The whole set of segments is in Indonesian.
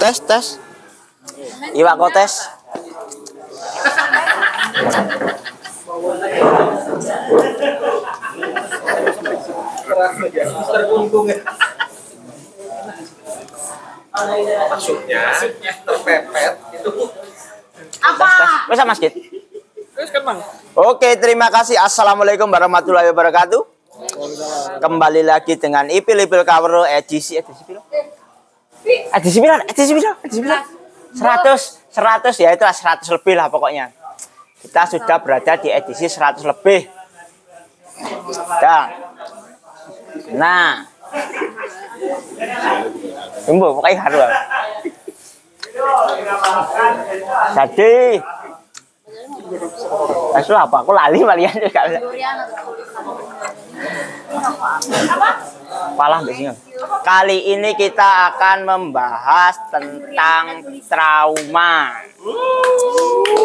Tes, tes. Iwak kok tes. maksudnya terpepet itu tes. Bisa Mas Git? terus kan bang Oke, terima kasih. Assalamualaikum warahmatullahi wabarakatuh. Kembali lagi dengan Ipil Ipil Kawero edisi edisi piro? Edisi piro? Edisi piro? Edisi piro? 100 100 ya itulah 100 lebih lah pokoknya. Kita sudah berada di edisi 100 lebih. Nah. Nah. Tunggu, pokoknya harus. Jadi, Itu apa? Aku lali malian juga. Palah biasanya. Kali ini kita akan membahas tentang trauma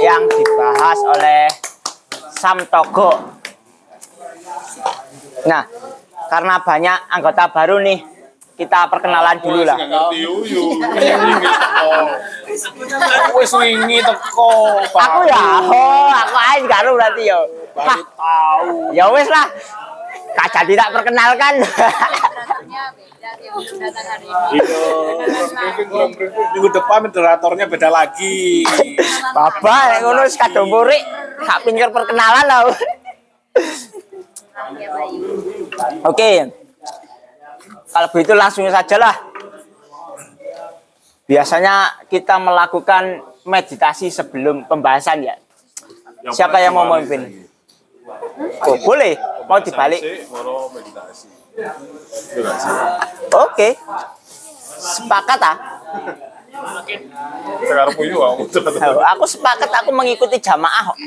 yang dibahas oleh Sam Togo. Nah, karena banyak anggota baru nih, kita perkenalan dulu lah. ngerti yuyu. Wis wingi teko. Aku ya, oh, aku aja karo berarti yo. Tahu. Ya wes lah. Kaca tidak perkenalkan. Iya. Minggu depan moderatornya beda lagi. Bapak yang ngono wis kadung murik, gak pinggir perkenalan Bayu. Oke. Kalau begitu langsung saja lah. Biasanya kita melakukan meditasi sebelum pembahasan ya. Siapa yang mau memimpin? Oh, boleh. Mau dibalik? Oke. Sepakat ah. Aku sepakat aku mengikuti jamaah. kok.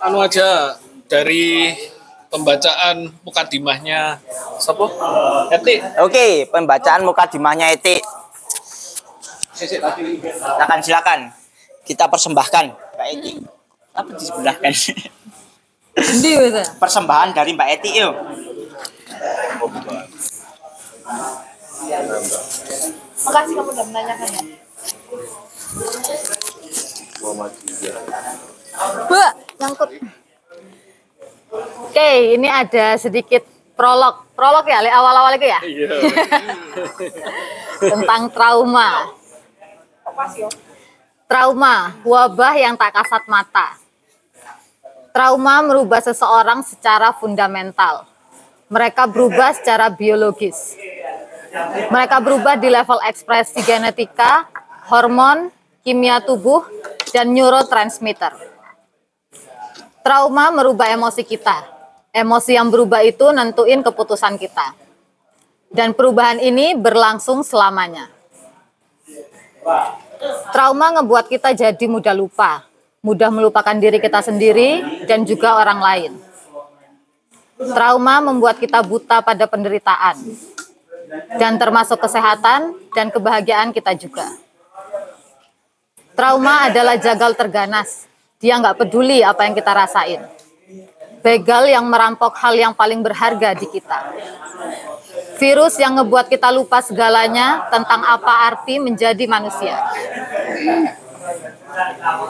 anu aja dari pembacaan mukadimahnya siapa? Eti. Oke, pembacaan mukadimahnya etik. Silakan silakan. Kita persembahkan Mbak Eti. Apa disebelahkan? Endi? Persembahan dari Mbak Eti yuk. Makasih kamu udah menanyakan ya. Mbak, nyangkut. Oke, ini ada sedikit prolog. Prolog ya, awal-awal itu ya? Iya. Tentang trauma. Trauma, wabah yang tak kasat mata. Trauma merubah seseorang secara fundamental. Mereka berubah secara biologis. Mereka berubah di level ekspresi genetika, hormon, kimia tubuh, dan neurotransmitter. Trauma merubah emosi kita. Emosi yang berubah itu nentuin keputusan kita. Dan perubahan ini berlangsung selamanya. Trauma ngebuat kita jadi mudah lupa, mudah melupakan diri kita sendiri dan juga orang lain. Trauma membuat kita buta pada penderitaan, dan termasuk kesehatan dan kebahagiaan kita juga. Trauma adalah jagal terganas. Dia nggak peduli apa yang kita rasain. Begal yang merampok hal yang paling berharga di kita. Virus yang ngebuat kita lupa segalanya tentang apa arti menjadi manusia.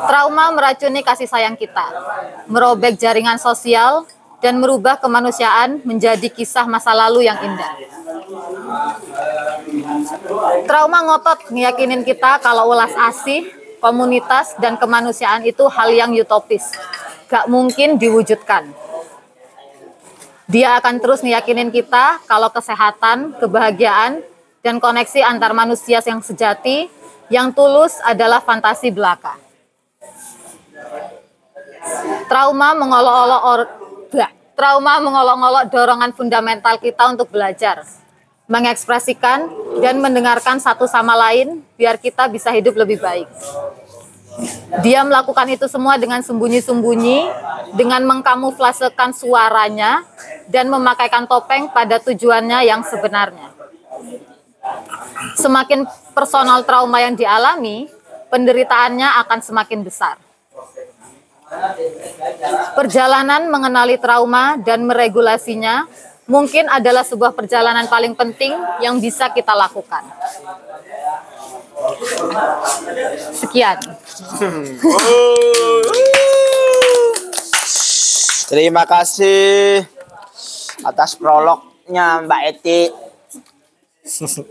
Trauma meracuni kasih sayang kita, merobek jaringan sosial, dan merubah kemanusiaan menjadi kisah masa lalu yang indah. Trauma ngotot ngeyakinin kita kalau ulas asih, komunitas, dan kemanusiaan itu hal yang utopis. Gak mungkin diwujudkan. Dia akan terus ngeyakinin kita kalau kesehatan, kebahagiaan, dan koneksi antar manusia yang sejati, yang tulus adalah fantasi belaka. Trauma mengolok-olok or- trauma mengolok-olok dorongan fundamental kita untuk belajar, mengekspresikan dan mendengarkan satu sama lain biar kita bisa hidup lebih baik. Dia melakukan itu semua dengan sembunyi-sembunyi, dengan mengkamuflasekan suaranya dan memakaikan topeng pada tujuannya yang sebenarnya. Semakin personal trauma yang dialami, penderitaannya akan semakin besar. Perjalanan mengenali trauma dan meregulasinya mungkin adalah sebuah perjalanan paling penting yang bisa kita lakukan. Sekian. Terima kasih atas prolognya Mbak Eti.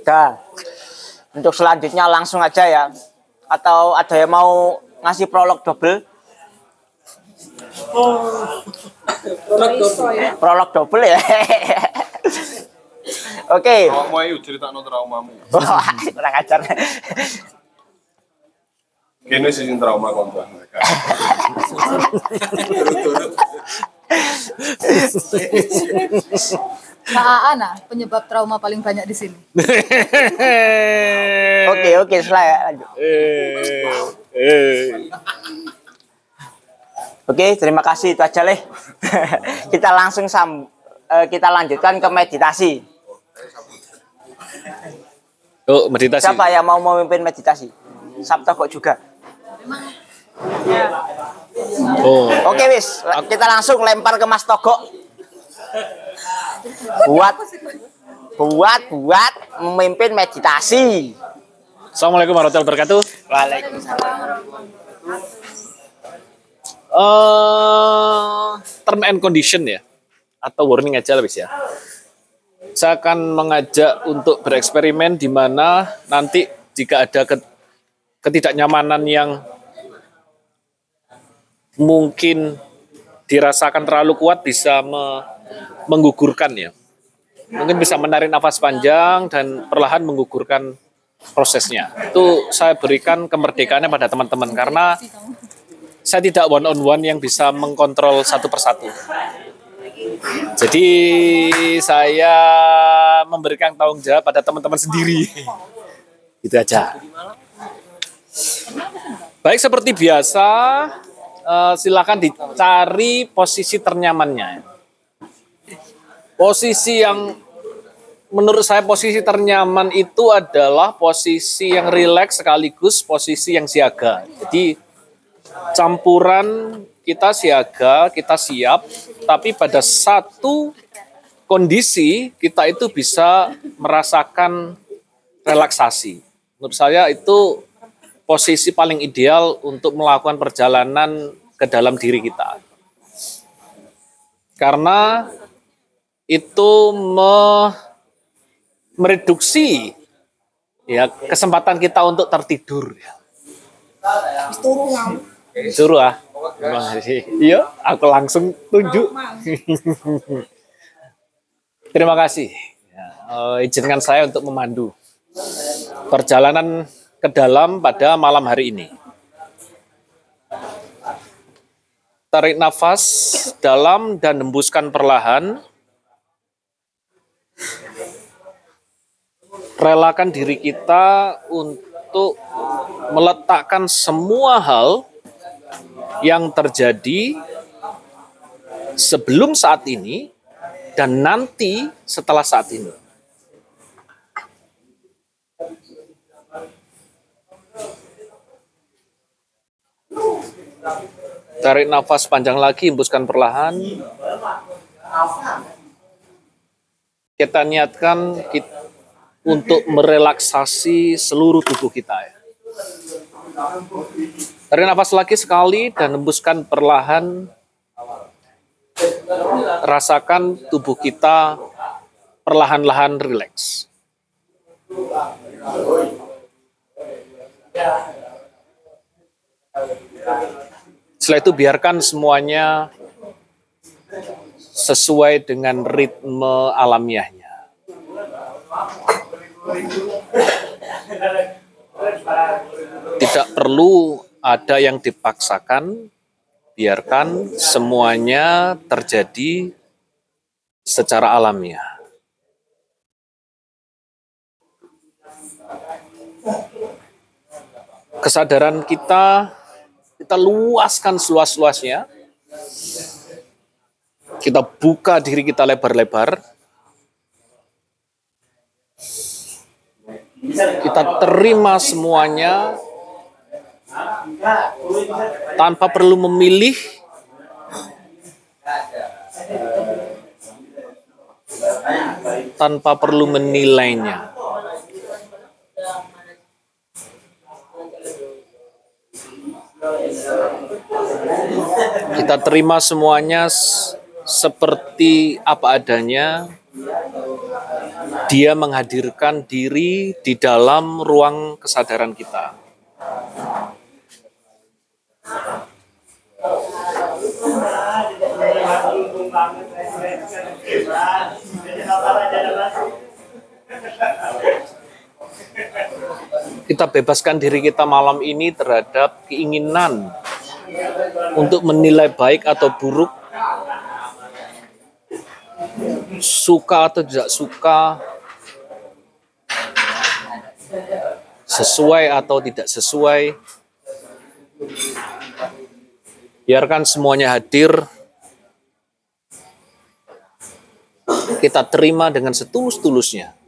Dah. Untuk selanjutnya langsung aja ya. Atau ada yang mau ngasih prolog double? Prolog double ya. Oke. Awak mau ayo cerita no traumamu. Kurang ajar. Kene sih sing trauma kontra mereka. Kak Ana, penyebab trauma paling banyak di sini. Oke, oke, setelah ya lanjut. Eh, eh. Oke, terima kasih itu aja leh. kita langsung sam eh, kita lanjutkan ke meditasi. Oh, meditasi. Siapa yang mau memimpin meditasi? Sabto kok juga. Oh, Oke, wis. Kita langsung lempar ke Mas Togo. Buat buat buat memimpin meditasi. Assalamualaikum warahmatullahi wabarakatuh. Waalaikumsalam. eh term and condition ya atau warning aja lebih ya. Saya akan mengajak untuk bereksperimen di mana nanti jika ada ke- ketidaknyamanan yang mungkin dirasakan terlalu kuat bisa me- menggugurkan ya. Mungkin bisa menarik nafas panjang dan perlahan menggugurkan prosesnya. Itu saya berikan kemerdekaannya pada teman-teman karena saya tidak one on one yang bisa mengkontrol satu persatu. Jadi saya memberikan tanggung jawab pada teman-teman sendiri. Itu aja. Baik seperti biasa, eh, silakan dicari posisi ternyamannya. Posisi yang menurut saya posisi ternyaman itu adalah posisi yang rileks sekaligus posisi yang siaga. Jadi campuran kita siaga, kita siap, tapi pada satu kondisi kita itu bisa merasakan relaksasi. Menurut saya itu posisi paling ideal untuk melakukan perjalanan ke dalam diri kita. Karena itu me- mereduksi ya kesempatan kita untuk tertidur ya. Ah. Iya, aku langsung tunjuk. Terima kasih. Ya, eh, izinkan saya untuk memandu perjalanan ke dalam pada malam hari ini. Tarik nafas dalam dan hembuskan perlahan. Relakan diri kita untuk meletakkan semua hal yang terjadi sebelum saat ini dan nanti setelah saat ini. Tarik nafas panjang lagi, hembuskan perlahan. Kita niatkan kita, untuk merelaksasi seluruh tubuh kita ya. Tarik nafas lagi sekali dan hembuskan perlahan. Rasakan tubuh kita perlahan-lahan rileks. Setelah itu biarkan semuanya sesuai dengan ritme alamiahnya. Tidak perlu ada yang dipaksakan, biarkan semuanya terjadi secara alamiah. Kesadaran kita kita luaskan seluas-luasnya. Kita buka diri kita lebar-lebar. Kita terima semuanya tanpa perlu memilih tanpa perlu menilainya. Kita terima semuanya seperti apa adanya. Dia menghadirkan diri di dalam ruang kesadaran kita. Kita bebaskan diri kita malam ini terhadap keinginan untuk menilai baik atau buruk, suka atau tidak suka, sesuai atau tidak sesuai. Biarkan semuanya hadir. Kita terima dengan setulus-tulusnya.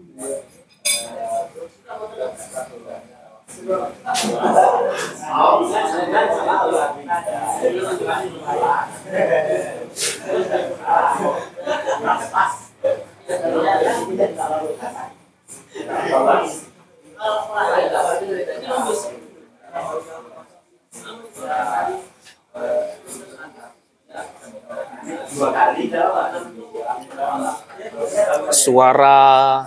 Suara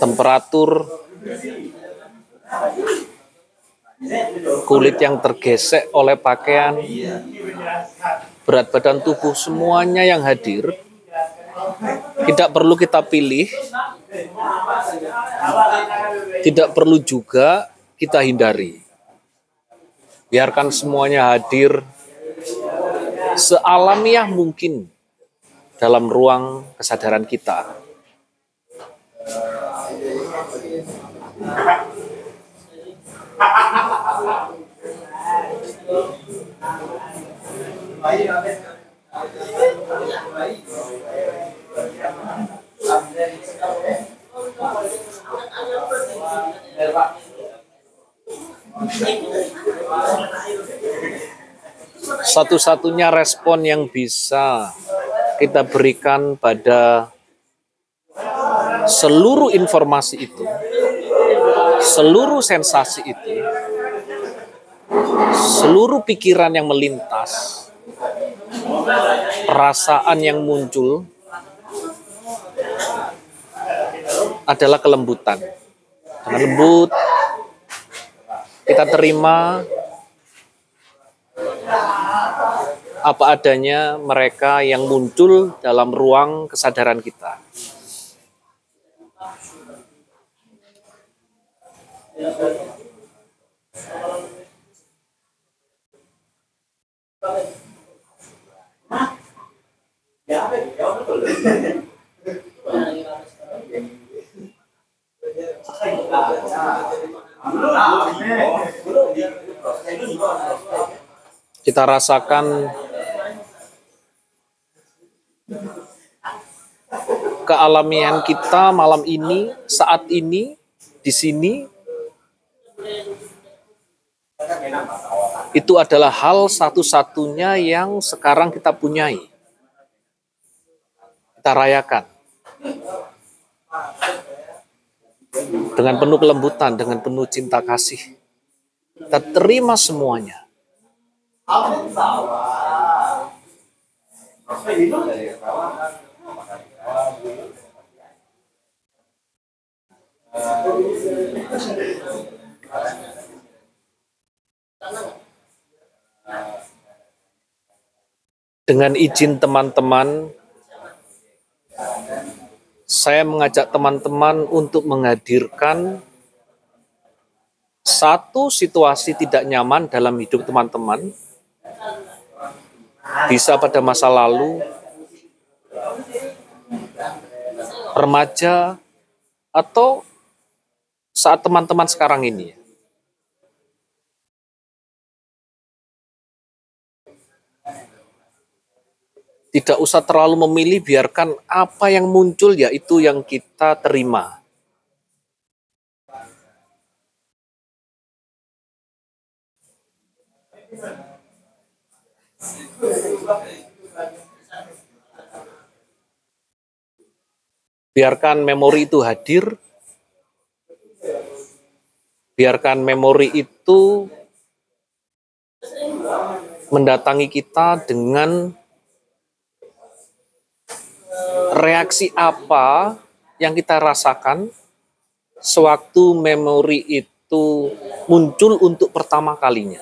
temperatur kulit yang tergesek oleh pakaian, berat badan tubuh semuanya yang hadir tidak perlu kita pilih, tidak perlu juga kita hindari. Biarkan semuanya hadir sealamiah mungkin dalam ruang kesadaran kita. Satu-satunya respon yang bisa kita berikan pada seluruh informasi itu, seluruh sensasi itu, seluruh pikiran yang melintas, perasaan yang muncul adalah kelembutan. Dengan lembut, kita terima apa adanya mereka yang muncul dalam ruang kesadaran kita. Kita rasakan kealamian kita malam ini, saat ini, di sini, itu adalah hal satu-satunya yang sekarang kita punyai. Kita rayakan. Dengan penuh kelembutan, dengan penuh cinta kasih. Kita terima semuanya. Dengan izin teman-teman, saya mengajak teman-teman untuk menghadirkan satu situasi tidak nyaman dalam hidup teman-teman, bisa pada masa lalu, remaja, atau saat teman-teman sekarang ini. Tidak usah terlalu memilih, biarkan apa yang muncul yaitu yang kita terima. Biarkan memori itu hadir. Biarkan memori itu mendatangi kita dengan reaksi apa yang kita rasakan sewaktu memori itu muncul untuk pertama kalinya.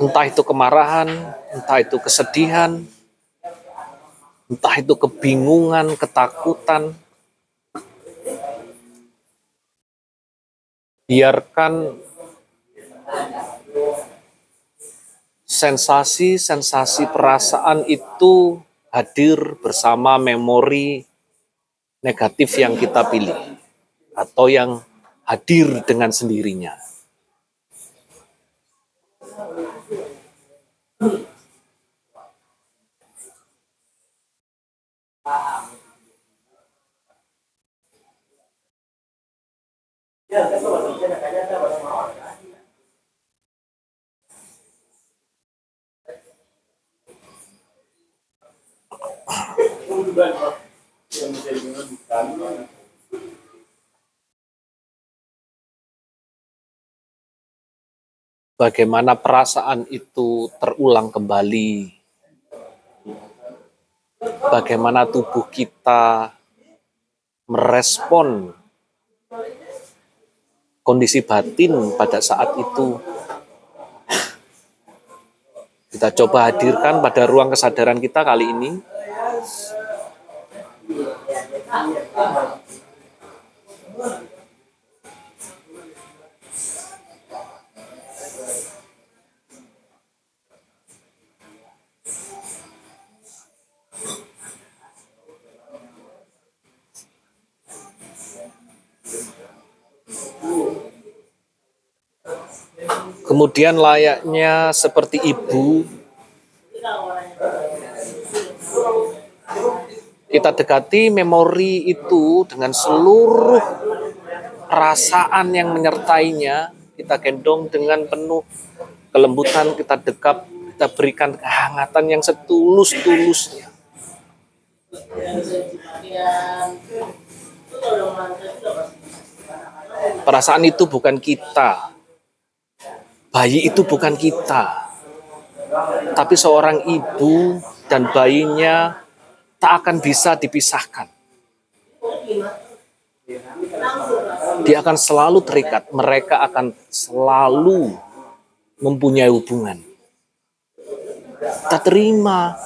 Entah itu kemarahan, entah itu kesedihan, entah itu kebingungan, ketakutan. Biarkan sensasi-sensasi perasaan itu hadir bersama memori negatif yang kita pilih atau yang hadir dengan sendirinya. Bagaimana perasaan itu terulang kembali. Bagaimana tubuh kita merespon kondisi batin pada saat itu. Kita coba hadirkan pada ruang kesadaran kita kali ini. Kemudian layaknya seperti ibu, kita dekati memori itu dengan seluruh perasaan yang menyertainya, kita gendong dengan penuh kelembutan, kita dekap, kita berikan kehangatan yang setulus-tulusnya. Perasaan itu bukan kita, bayi itu bukan kita, tapi seorang ibu dan bayinya tak akan bisa dipisahkan. Dia akan selalu terikat, mereka akan selalu mempunyai hubungan. Tak terima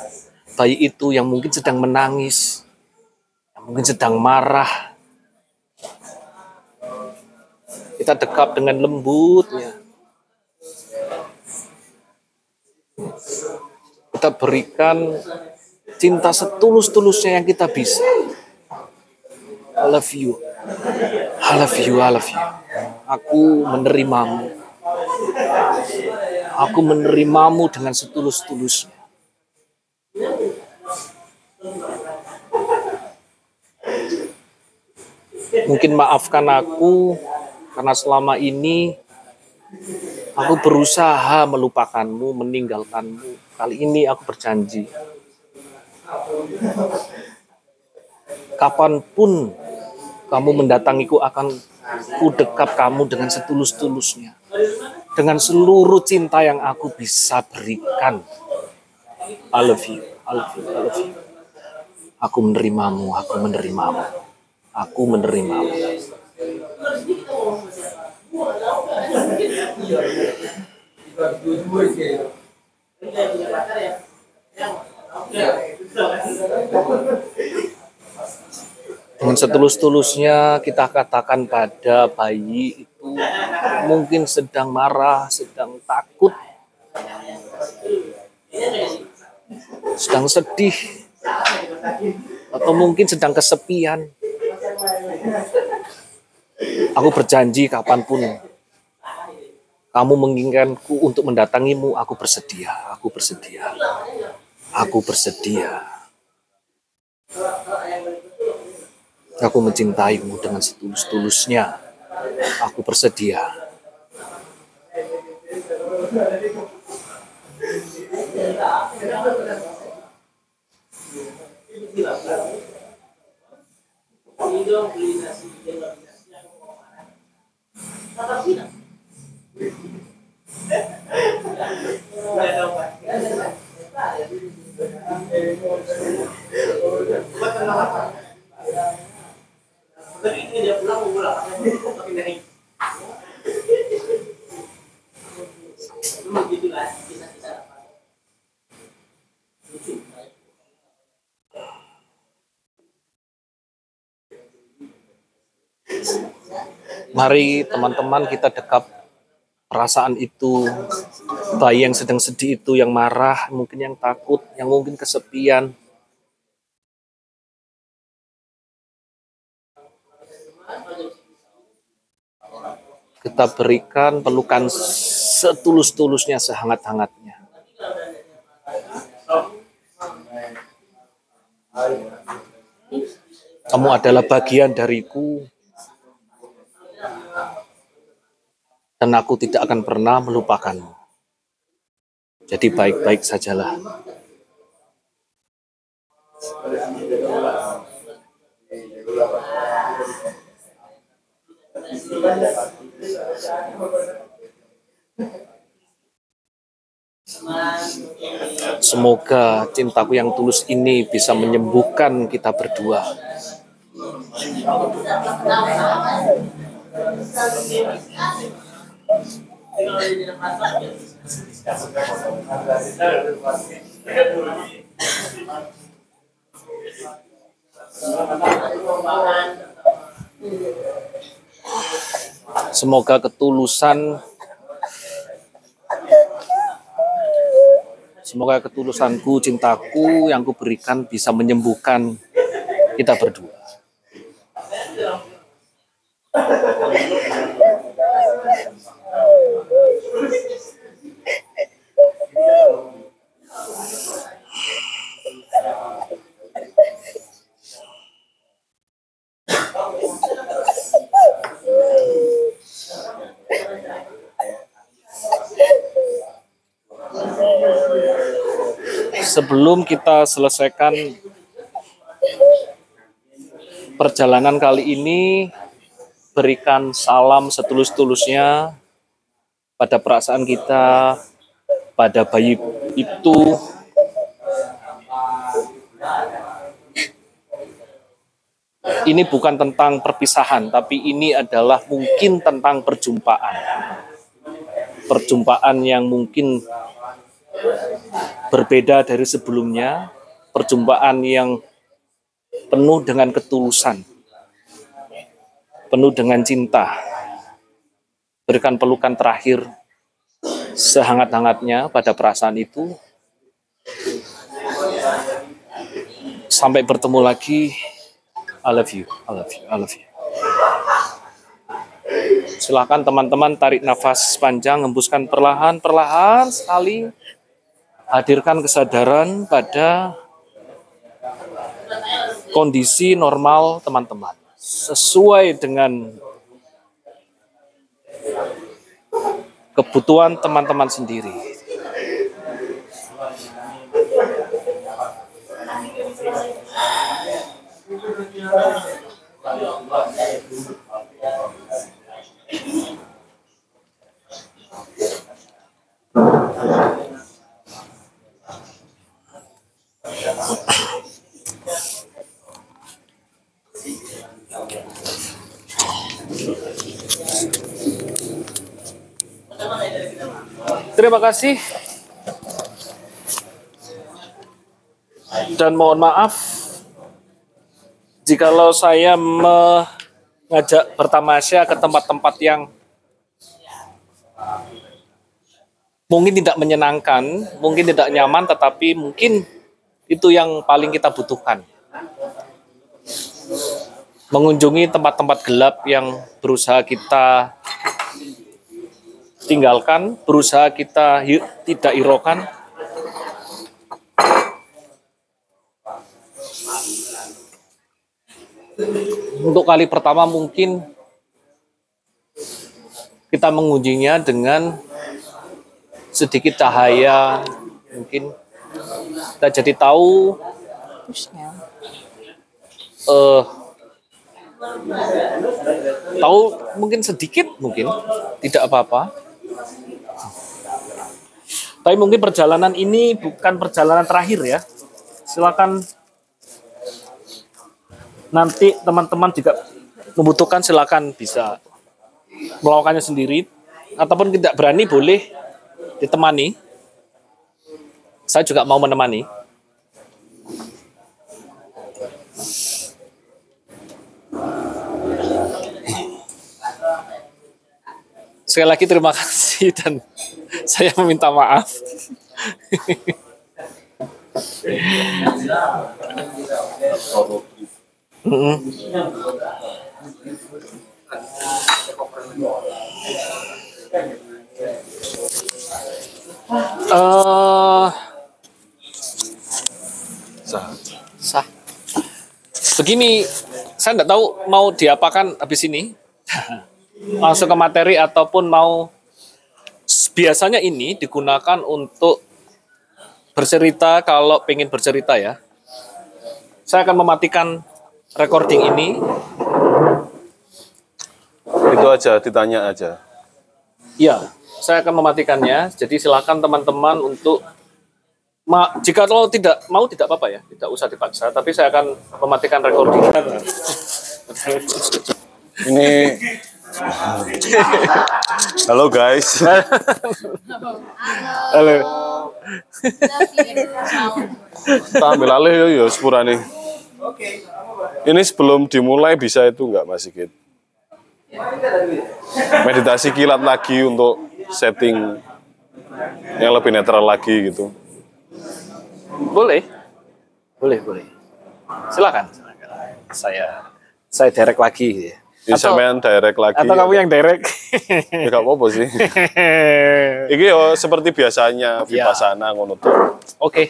bayi itu yang mungkin sedang menangis, yang mungkin sedang marah. Kita dekap dengan lembutnya. Kita berikan cinta setulus-tulusnya yang kita bisa. I love you. I love you, I love you. Aku menerimamu. Aku menerimamu dengan setulus-tulusnya. Mungkin maafkan aku karena selama ini aku berusaha melupakanmu, meninggalkanmu. Kali ini aku berjanji. Kapan pun kamu mendatangiku akan ku dekap kamu dengan setulus-tulusnya. Dengan seluruh cinta yang aku bisa berikan. I love you, I love you, I love you. Aku menerimamu, aku menerimamu. Aku menerimamu. Dengan setulus-tulusnya kita katakan pada bayi itu mungkin sedang marah, sedang takut, sedang sedih, atau mungkin sedang kesepian. Aku berjanji kapan pun kamu menginginkanku untuk mendatangimu, aku bersedia, aku bersedia, aku bersedia. Aku mencintaimu dengan setulus-tulusnya. Aku bersedia. Mari teman-teman kita dekap perasaan itu, bayi yang sedang sedih itu, yang marah, mungkin yang takut, yang mungkin kesepian. Kita berikan pelukan setulus-tulusnya, sehangat-hangatnya. Kamu adalah bagian dariku, dan aku tidak akan pernah melupakanmu. Jadi baik-baik sajalah. Semoga cintaku yang tulus ini bisa menyembuhkan kita berdua. Semoga ketulusan Semoga ketulusanku, cintaku yang kuberikan bisa menyembuhkan kita berdua. Sebelum kita selesaikan perjalanan kali ini, berikan salam setulus-tulusnya pada perasaan kita, pada bayi itu, ini bukan tentang perpisahan, tapi ini adalah mungkin tentang perjumpaan. Perjumpaan yang mungkin berbeda dari sebelumnya, perjumpaan yang penuh dengan ketulusan, penuh dengan cinta. Berikan pelukan terakhir sehangat-hangatnya pada perasaan itu. Sampai bertemu lagi. I love you, I love you, I love you. Silakan teman-teman tarik nafas panjang, hembuskan perlahan-perlahan sekali. Hadirkan kesadaran pada kondisi normal teman-teman. Sesuai dengan kebutuhan teman-teman sendiri. Terima kasih. Dan mohon maaf jikalau saya mengajak bertamasya ke tempat-tempat yang mungkin tidak menyenangkan, mungkin tidak nyaman, tetapi mungkin itu yang paling kita butuhkan. Mengunjungi tempat-tempat gelap yang berusaha kita tinggalkan, berusaha kita tidak hiraukan. Untuk kali pertama mungkin kita mengujinya dengan sedikit cahaya mungkin. Kita jadi tahu eh tahu mungkin sedikit mungkin tidak apa-apa tapi mungkin perjalanan ini bukan perjalanan terakhir ya. Silakan nanti teman-teman juga membutuhkan silakan bisa melakukannya sendiri. Ataupun tidak berani boleh ditemani. Saya juga mau menemani. Sekali lagi terima kasih dan saya meminta maaf. Eh, sah. Begini, saya nggak tahu mau diapakan habis ini. Langsung ke materi ataupun mau biasanya ini digunakan untuk bercerita kalau pengen bercerita ya. Saya akan mematikan recording ini. Itu aja, ditanya aja. Ya, saya akan mematikannya. Jadi silakan teman-teman untuk ma jika lo tidak mau tidak apa-apa ya, tidak usah dipaksa. Tapi saya akan mematikan recording. Ini Halo guys. Halo. Kita ambil alih ya, ya sepurane. Ini sebelum dimulai bisa itu enggak Mas Sigit? Meditasi kilat lagi untuk setting yang lebih netral lagi gitu. Boleh. Boleh, boleh. Silakan. silakan. Saya saya direct lagi. ya. Ini sampean direct lagi. atau kamu yang direct? Ya enggak apa-apa sih. Iki yo seperti biasanya vipassana ngono tuh. Oke.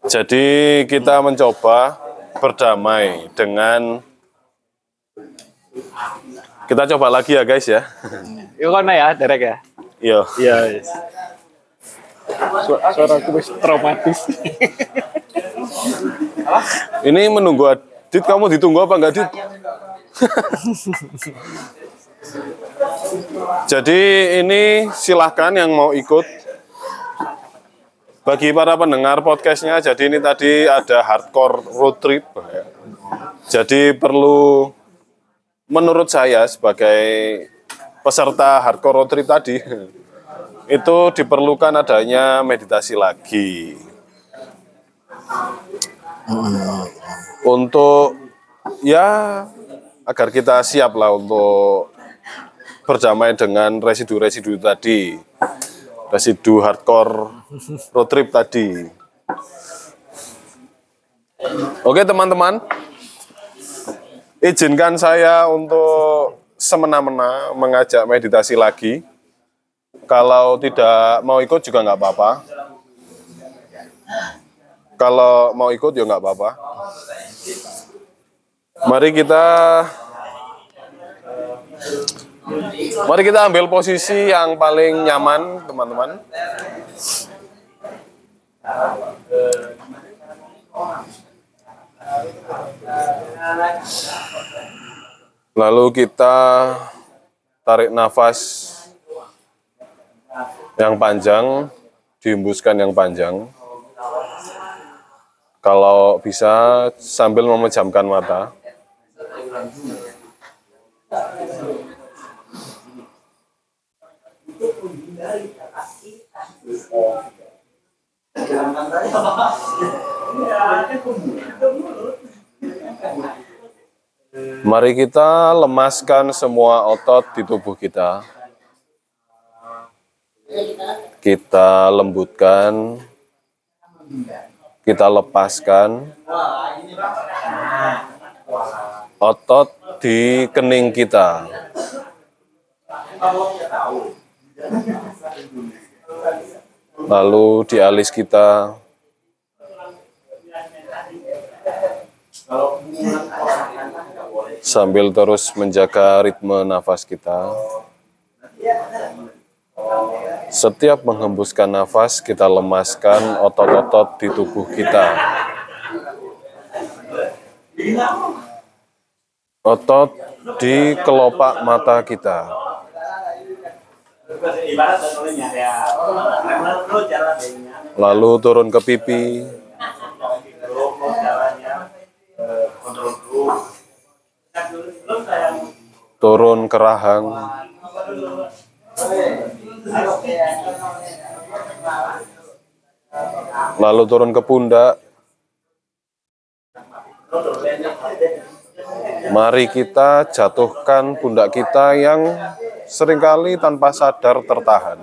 Jadi kita mencoba berdamai dengan kita coba lagi ya guys ya. Yuk kan ya, direct ya. Iya. Iya. yes. Su- Suara aku wis traumatis. Ini menunggu Adit, kamu ditunggu apa enggak Adit? Jadi ini silahkan yang mau ikut. Bagi para pendengar podcastnya, jadi ini tadi ada hardcore road trip. Jadi perlu, menurut saya sebagai peserta hardcore road trip tadi, itu diperlukan adanya meditasi lagi. Untuk ya agar kita siap lah untuk berdamai dengan residu-residu tadi. Residu hardcore road trip tadi. Oke teman-teman. Izinkan saya untuk semena-mena mengajak meditasi lagi. Kalau tidak mau ikut juga nggak apa-apa kalau mau ikut ya nggak apa-apa. Mari kita Mari kita ambil posisi yang paling nyaman, teman-teman. Lalu kita tarik nafas yang panjang, dihembuskan yang panjang. Kalau bisa sambil memejamkan mata. Mari kita lemaskan semua otot di tubuh kita. Kita lembutkan, kita lepaskan otot di kening kita. Lalu di alis kita. Sambil terus menjaga ritme nafas kita. Setiap menghembuskan nafas, kita lemaskan otot-otot di tubuh kita. Otot di kelopak mata kita. Lalu turun ke pipi. Turun ke rahang. Lalu turun ke pundak. Mari kita jatuhkan pundak kita yang sering kali tanpa sadar tertahan.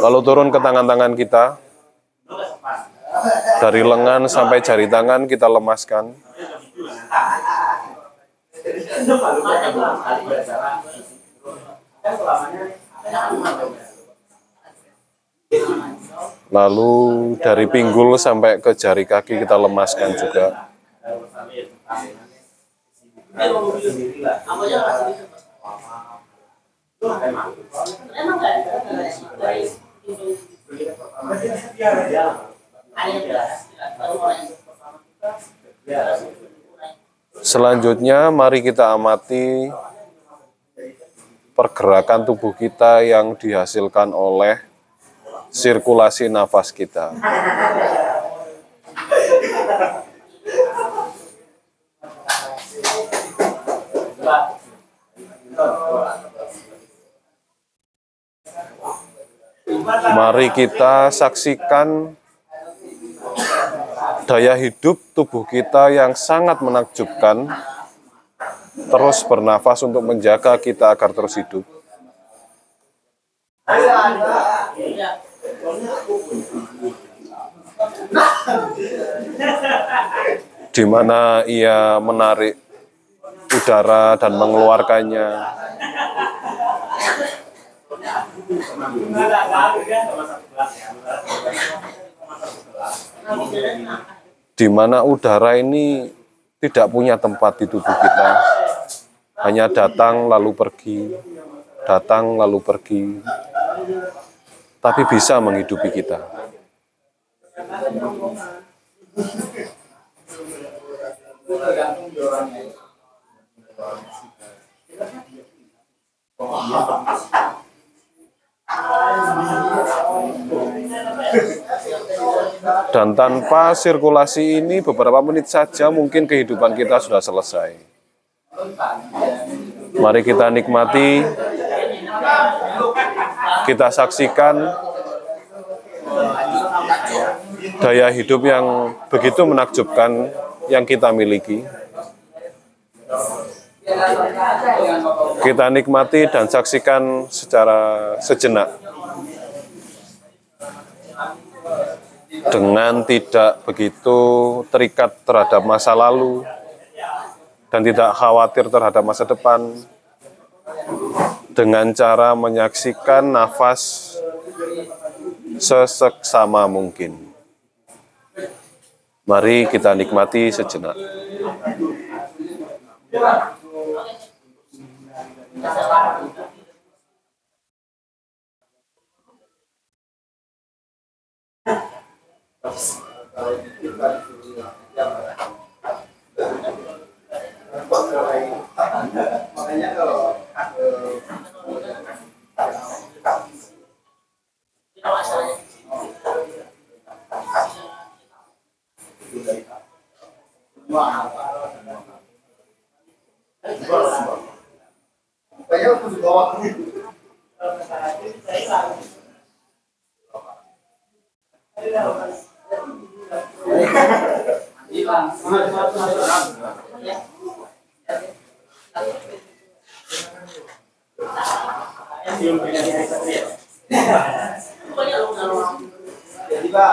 Lalu turun ke tangan-tangan kita. Dari lengan sampai jari tangan kita lemaskan. Lalu dari pinggul sampai ke jari kaki kita lemaskan juga. Selanjutnya mari kita amati pergerakan tubuh kita yang dihasilkan oleh sirkulasi nafas kita. Mari kita saksikan daya hidup tubuh kita yang sangat menakjubkan. Terus bernafas untuk menjaga kita agar terus hidup. Di mana ia menarik udara dan mengeluarkannya. Di mana udara ini tidak punya tempat di tubuh kita, hanya datang lalu pergi, datang lalu pergi, tapi bisa menghidupi kita. Dan tanpa sirkulasi ini beberapa menit saja mungkin kehidupan kita sudah selesai. Mari kita nikmati, kita saksikan daya hidup yang begitu menakjubkan yang kita miliki. Kita nikmati dan saksikan secara sejenak. dengan tidak begitu terikat terhadap masa lalu dan tidak khawatir terhadap masa depan dengan cara menyaksikan nafas seseksama mungkin. Mari kita nikmati sejenak makanya kalau Wah, Kayaknya aku juga waktu. Jadi pak.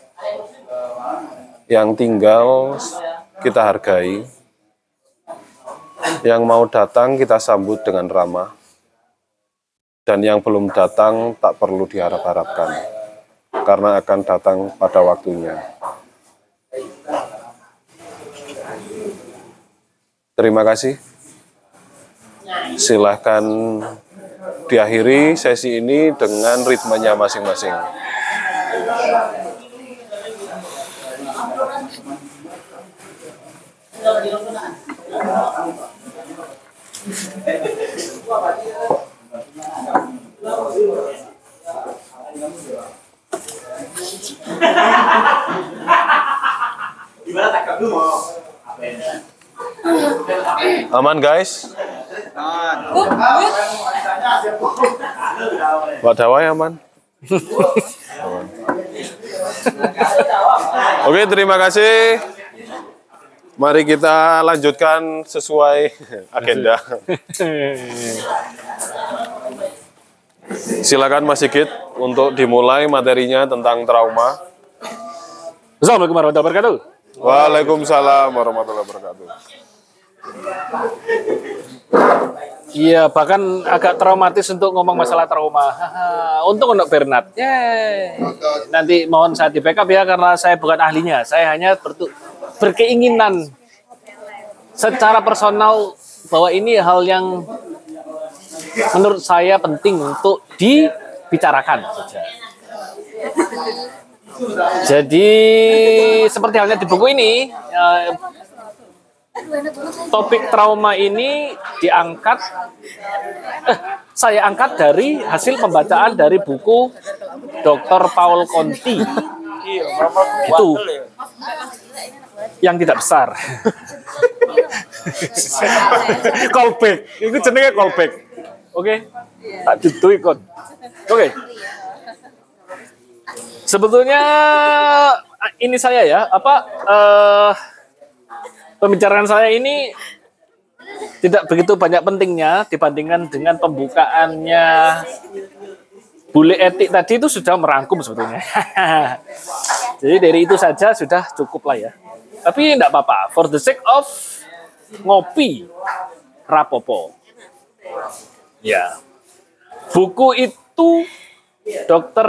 yang tinggal kita hargai, yang mau datang kita sambut dengan ramah, dan yang belum datang tak perlu diharap-harapkan, karena akan datang pada waktunya. Terima kasih. Silahkan diakhiri sesi ini dengan ritmenya masing-masing. Aman guys? Pak Dawai aman? Aman. Oke, terima kasih. Mari kita lanjutkan sesuai agenda. Silakan Mas Sigit untuk dimulai materinya tentang trauma. Assalamualaikum warahmatullahi wabarakatuh. Waalaikumsalam warahmatullahi wabarakatuh. Iya, bahkan agak traumatis untuk ngomong masalah trauma. Haha, Untung untuk Bernard. Yeay. Nanti mohon saya di backup ya karena saya bukan ahlinya. Saya hanya bertu- berkeinginan secara personal bahwa ini hal yang menurut saya penting untuk dibicarakan. Jadi seperti halnya di buku ini, eh, topik trauma ini diangkat, eh, saya angkat dari hasil pembacaan dari buku Dr. Paul Conti. Itu yang tidak besar. callback, itu jenenge callback. Oke, tak gitu ikut. Oke. Sebetulnya ini saya ya, apa eh, pembicaraan saya ini tidak begitu banyak pentingnya dibandingkan dengan pembukaannya bule etik tadi itu sudah merangkum sebetulnya. Jadi dari itu saja sudah cukup lah ya. Tapi tidak apa-apa. For the sake of ngopi, rapopo. Ya. Buku itu dokter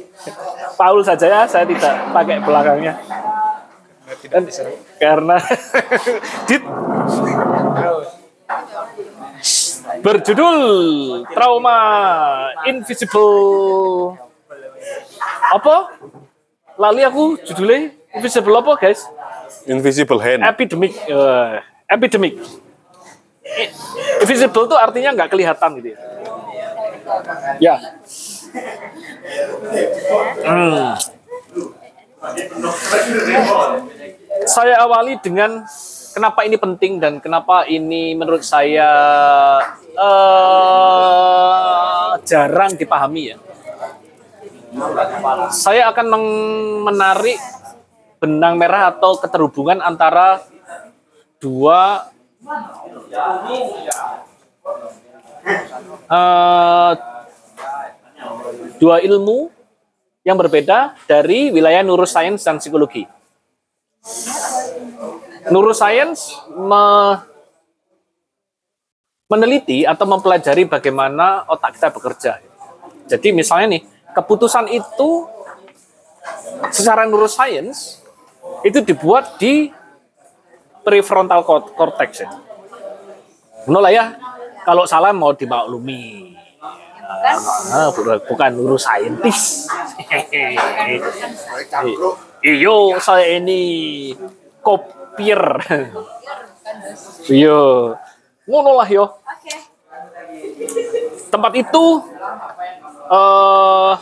Paul saja ya, saya tidak pakai belakangnya. Dan karena dit berjudul trauma invisible apa lali aku judulnya invisible apa guys? Invisible hand. epidemic eh, epidemic. Invisible itu artinya nggak kelihatan gitu ya? Ya. Hmm. saya awali dengan kenapa ini penting dan kenapa ini menurut saya eh, jarang dipahami ya. Saya akan menarik benang merah atau keterhubungan antara dua eh, dua ilmu yang berbeda dari wilayah neuroscience dan psikologi. Neuroscience me- meneliti atau mempelajari bagaimana otak kita bekerja. Jadi misalnya nih, keputusan itu secara neuroscience itu dibuat di prefrontal cor- cortex ya. Benar lah ya, kalau salah mau dimaklumi. Ah, bukan, bukan neuroscientist. Iyo, saya ini kopier. Iyo, ngono lah yo. Tempat itu eh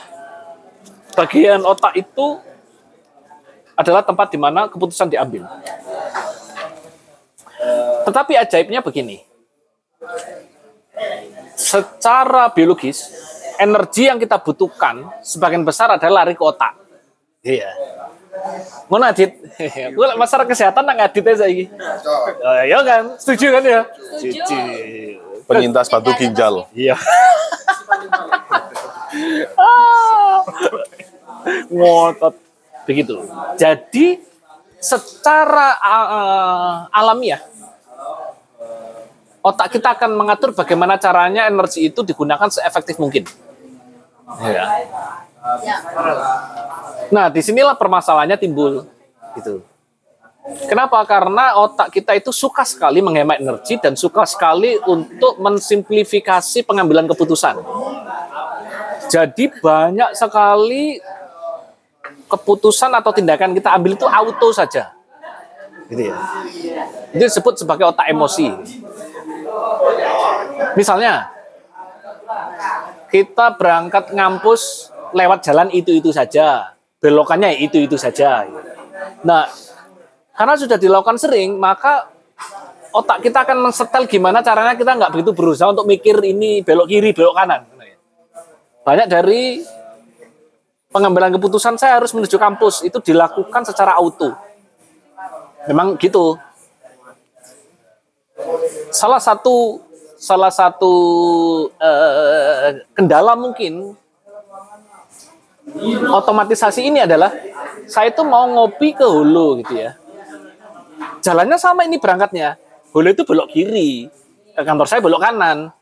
bagian otak itu adalah tempat di mana keputusan diambil. Tetapi ajaibnya begini. Secara biologis, energi yang kita butuhkan sebagian besar adalah lari ke otak. Iya. Mana Adit? Gue masalah kesehatan nang Adit aja iki. Oh, ya kan? Setuju kan ya? Setuju. Penyintas batu ginjal. Iya. Ah. Ngotot begitu. Jadi secara uh, alamiah otak kita akan mengatur bagaimana caranya energi itu digunakan seefektif mungkin. Ya. Nah, di sinilah permasalahannya timbul, gitu. Kenapa? Karena otak kita itu suka sekali menghemat energi dan suka sekali untuk mensimplifikasi pengambilan keputusan. Jadi banyak sekali keputusan atau tindakan kita ambil itu auto saja. Gitu ya. Itu disebut sebagai otak emosi. Misalnya, kita berangkat ngampus lewat jalan itu-itu saja. Belokannya itu-itu saja. Nah, karena sudah dilakukan sering, maka otak kita akan mensetel gimana caranya kita nggak begitu berusaha untuk mikir ini belok kiri, belok kanan. Banyak dari pengambilan keputusan saya harus menuju kampus itu dilakukan secara auto. Memang gitu. Salah satu salah satu eh, kendala mungkin otomatisasi ini adalah saya itu mau ngopi ke hulu gitu ya. Jalannya sama ini berangkatnya. Hulu itu belok kiri, kantor saya belok kanan.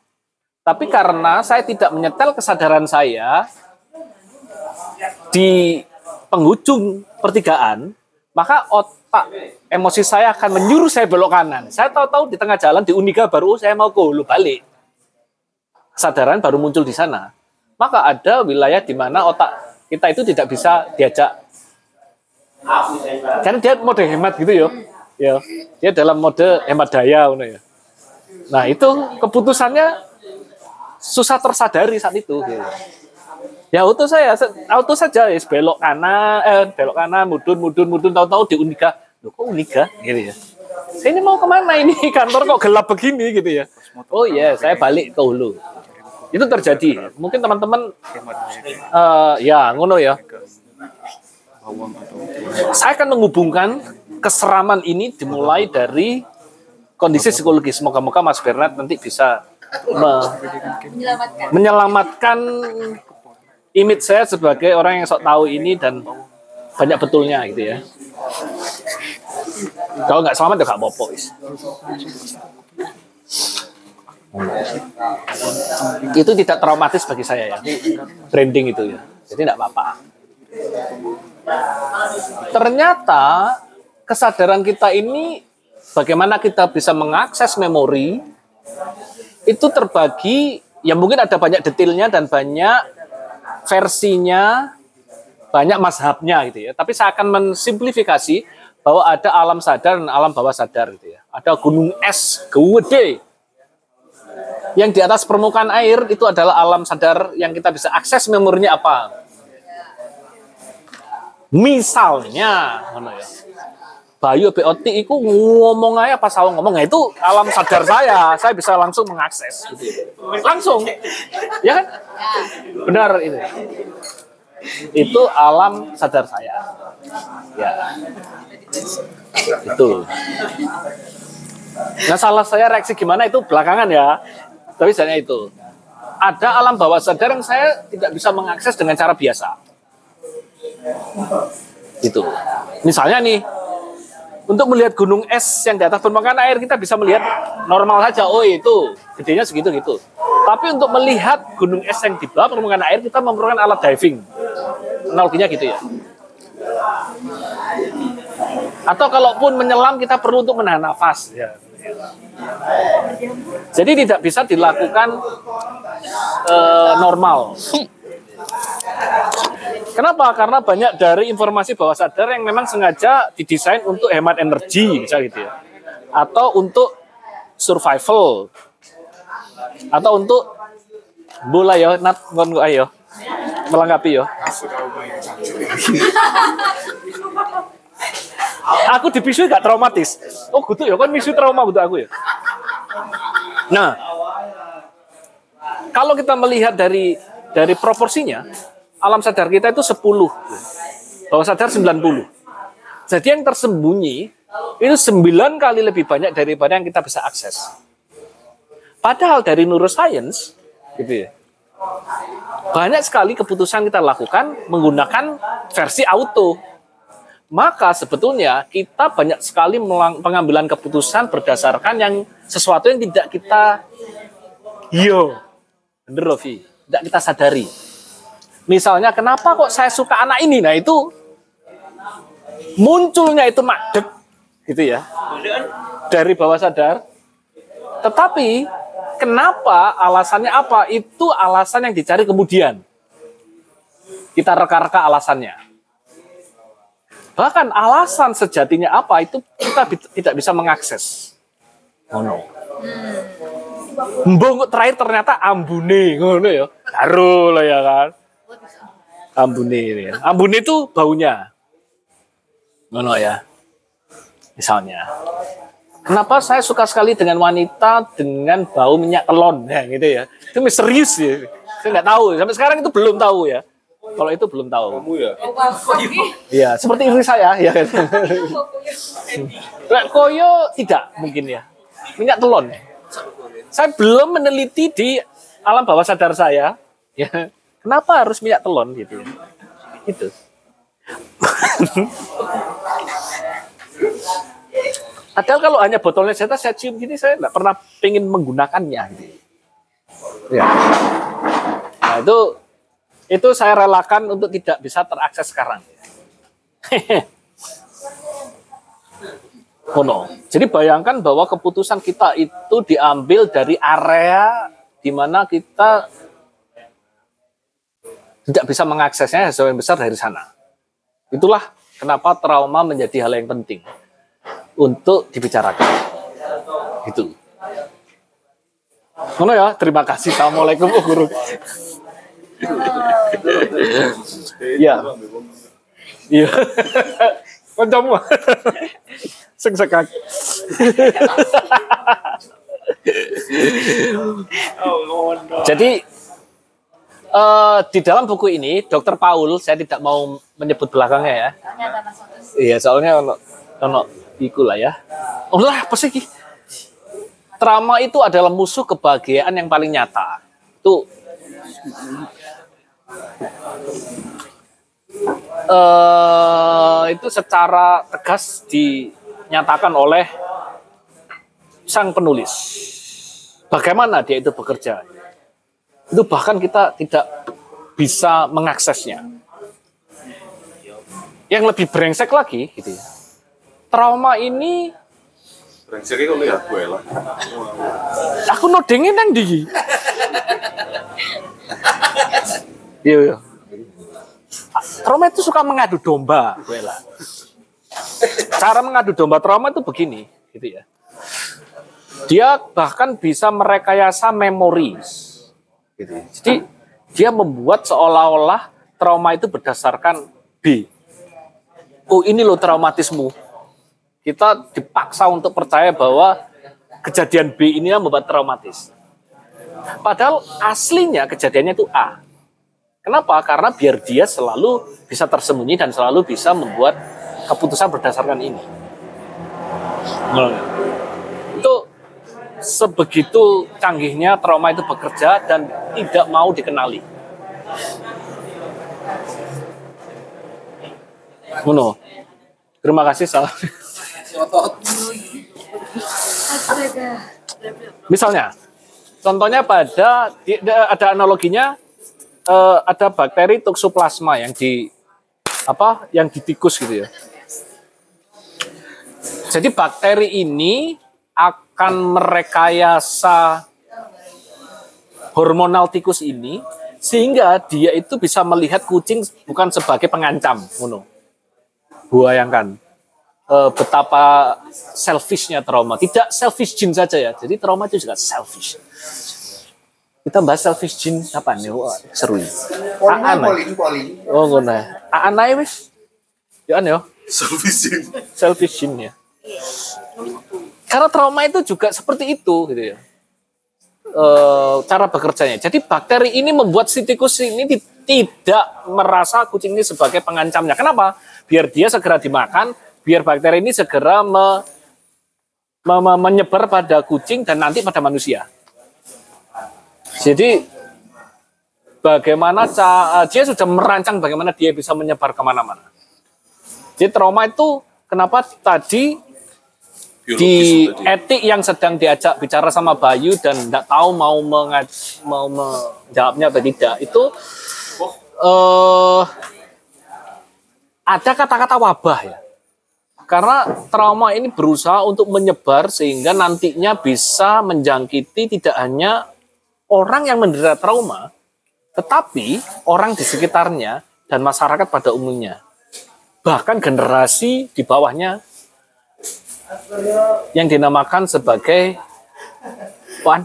Tapi karena saya tidak menyetel kesadaran saya di penghujung pertigaan, maka otak emosi saya akan menyuruh saya belok kanan. Saya tahu-tahu di tengah jalan di Unika baru oh, saya mau ke hulu balik. Kesadaran baru muncul di sana. Maka ada wilayah di mana otak kita itu tidak bisa diajak. Karena dia mode hemat gitu ya. Ya, dia dalam mode hemat daya ya. Nah, itu keputusannya susah tersadari saat itu gitu. Ya auto saya, auto saja ya belok kanan, eh belok kanan, mudun, mudun, mudun, tahu-tahu di Unika. Loh kok Unika? Gitu ya. Saya ini mau ke mana ini kantor kok gelap begini gitu ya. Oh iya, saya balik ke Hulu. Itu terjadi. Mungkin teman-teman uh, ya ngono ya. Saya akan menghubungkan keseraman ini dimulai dari kondisi psikologis. Semoga-moga Mas Bernard nanti bisa me- menyelamatkan image saya sebagai orang yang sok tahu ini dan banyak betulnya gitu ya. Kalau nggak selamat ya nggak apa-apa. Itu tidak traumatis bagi saya ya. Branding itu ya. Jadi nggak apa-apa. Ternyata kesadaran kita ini bagaimana kita bisa mengakses memori itu terbagi ya mungkin ada banyak detailnya dan banyak versinya banyak mazhabnya gitu ya. Tapi saya akan mensimplifikasi bahwa ada alam sadar dan alam bawah sadar gitu ya. Ada gunung es gede yang di atas permukaan air itu adalah alam sadar yang kita bisa akses memorinya apa. Misalnya, ya? Bayu BOT itu ngomong aja pas awal ngomong nah, itu alam sadar saya, saya bisa langsung mengakses gitu. ya. Langsung. Ya kan? Benar itu. Itu alam sadar saya. Ya. Itu. Nah salah saya reaksi gimana itu belakangan ya. Tapi saya itu. Ada alam bawah sadar yang saya tidak bisa mengakses dengan cara biasa. Itu. Misalnya nih, untuk melihat gunung es yang di atas permukaan air kita bisa melihat normal saja. Oh itu gedenya segitu gitu. Tapi untuk melihat gunung es yang di bawah permukaan air kita memerlukan alat diving. Analoginya gitu ya. Atau kalaupun menyelam kita perlu untuk menahan nafas. Ya. Jadi tidak bisa dilakukan eh, normal. Kenapa? Karena banyak dari informasi bawah sadar yang memang sengaja didesain untuk hemat energi, bisa gitu ya. Atau untuk survival. Atau untuk bola ya, nat ngon ayo. Melengkapi ya. Aku dipisui gak traumatis. Oh gitu ya, kan misu trauma gitu aku ya. Nah, kalau kita melihat dari dari proporsinya, alam sadar kita itu 10, bawah sadar 90. Jadi yang tersembunyi itu 9 kali lebih banyak daripada yang kita bisa akses. Padahal dari neuroscience, gitu ya, banyak sekali keputusan kita lakukan menggunakan versi auto. Maka sebetulnya kita banyak sekali pengambilan keputusan berdasarkan yang sesuatu yang tidak kita yo bener Rofi, tidak kita sadari. Misalnya kenapa kok saya suka anak ini? Nah itu munculnya itu madep gitu ya dari bawah sadar. Tetapi kenapa alasannya apa? Itu alasan yang dicari kemudian. Kita reka-reka alasannya. Bahkan alasan sejatinya apa itu kita tidak bisa mengakses. Oh no. Mbok terakhir ternyata ambune ngono ya. Karo lah ya kan. Ambune ini. Ambune itu baunya. Ngono ya. Misalnya. Kenapa saya suka sekali dengan wanita dengan bau minyak telon ya gitu ya. Itu misterius ya. Saya nggak tahu sampai sekarang itu belum tahu ya. Kalau itu belum tahu. Kamu ya? Iya, seperti istri saya ya kan. Lek koyo tidak mungkin ya. Minyak telon. Saya belum meneliti di alam bawah sadar saya ya. Kenapa harus minyak telon gitu. Itu. Padahal kalau hanya botolnya saya, saya cium gini, saya nggak pernah pengen menggunakannya. Gitu. Ya. Nah itu itu saya relakan untuk tidak bisa terakses sekarang. oh no. Jadi bayangkan bahwa keputusan kita itu diambil dari area di mana kita tidak bisa mengaksesnya sebagian besar dari sana. Itulah kenapa trauma menjadi hal yang penting untuk dibicarakan. Gitu. Ngono ya, terima kasih. Assalamualaikum oh, guru. Iya. Iya. Kancamu. Sing sekak. Jadi eh, di dalam buku ini, Dr. Paul, saya tidak mau menyebut belakangnya ya. Iya, soalnya ono ono iku lah ya. Oh lah, apa sih? Trauma itu adalah musuh kebahagiaan yang paling nyata. Itu eh itu secara tegas dinyatakan oleh sang penulis. Bagaimana dia itu bekerja? Itu bahkan kita tidak bisa mengaksesnya. Yang lebih brengsek lagi, gitu ya. Trauma ini Brengseknya kalau ya gue lah. aku nodengin nang di. Iya, iya. Trauma itu suka mengadu domba, gue lah. Cara mengadu domba trauma itu begini, gitu ya. Dia bahkan bisa merekayasa memori. Gitu ya. Jadi dia membuat seolah-olah trauma itu berdasarkan B. Oh ini loh traumatismu. Kita dipaksa untuk percaya bahwa kejadian B ini yang membuat traumatis. Padahal aslinya kejadiannya itu A. Kenapa? Karena biar dia selalu bisa tersembunyi dan selalu bisa membuat keputusan berdasarkan ini. Nah, Itu sebegitu canggihnya trauma itu bekerja dan tidak mau dikenali. Ngono. Terima kasih salam. Misalnya, contohnya pada ada analoginya eh, ada bakteri toxoplasma yang di apa yang di tikus gitu ya. Jadi bakteri ini akan merekayasa hormonal tikus ini sehingga dia itu bisa melihat kucing bukan sebagai pengancam, ngono. Bayangkan eh, betapa selfishnya trauma. Tidak selfish jin saja ya. Jadi trauma itu juga selfish. Kita bahas selfish jin kapan nih? Wah, seru ya. Aan. Oh, ngono. Aan ae wis. Ya an yo. Servicing. selfishin ya. Karena trauma itu juga seperti itu gitu ya. Eh, cara bekerjanya. Jadi bakteri ini membuat si tikus ini ti- tidak merasa kucing ini sebagai pengancamnya. Kenapa? Biar dia segera dimakan, biar bakteri ini segera me- me- me- menyebar pada kucing dan nanti pada manusia. Jadi bagaimana ca- dia sudah merancang bagaimana dia bisa menyebar ke mana-mana. Jadi trauma itu kenapa tadi di etik yang sedang diajak bicara sama Bayu dan tidak tahu mau mengaj- mau menjawabnya atau tidak itu eh ada kata-kata wabah ya. Karena trauma ini berusaha untuk menyebar sehingga nantinya bisa menjangkiti tidak hanya orang yang menderita trauma, tetapi orang di sekitarnya dan masyarakat pada umumnya. Bahkan generasi di bawahnya yang dinamakan sebagai Puan,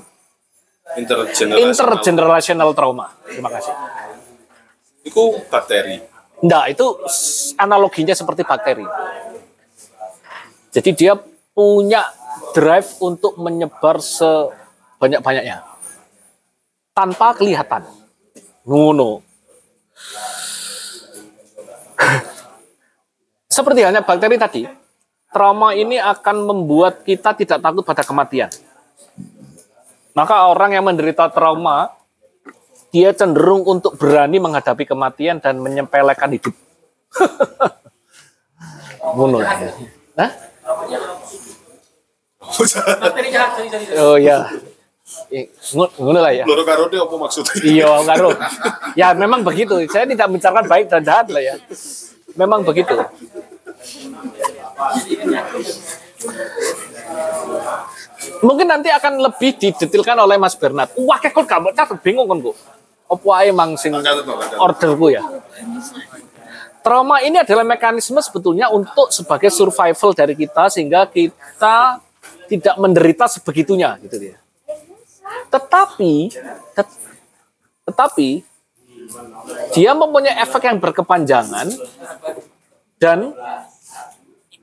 Intergenerational. intergenerational trauma. Terima kasih. Itu bakteri. Nah, itu analoginya seperti bakteri. Jadi dia punya drive untuk menyebar sebanyak-banyaknya tanpa kelihatan. Ngono. Seperti halnya bakteri tadi, trauma ini akan membuat kita tidak takut pada kematian. Maka orang yang menderita trauma, dia cenderung untuk berani menghadapi kematian dan menyempelekan hidup. Ngono. Hah? Oh ya. Ngo- Ngono lah ya. Loro karo apa maksudnya? Iya, karo. Ya memang begitu. Saya tidak membicarakan baik dan jahat lah ya. Memang begitu. Mungkin nanti akan lebih didetilkan oleh Mas Bernard. Wah, kok kamu catat bingung kan, kok. Apa ae mang sing orderku ya. Trauma ini adalah mekanisme sebetulnya untuk sebagai survival dari kita sehingga kita tidak menderita sebegitunya gitu dia. Tetapi tet- tetapi dia mempunyai efek yang berkepanjangan dan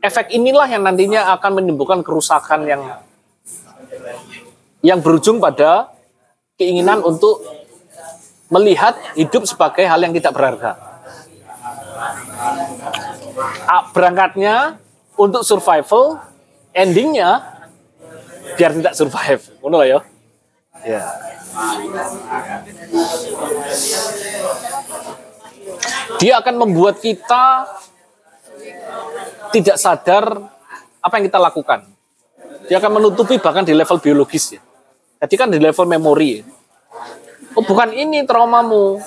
efek inilah yang nantinya akan menimbulkan kerusakan yang yang berujung pada keinginan untuk melihat hidup sebagai hal yang tidak berharga. Berangkatnya untuk survival, endingnya biar tidak survive. Ngono lah ya. Ya. Dia akan membuat kita tidak sadar apa yang kita lakukan. Dia akan menutupi bahkan di level biologis ya. Jadi kan di level memori. ya. Oh bukan ini traumamu.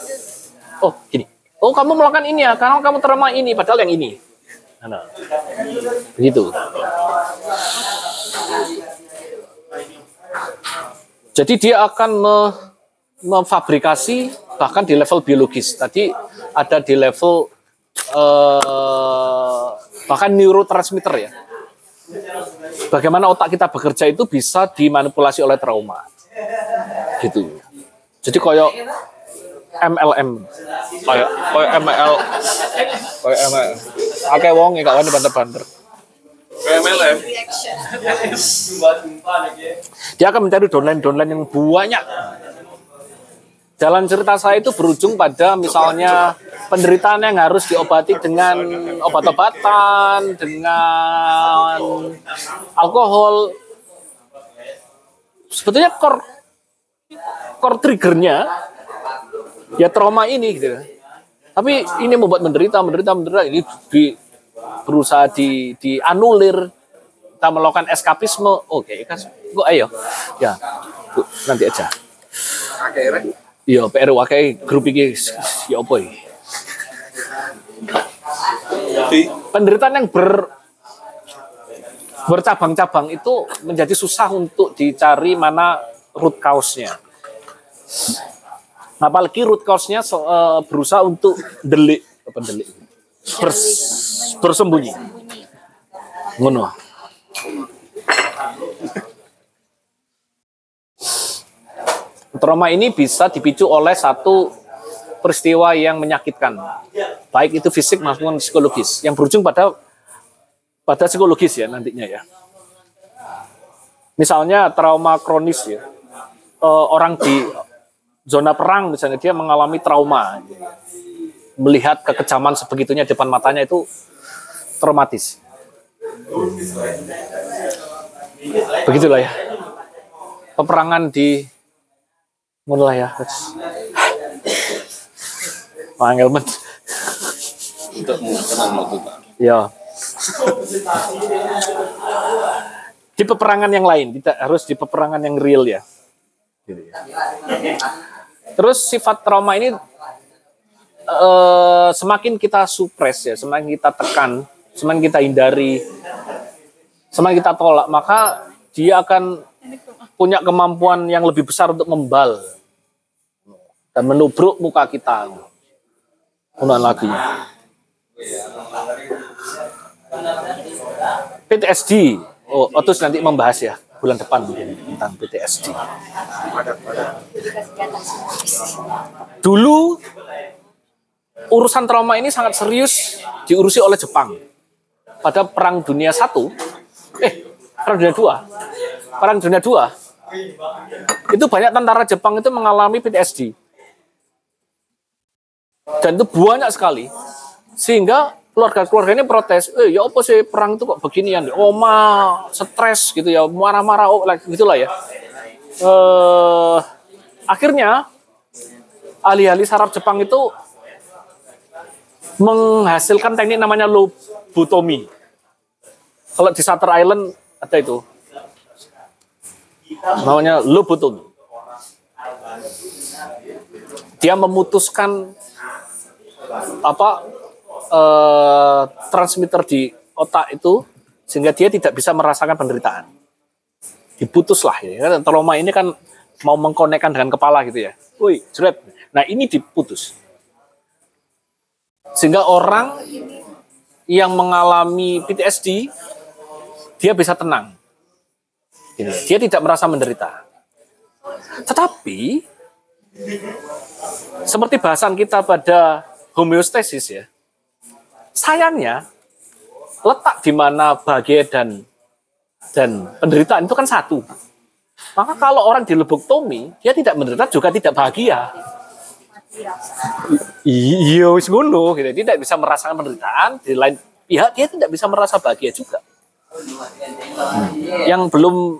Oh gini. Oh kamu melakukan ini ya, karena kamu trauma ini, padahal yang ini. Nah, nah. begitu. Jadi dia akan me- memfabrikasi bahkan di level biologis. Tadi ada di level eh, bahkan neurotransmitter ya. Bagaimana otak kita bekerja itu bisa dimanipulasi oleh trauma. Gitu. Jadi koyo MLM kayak kayak ML kayak ML akeh wong ya gak wani banter-banter. PMLM. Dia akan mencari downline-downline yang banyak. Jalan cerita saya itu berujung pada misalnya penderitaan yang harus diobati dengan obat-obatan, dengan alkohol. Sebetulnya core core triggernya ya trauma ini gitu. Tapi ini membuat menderita, menderita, menderita. Ini di, berusaha di dianulir kita melakukan eskapisme oke kan kok ayo ya nanti aja Akhirnya iya PR wakai grup ini ya apa penderitaan yang ber bercabang-cabang itu menjadi susah untuk dicari mana root cause-nya. Apalagi root cause-nya eh, berusaha untuk delik apa delik Bers- bersembunyi. Ngono. Trauma ini bisa dipicu oleh satu peristiwa yang menyakitkan, baik itu fisik maupun psikologis, yang berujung pada pada psikologis ya nantinya ya. Misalnya trauma kronis ya, Eh, orang di zona perang misalnya dia mengalami trauma, melihat kekejaman sebegitunya di depan matanya itu traumatis. Begitulah ya. Peperangan di mulai ya. Panggil men. Untuk. Ya. Di peperangan yang lain, tidak harus di peperangan yang real ya. Gitu ya. Terus sifat trauma ini eh, semakin kita supres ya, semakin kita tekan, semakin kita hindari, semakin kita tolak, maka dia akan punya kemampuan yang lebih besar untuk membal dan menubruk muka kita. Ulang lagi. PTSD. Oh, Otus nanti membahas ya bulan depan mungkin tentang PTSD. Dulu urusan trauma ini sangat serius diurusi oleh Jepang. Pada Perang Dunia Satu, eh Perang Dunia Dua, Perang Dunia Dua, itu banyak tentara Jepang itu mengalami PTSD. Dan itu banyak sekali. Sehingga keluarga-keluarga ini protes, eh ya apa sih perang itu kok beginian? Oma, stres gitu ya, marah-marah, oh, like, gitulah ya. Eh, akhirnya ahli-ahli saraf Jepang itu menghasilkan teknik namanya lobotomi. Kalau di Shutter Island ada itu. Namanya lobotomi. Dia memutuskan apa eh, transmitter di otak itu sehingga dia tidak bisa merasakan penderitaan. Diputuslah ya. Trauma ini kan mau mengkonekkan dengan kepala gitu ya. Woi, jeret. Nah, ini diputus. Sehingga orang yang mengalami PTSD dia bisa tenang. Dia tidak merasa menderita. Tetapi seperti bahasan kita pada homeostasis ya. Sayangnya letak di mana bahagia dan dan penderitaan itu kan satu. Maka kalau orang dileboktomi, dia tidak menderita juga tidak bahagia. Iya, gitu. Tidak bisa merasakan penderitaan, di lain pihak dia tidak bisa merasa bahagia juga. Hmm. Yang belum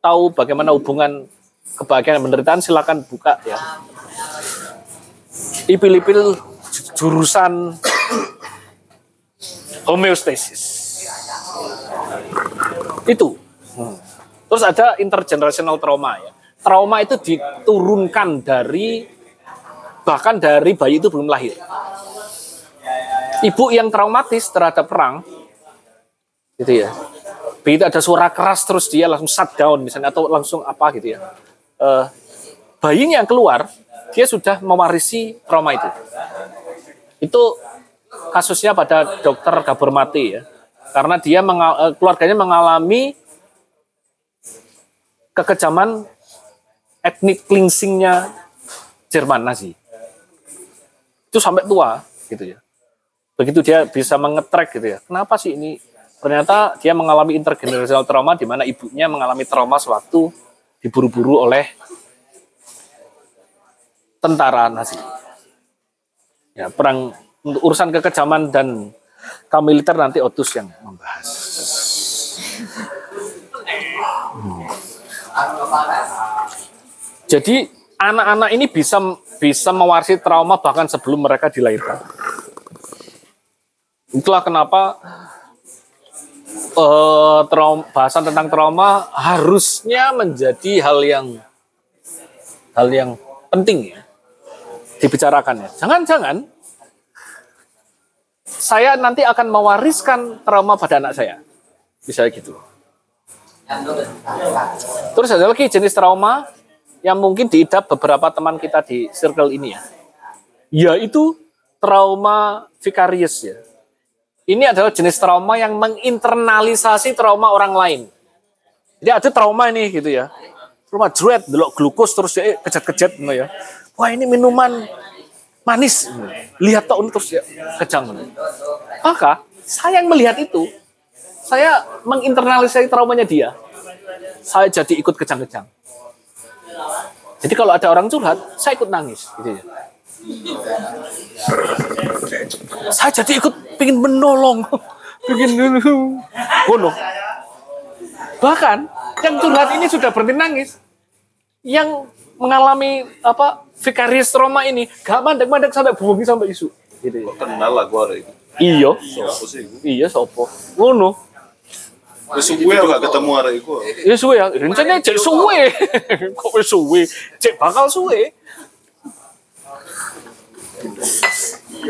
tahu bagaimana hubungan kebahagiaan dan penderitaan silakan buka ya. Ipil-ipil jurusan homeostasis. Itu. Hmm. Terus ada intergenerational trauma ya. Trauma itu diturunkan dari bahkan dari bayi itu belum lahir. Ibu yang traumatis terhadap perang, gitu ya. Begitu ada suara keras terus dia langsung shut down misalnya atau langsung apa gitu ya. Eh, bayinya yang keluar, dia sudah mewarisi trauma itu. Itu kasusnya pada dokter kabur mati ya. Karena dia mengal- eh, keluarganya mengalami kekejaman etnik cleansingnya Jerman Nazi. Itu sampai tua gitu ya. Begitu dia bisa mengetrack gitu ya. Kenapa sih ini? Ternyata dia mengalami intergenerational trauma di mana ibunya mengalami trauma sewaktu diburu-buru oleh tentara Nazi. Ya, perang untuk urusan kekejaman dan kaum nanti Otus yang membahas. Hmm. Jadi anak-anak ini bisa bisa mewarisi trauma bahkan sebelum mereka dilahirkan. Itulah kenapa eh, trauma, bahasan tentang trauma harusnya menjadi hal yang hal yang penting ya dibicarakan ya. Jangan-jangan saya nanti akan mewariskan trauma pada anak saya. Bisa gitu. Terus ada lagi jenis trauma yang mungkin diidap beberapa teman kita di circle ini ya. Yaitu trauma vicarious ya. Ini adalah jenis trauma yang menginternalisasi trauma orang lain. Jadi ada trauma ini gitu ya. Trauma dread, delok glukos terus ya kejat-kejat gitu ya. Wah ini minuman manis. Lihat tuh terus ya kejang. Maka saya yang melihat itu saya menginternalisasi traumanya dia, saya jadi ikut kejang-kejang. Jadi kalau ada orang curhat, saya ikut nangis. Gitu ya. Saya jadi ikut pengen menolong, pengen oh no. Bahkan yang curhat ini sudah berhenti nangis, yang mengalami apa vicarious trauma ini gak mandek-mandek sampai bungi sampai isu. Gitu. Kenal lah gua itu. Iya, Sopo sih? iya sopo. Ngono. Wis suwe gak ketemu hari itu. Ya suwe ya, rencana cek suwe. Kok wis suwe? Cek bakal suwe.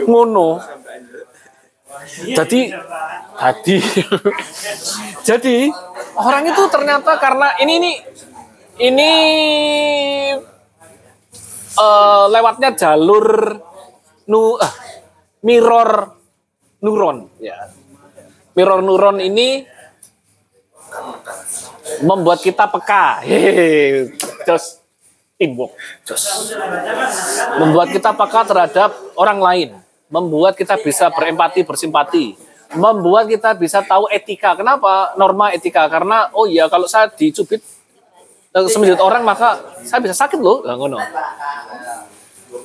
Ngono. Jadi tadi jadi orang itu ternyata karena ini ini ini eh, lewatnya jalur nu ah, mirror neuron ya. Mirror neuron ini membuat kita peka. Hehehe. Jos teamwork. Jos. Membuat kita peka terhadap orang lain. Membuat kita bisa berempati, bersimpati. Membuat kita bisa tahu etika. Kenapa norma etika? Karena oh iya kalau saya dicubit eh, sembilan orang maka saya bisa sakit loh. Ngono.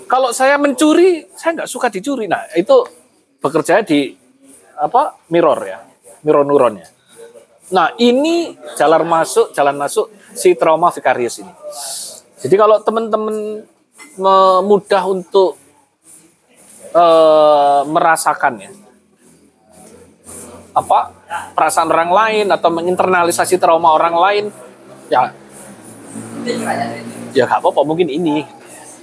Kalau saya mencuri, saya nggak suka dicuri. Nah itu bekerja di apa mirror ya, mirror neuronnya. Nah, ini jalan masuk, jalan masuk si trauma vicarious ini. Jadi kalau teman-teman mudah untuk eh, merasakan ya apa perasaan orang lain atau menginternalisasi trauma orang lain, ya ya nggak apa-apa mungkin ini,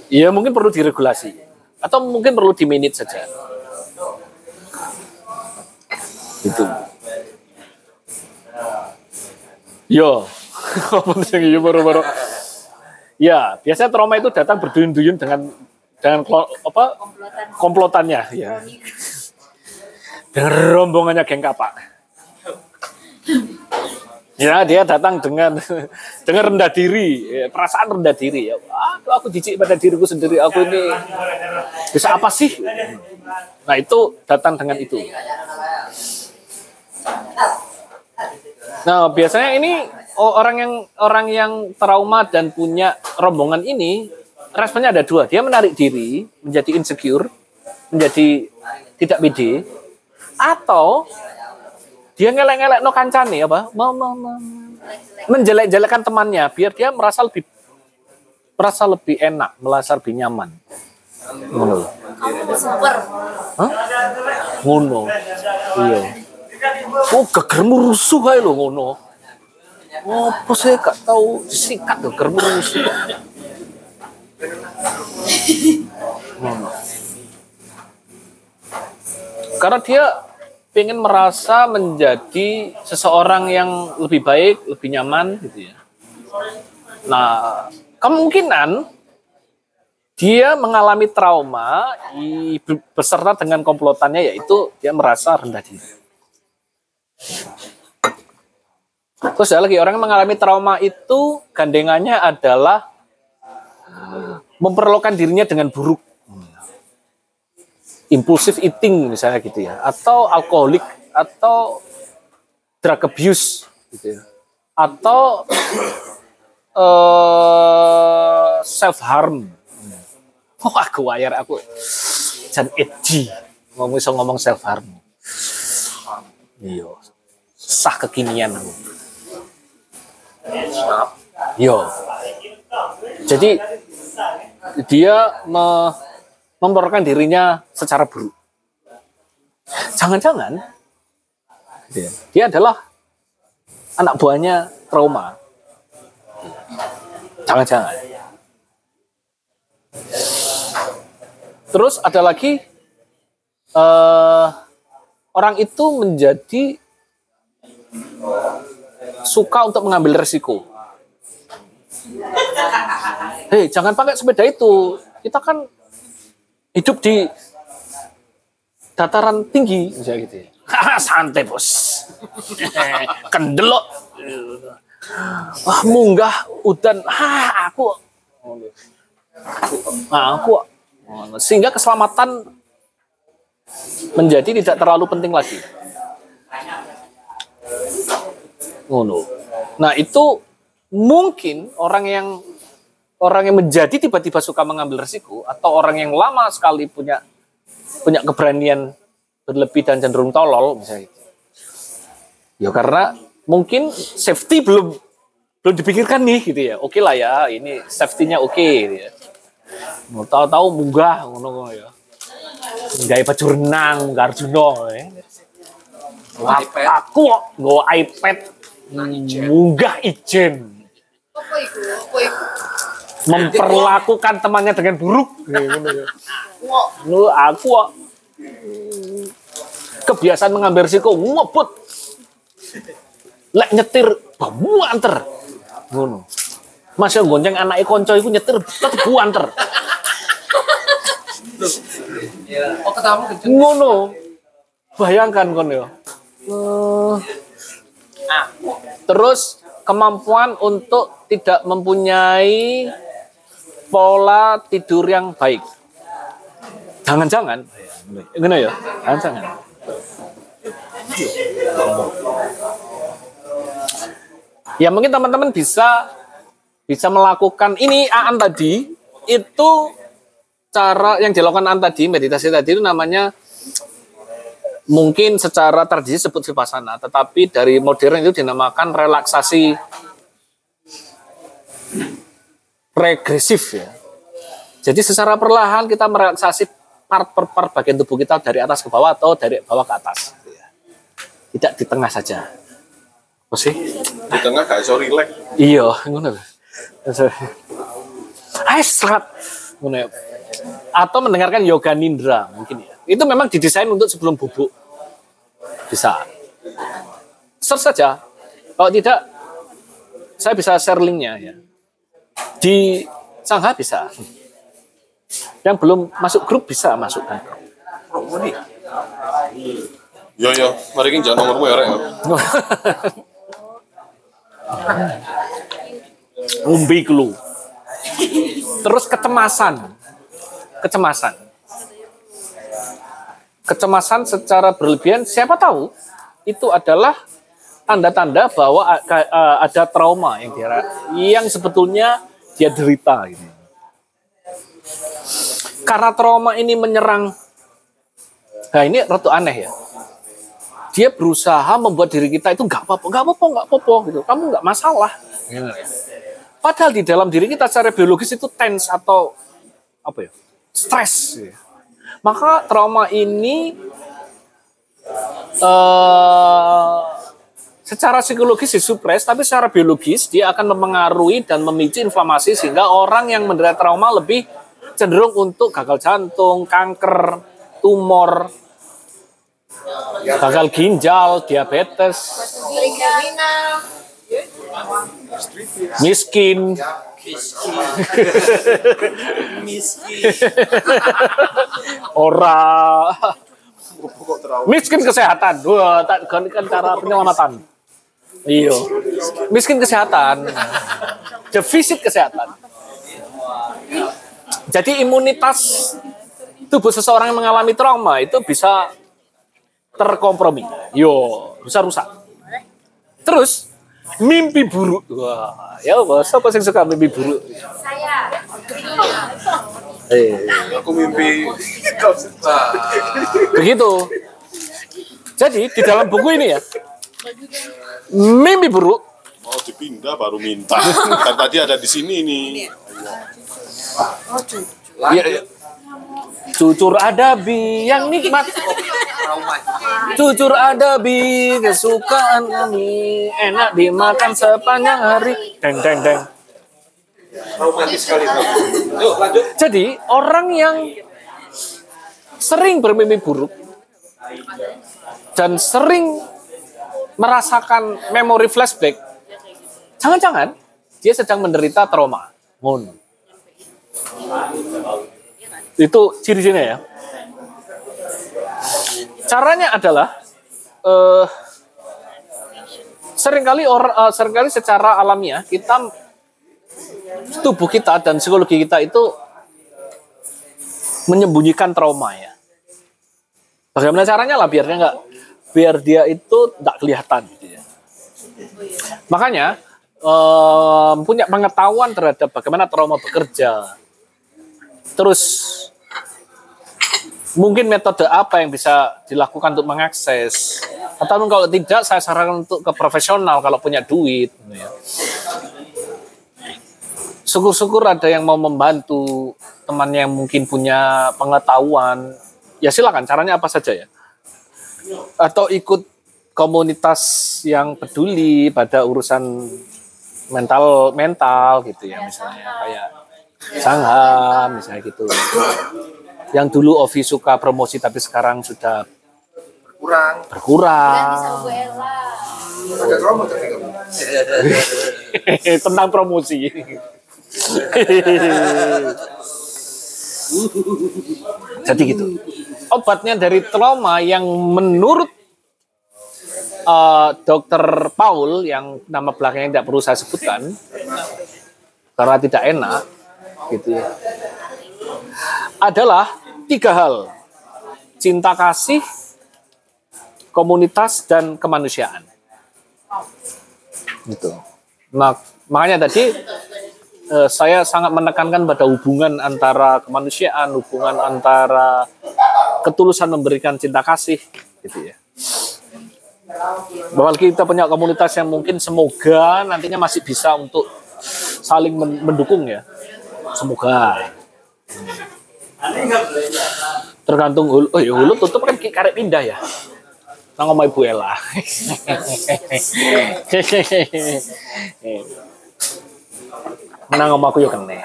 ya mungkin perlu diregulasi atau mungkin perlu di manage saja. Itu. Yo, apa sih yo baru-baru. Ya, biasanya trauma itu datang berduyun-duyun dengan dengan klo- apa komplotannya, ya. Dengan rombongannya geng kapak. Ya, dia datang dengan dengan rendah diri, ya, perasaan rendah diri ya. Aduh, aku jijik pada diriku sendiri. Aku ini bisa apa sih? Nah, itu datang dengan itu. Nah, biasanya ini orang yang orang yang trauma dan punya rombongan ini responnya ada dua. Dia menarik diri, menjadi insecure, menjadi tidak pede, atau dia ngelek-ngelek no kancane apa? Mau, mau, mau, menjelek-jelekkan temannya biar dia merasa lebih merasa lebih enak, merasa lebih nyaman. Ngono. Hah? Ngono. Iya. Oh, gegermu rusuh ae lho ngono. Oh, apa saya gak tahu disikat gegermu rusuh. Ngono. Karena dia pengen merasa menjadi seseorang yang lebih baik, lebih nyaman gitu ya. Nah, kemungkinan dia mengalami trauma beserta dengan komplotannya yaitu dia merasa rendah diri. Terus ada lagi orang yang mengalami trauma itu gandengannya adalah memperlakukan dirinya dengan buruk. Impulsive eating misalnya gitu ya. Atau alkoholik atau drug abuse gitu ya. Atau eh self harm. Oh, aku wayar aku jan edgy ngomong iso ngomong self harm. Iya. Sah kekinian aku. Yo. Jadi dia me, memperlakukan dirinya secara buruk. Jangan-jangan dia, dia adalah anak buahnya trauma. Jangan-jangan. Terus ada lagi eh, orang itu menjadi suka untuk mengambil resiko. Hei, jangan pakai sepeda itu. Kita kan hidup di dataran tinggi, misalnya gitu. ya. Santai bos, kendelok. Wah munggah udan, ah aku, nah aku, sehingga keselamatan menjadi tidak terlalu penting lagi. Ngono. Nah, itu mungkin orang yang orang yang menjadi tiba-tiba suka mengambil resiko atau orang yang lama sekali punya punya keberanian berlebih dan cenderung tolol misalnya gitu. Ya karena mungkin safety belum belum dipikirkan nih gitu ya. Oke lah ya, ini safety-nya oke gitu ya. Mau tahu-tahu munggah ngono ya. Gawe baju renang, Arjuna ya. Aku nggo iPad munggah ijen Apa itu? Apa itu? memperlakukan temannya dengan buruk. Ngono ya. Lu aku kok kebiasaan mengambil risiko ngebut. Lek nyetir buanter. Ngono. Mas yang gonceng anak konco iku nyetir tetep buanter. Oh ketamu kenceng. Ngono. Bayangkan kon ya. Terus kemampuan untuk tidak mempunyai pola tidur yang baik. Jangan-jangan, gini ya, jangan-jangan. Ya mungkin teman-teman bisa bisa melakukan ini Aan tadi itu cara yang dilakukan Aan tadi meditasi tadi itu namanya mungkin secara tradisi disebut vipassana, tetapi dari modern itu dinamakan relaksasi regresif ya. Jadi secara perlahan kita merelaksasi part per part bagian tubuh kita dari atas ke bawah atau dari bawah ke atas. Tidak di tengah saja. Apa sih? Di tengah gak iso relax. Iya, ngono. Ayo serat. Ngono ya. Atau mendengarkan yoga nindra mungkin ya. Itu memang didesain untuk sebelum bubuk. Bisa. Search saja. Kalau tidak, saya bisa share linknya ya. Di Sangha bisa. Yang belum masuk grup bisa masukkan. Yo yo, mari kita jangan nomormu ya rek. Umbi kelu. Terus kecemasan. Kecemasan. Kecemasan secara berlebihan, siapa tahu itu adalah tanda-tanda bahwa ada trauma yang dia yang sebetulnya dia derita gitu. Karena trauma ini menyerang Nah ini ratu aneh ya. Dia berusaha membuat diri kita itu nggak apa-apa, nggak apa-apa, nggak apa-apa gitu. Kamu nggak masalah. Padahal di dalam diri kita secara biologis itu tense atau apa ya, stres. gitu. Maka trauma ini eh secara psikologis disupres, tapi secara biologis dia akan mempengaruhi dan memicu inflamasi sehingga orang yang menderita trauma lebih cenderung untuk gagal jantung, kanker, tumor, gagal ginjal, diabetes, miskin. Ora. Miskin kesehatan. Wah, tak kan kan cara penyelamatan. Iya. Miskin kesehatan. Defisit kesehatan. Jadi imunitas tubuh seseorang yang mengalami trauma itu bisa terkompromi. Yo, bisa rusak. Terus mimpi buruk. Wah, ya apa? Siapa sih suka mimpi buruk? Eh, Aku mimpi begitu. Jadi di dalam buku ini ya, mimpi buruk mau dipindah baru minta. Kan tadi ada di sini nih. Ya, ya. Cucur adabi yang nikmat. Cucur adabi kesukaan kami Enak dimakan sepanjang hari Deng deng deng Traumatis sekali. Lanjut. Jadi orang yang sering bermimpi buruk Dan sering merasakan memori flashback Jangan-jangan dia sedang menderita trauma Ngono. Itu ciri-cirinya ya caranya adalah eh sering kali orang eh, sering kali secara alamiah kita tubuh kita dan psikologi kita itu menyembunyikan trauma ya. Bagaimana caranya lah biar dia nggak biar dia itu nggak kelihatan gitu ya. Makanya em, punya pengetahuan terhadap bagaimana trauma bekerja. Terus mungkin metode apa yang bisa dilakukan untuk mengakses? Atau kalau tidak saya sarankan untuk ke profesional kalau punya duit gitu ya. syukur-syukur ada yang mau membantu teman yang mungkin punya pengetahuan. Ya silakan. Caranya apa saja ya? Atau ikut komunitas yang peduli pada urusan mental mental gitu ya misalnya. Kayak sangha misalnya gitu. Yang dulu Ovi suka promosi tapi sekarang sudah kurang berkurang. Tapi kamu? Tentang promosi. Jadi gitu. Obatnya dari trauma yang menurut eh, dokter Paul yang nama belakangnya tidak perlu saya sebutkan karena tidak enak gitu ya. Adalah tiga hal. Cinta kasih komunitas dan kemanusiaan. Gitu. Nah makanya tadi eh, saya sangat menekankan pada hubungan antara kemanusiaan hubungan antara ketulusan memberikan cinta kasih gitu ya. Bahwa kita punya komunitas yang mungkin semoga nantinya masih bisa untuk saling men- mendukung ya semoga. Tergantung hulu oh ya hulu tutup kan karek pindah ya? Nang omah ibu Ella. Nang omahku yo kene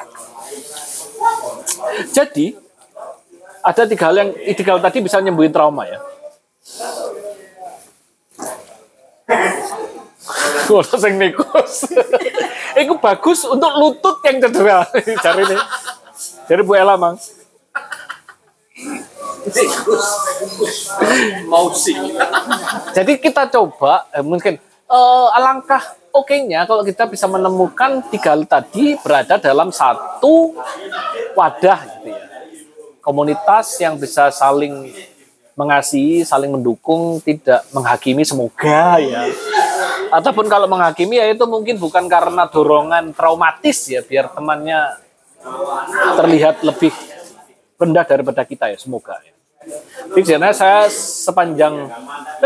jadi ada tiga hal yang tiga hal tadi bisa nyembuhin trauma ya Kalau sing nikus. Iku bagus untuk lutut yang cedera. Cari ini. Dari Bu Ella, Mang. mau sih Jadi kita coba eh, mungkin eh, alangkah oke-nya kalau kita bisa menemukan tiga hal tadi berada dalam satu wadah gitu ya. Komunitas yang bisa saling mengasihi, saling mendukung, tidak menghakimi semoga ya. Ataupun kalau menghakimi ya itu mungkin bukan karena dorongan traumatis ya biar temannya terlihat lebih rendah daripada kita ya semoga ya. Jadi saya sepanjang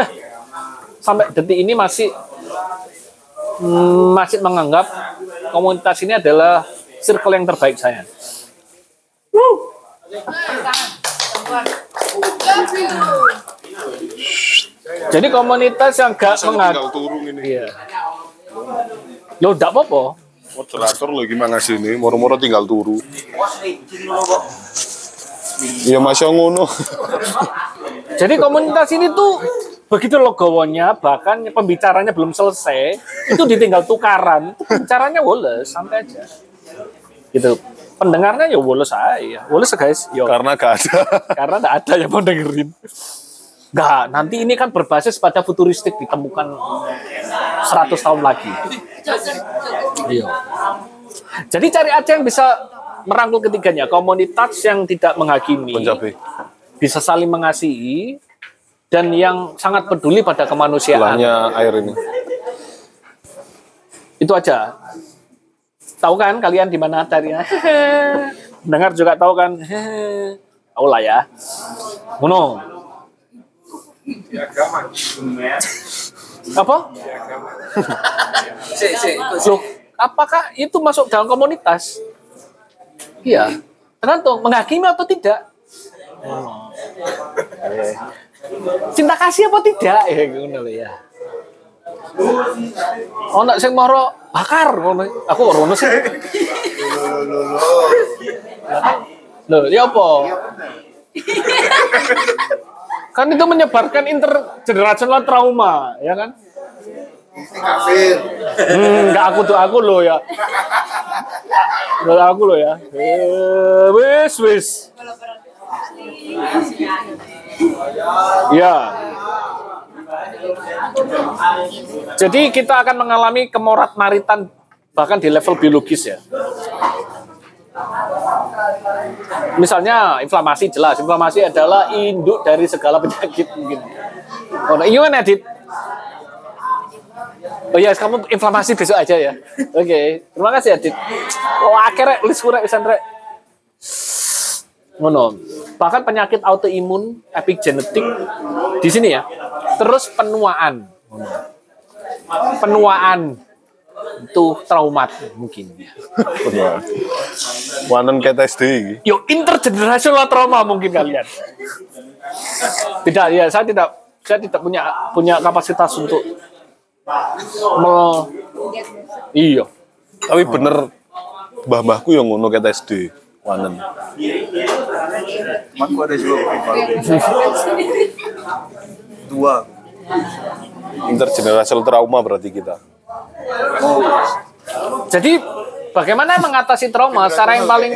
eh, sampai detik ini masih mm, masih menganggap komunitas ini adalah circle yang terbaik saya. Jadi komunitas yang gak mengat, tinggal turun ini. iya. Lo enggak apa-apa. Moderator lo gimana sih ini? Moro-moro tinggal turu. Iya masya ngono. Jadi komunitas ini tuh begitu logowonya, bahkan pembicaranya belum selesai, itu ditinggal tukaran. Caranya woles, santai aja. Gitu. Pendengarnya ya woles aja. Woles guys. Yo. Karena gak ada. Karena nggak ada yang mau dengerin. Nggak, nanti ini kan berbasis pada futuristik ditemukan 100 tahun lagi. Iya. Jadi cari aja yang bisa merangkul ketiganya. Komunitas yang tidak menghakimi, Punjabi. bisa saling mengasihi, dan yang sangat peduli pada kemanusiaan. Sebelahnya air ini. Itu aja. Tahu kan kalian di mana carinya? Dengar juga tahu kan? Tahu lah ya. Ngono. Apa? si si Loh, apakah itu masuk dalam komunitas? Iya. Tergantung menghakimi atau tidak. Cinta kasih apa tidak? Ya ngono lho ya. Oh, nak sing moro bakar ngono. Aku ngono sih. Loh, ya apa? kan itu menyebarkan intergenerational trauma, ya kan? Hmm, enggak aku tuh aku lo ya. Enggak aku lo ya. Eh, wis wis. Ya. Jadi kita akan mengalami kemorat maritan bahkan di level biologis ya. Misalnya inflamasi jelas, inflamasi adalah induk dari segala penyakit mungkin. Oh, nah, gimana Dit? Oh iya, kamu inflamasi besok aja ya. Oke, terima kasih Adit. Oh, akhirnya tulis kurek pisan rek. Ngono. Bahkan penyakit autoimun, epigenetik di sini ya. Terus penuaan. Penuaan itu traumat mungkin. Wanen kayak SD iki. Yo intergenerational trauma mungkin kalian. Tidak ya, saya tidak saya tidak punya punya kapasitas untuk me- iya. Tapi bener mbah-mbahku yang ngono kayak SD. Wanen. Temanku ada juga dua Intergenerational trauma berarti kita. Jadi bagaimana mengatasi trauma? Cara yang paling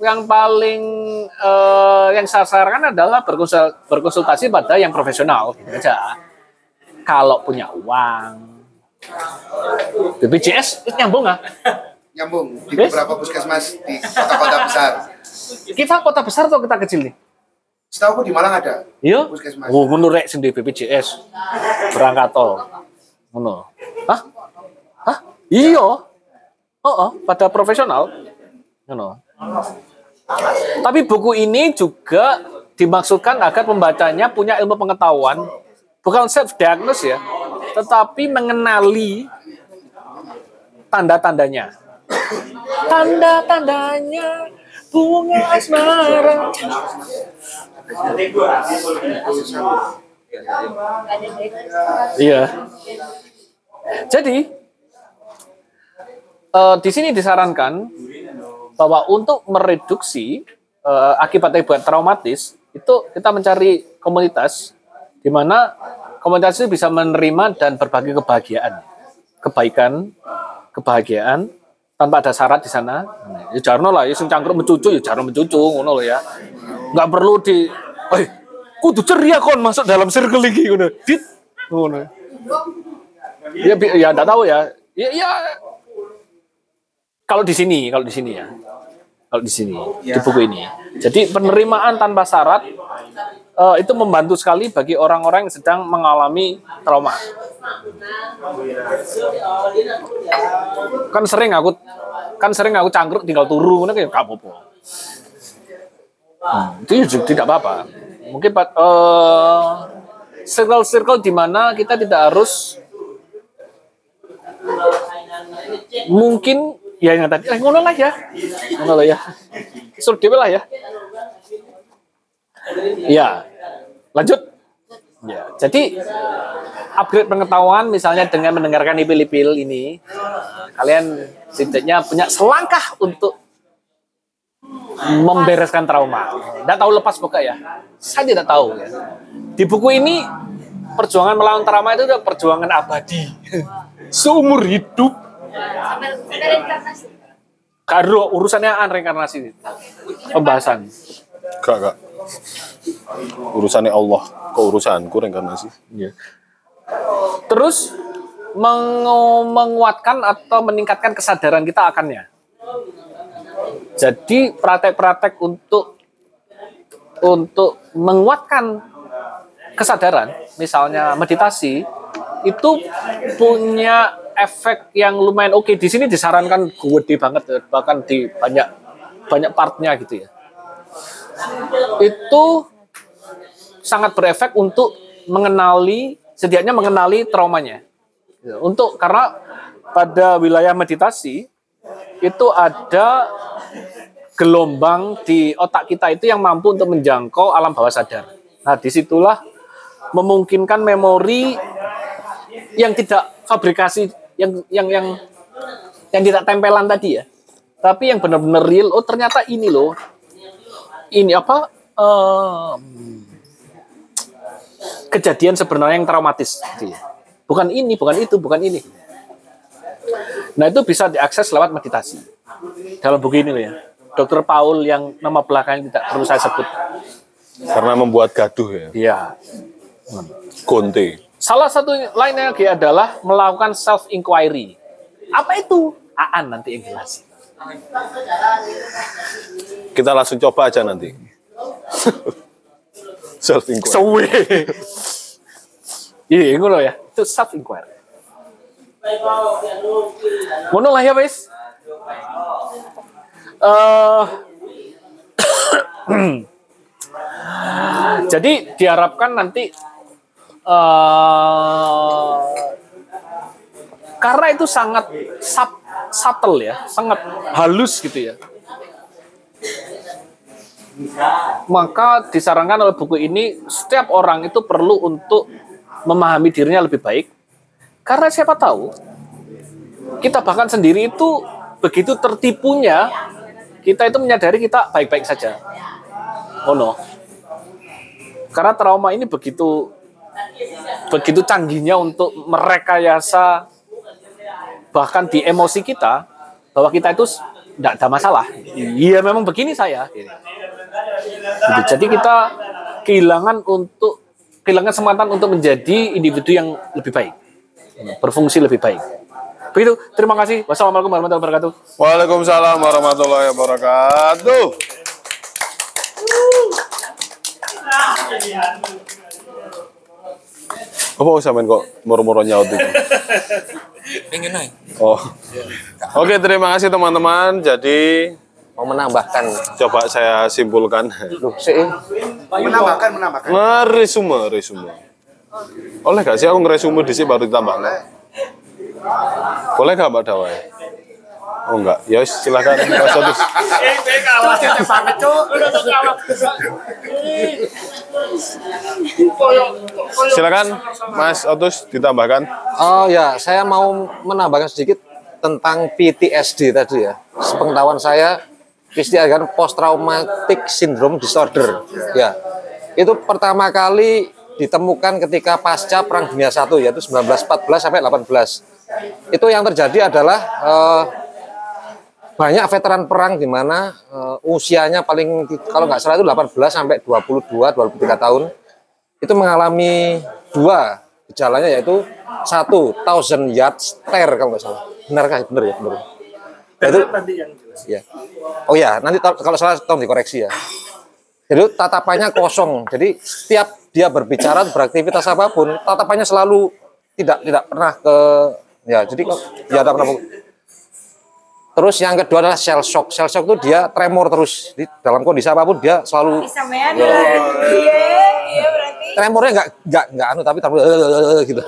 yang paling eh, yang saya sarankan adalah berkonsul- berkonsultasi pada yang profesional gitu aja. Kalau punya uang, BPJS itu nyambung nggak? nyambung di beberapa puskesmas di kota-kota besar. Kita kota besar atau kita kecil nih? Setahu di Malang ada. Iya. Puskesmas. Oh, ngono rek sendiri BPJS. Berangkat tol. Ngono. Hah? Hah? Iya. Oh, oh, pada profesional. Ngono. Tapi buku ini juga dimaksudkan agar pembacanya punya ilmu pengetahuan, bukan self diagnose ya, tetapi mengenali tanda-tandanya. Tanda-tandanya bunga asmara. Iya. Jadi eh, di sini disarankan bahwa untuk mereduksi eh, akibat akibat traumatis itu kita mencari komunitas di mana komunitas itu bisa menerima dan berbagi kebahagiaan, kebaikan, kebahagiaan tanpa ada syarat di sana. Ya jarno lah, ya sing cangkruk mencucu ya jarno mencucu ngono ya. Nggak perlu di eh kudu ceria kon masuk dalam circle iki ngono. Dit ngono. Ya ya enggak tahu ya. Ya, ya kalau di sini, kalau di sini ya. Kalau di sini, di buku ini. Jadi penerimaan tanpa syarat eh, itu membantu sekali bagi orang-orang yang sedang mengalami trauma. Kan sering aku kan sering aku cangkruk tinggal turu ngono kayak gak apa-apa. Hmm, itu juga tidak apa-apa. Mungkin eh, circle-circle di mana kita tidak harus mungkin ya yang tadi eh, ngono lah ya. Ngono lah ya. Suruh dewe lah ya. Ya lanjut. Ya jadi upgrade pengetahuan misalnya dengan mendengarkan ipil-ipil ini kalian setidaknya punya selangkah untuk membereskan trauma. Tidak tahu lepas buka ya. Saya tidak tahu ya. Di buku ini perjuangan melawan trauma itu udah perjuangan abadi. Seumur hidup. Karo urusannya an reinkarnasi. Pembahasan. Gak, gak. Urusannya Allah, kok urusanku reinkarnasi. Iya. terus meng- menguatkan atau meningkatkan kesadaran kita akannya jadi praktek-praktek untuk untuk menguatkan kesadaran misalnya meditasi itu punya efek yang lumayan oke. Di sini disarankan gede banget bahkan di banyak banyak partnya gitu ya. Itu sangat berefek untuk mengenali setidaknya mengenali traumanya. Ya, untuk karena pada wilayah meditasi itu ada gelombang di otak kita itu yang mampu untuk menjangkau alam bawah sadar. Nah, di situlah memungkinkan memori yang tidak fabrikasi yang yang yang yang tidak tempelan tadi ya. Tapi yang benar-benar real oh ternyata ini loh. Ini apa em, kejadian sebenarnya yang traumatis. Gitu ya. bukan ini bukan itu bukan ini. Nah itu bisa diakses lewat meditasi. Dalam buku ini loh ya Dokter Paul yang nama belakangnya tidak perlu saya sebut Karena membuat gaduh ya. Iya. Gonte. Salah satu lainnya lagi adalah melakukan self inquiry. Apa itu? Aan nanti yang jelasin. Kita langsung coba aja nanti. Self inquiry. Suwe. Iya, ngono ya. Itu self inquiry. Ngono lah ya wis. Eh Jadi diharapkan nanti eh karena itu sangat sub, subtle ya, sangat halus gitu ya. Maka disarankan oleh buku ini setiap orang itu perlu untuk memahami dirinya lebih baik. Karena siapa tahu kita bahkan sendiri itu begitu tertipunya kita itu menyadari kita baik-baik saja. Oh no. Karena trauma ini begitu begitu canggihnya untuk merekayasa bahkan di emosi kita bahwa kita itu tidak ada masalah. Iya memang begini saya. Gitu. Jadi kita kehilangan untuk kehilangan kesempatan untuk menjadi individu yang lebih baik, berfungsi lebih baik. Begitu. Terima kasih. Wassalamualaikum warahmatullahi wabarakatuh. Waalaikumsalam warahmatullahi wabarakatuh. Apa sampean kok moro-moro nyaut itu? Pengen aja. Oh. Oke, terima kasih teman-teman. Jadi Mau menambahkan. coba saya simpulkan. Loh, sih. Menambahkan, menambahkan. Ngeresume, resume. Oleh gak sih aku ngeresume di sini baru ditambah? Boleh gak Mbak Dawai? Oh enggak, ya silakan Mas Otus. Silakan Mas Otus ditambahkan. Oh ya, saya mau menambahkan sedikit tentang PTSD tadi ya. Sepengetahuan saya, PTSD kan post traumatic syndrome disorder. Ya, itu pertama kali ditemukan ketika pasca Perang Dunia I yaitu 1914 sampai 18. Itu yang terjadi adalah eh, banyak veteran perang di mana eh, usianya paling kalau nggak salah itu 18 sampai 22 23 tahun itu mengalami dua gejalanya yaitu satu thousand yard stare kalau nggak salah. Benarkah benar ya? Benar. Itu ya oh ya nanti kalau salah tolong dikoreksi ya. Jadi tatapannya kosong. Jadi setiap dia berbicara beraktivitas apa pun tatapannya selalu tidak tidak pernah ke ya jadi ya tidak pernah Terus yang kedua adalah shell shock. Shell shock itu dia tremor terus. Di dalam kondisi apa pun dia selalu Sampean iya iya berarti tremornya nggak nggak nggak anu tapi tremor "Eh, gitu.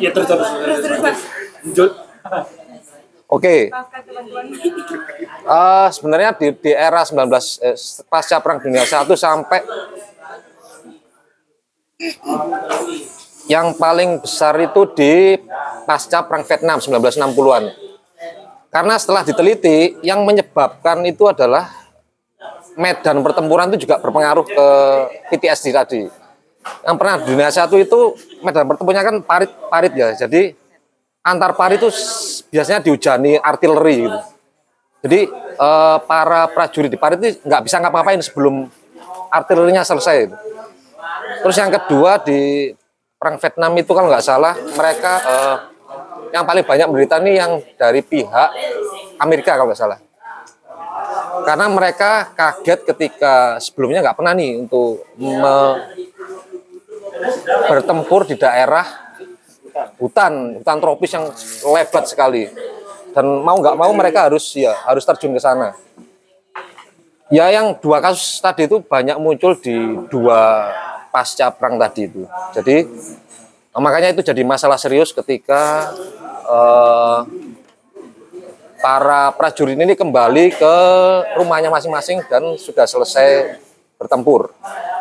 Ya terus terus. terus. Oke, Maafkan teman-teman. eh, sebenarnya di, di era 19 eh, pasca perang dunia I sampai yang paling besar itu di pasca perang Vietnam 1960-an. Karena setelah diteliti yang menyebabkan itu adalah medan pertempuran itu juga berpengaruh ke PTSD tadi. Yang pernah di dunia satu itu medan pertempurannya kan parit-parit ya. Jadi antar parit itu biasanya dihujani artileri gitu. Jadi eh, para prajurit di parit ini nggak bisa ngapa-ngapain sebelum artilerinya selesai. Terus yang kedua di perang Vietnam itu kalau nggak salah mereka eh, yang paling banyak menderita ini yang dari pihak Amerika kalau nggak salah. Karena mereka kaget ketika sebelumnya nggak pernah nih untuk bertempur di daerah hutan, hutan tropis yang lebat sekali. Dan mau nggak mau mereka harus ya harus terjun ke sana. Ya yang dua kasus tadi itu banyak muncul di dua pasca perang tadi itu. Jadi makanya itu jadi masalah serius ketika eh, para prajurit ini kembali ke rumahnya masing-masing dan sudah selesai bertempur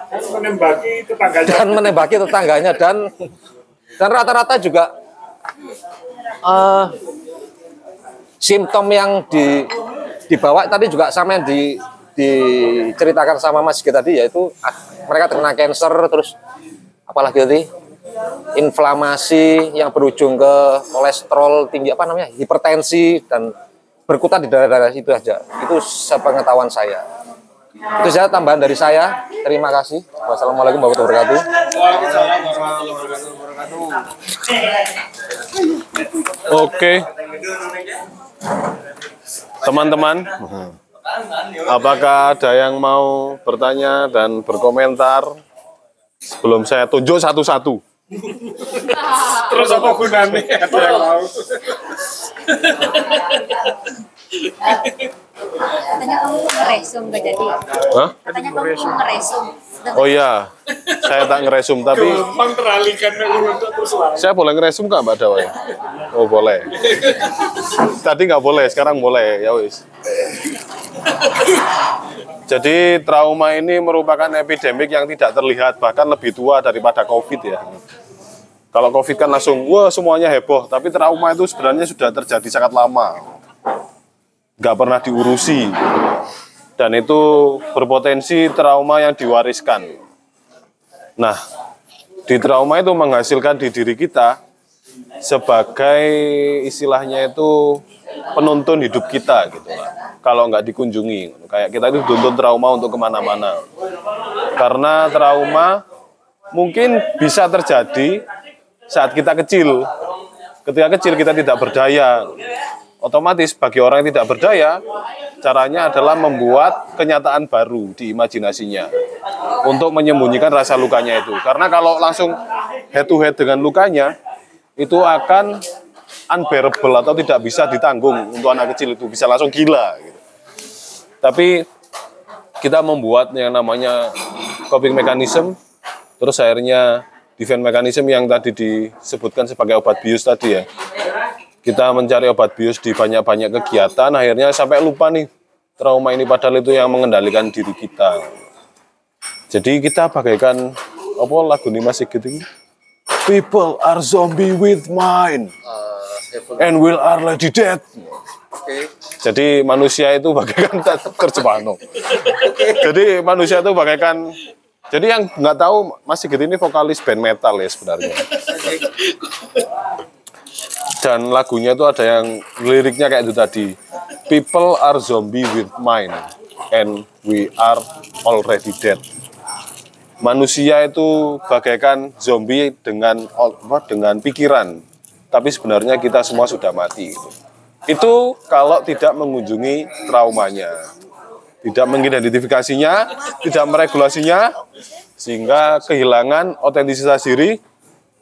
menembaki tetangganya dan menembaki tetangganya dan dan rata-rata juga eh, simptom yang di dibawa tadi juga sama yang di diceritakan sama Mas Sigit tadi yaitu ah, mereka terkena cancer terus apalagi tadi inflamasi yang berujung ke kolesterol tinggi apa namanya hipertensi dan berkutat di daerah-daerah itu aja. Itu sepengetahuan saya. Itu saja tambahan dari saya. Terima kasih. Wassalamualaikum warahmatullahi wabarakatuh. Oke. Teman-teman, Apakah ada yang mau bertanya dan berkomentar sebelum saya tunjuk satu-satu? Terus apa gunanya? Ada yang mau? Katanya kamu ngeresum gak jadi. Hah? Katanya kamu ngeresum. Oh iya, saya tak ngeresum tapi Gampang teralihkan terus saya boleh ngeresum nggak Mbak Dawai? Oh boleh. Tadi nggak boleh, sekarang boleh. Ya wis. Jadi trauma ini merupakan epidemik yang tidak terlihat, bahkan lebih tua daripada COVID ya. Kalau COVID kan langsung, wah semuanya heboh. Tapi trauma itu sebenarnya sudah terjadi sangat lama. Nggak pernah diurusi. Dan itu berpotensi trauma yang diwariskan. Nah, di trauma itu menghasilkan di diri kita sebagai istilahnya itu penuntun hidup kita gitu lah. Kalau nggak dikunjungi, kayak kita itu tuntun trauma untuk ke mana-mana. Karena trauma mungkin bisa terjadi saat kita kecil. Ketika kecil kita tidak berdaya. Otomatis bagi orang yang tidak berdaya, caranya adalah membuat kenyataan baru di imajinasinya untuk menyembunyikan rasa lukanya itu. Karena kalau langsung head to head dengan lukanya, itu akan unbearable atau tidak bisa ditanggung untuk anak kecil itu bisa langsung gila. Gitu. Tapi kita membuat yang namanya coping mechanism, terus akhirnya defense mechanism yang tadi disebutkan sebagai obat bius tadi ya. Kita mencari obat bius di banyak-banyak kegiatan, akhirnya sampai lupa nih trauma ini padahal itu yang mengendalikan diri kita. Jadi kita bagaikan apa lagu ini masih gitu People are zombie with mind and will are lady dead. Jadi manusia itu bagaikan terjemahan. Jadi manusia itu bagaikan jadi yang nggak tahu masih gitu ini vokalis band metal ya sebenarnya. Dan lagunya itu ada yang liriknya kayak itu tadi. People are zombie with mind and we are already dead. Manusia itu bagaikan zombie dengan dengan pikiran, tapi sebenarnya kita semua sudah mati. Itu kalau tidak mengunjungi traumanya, tidak mengidentifikasinya, tidak meregulasinya, sehingga kehilangan otentisitas diri,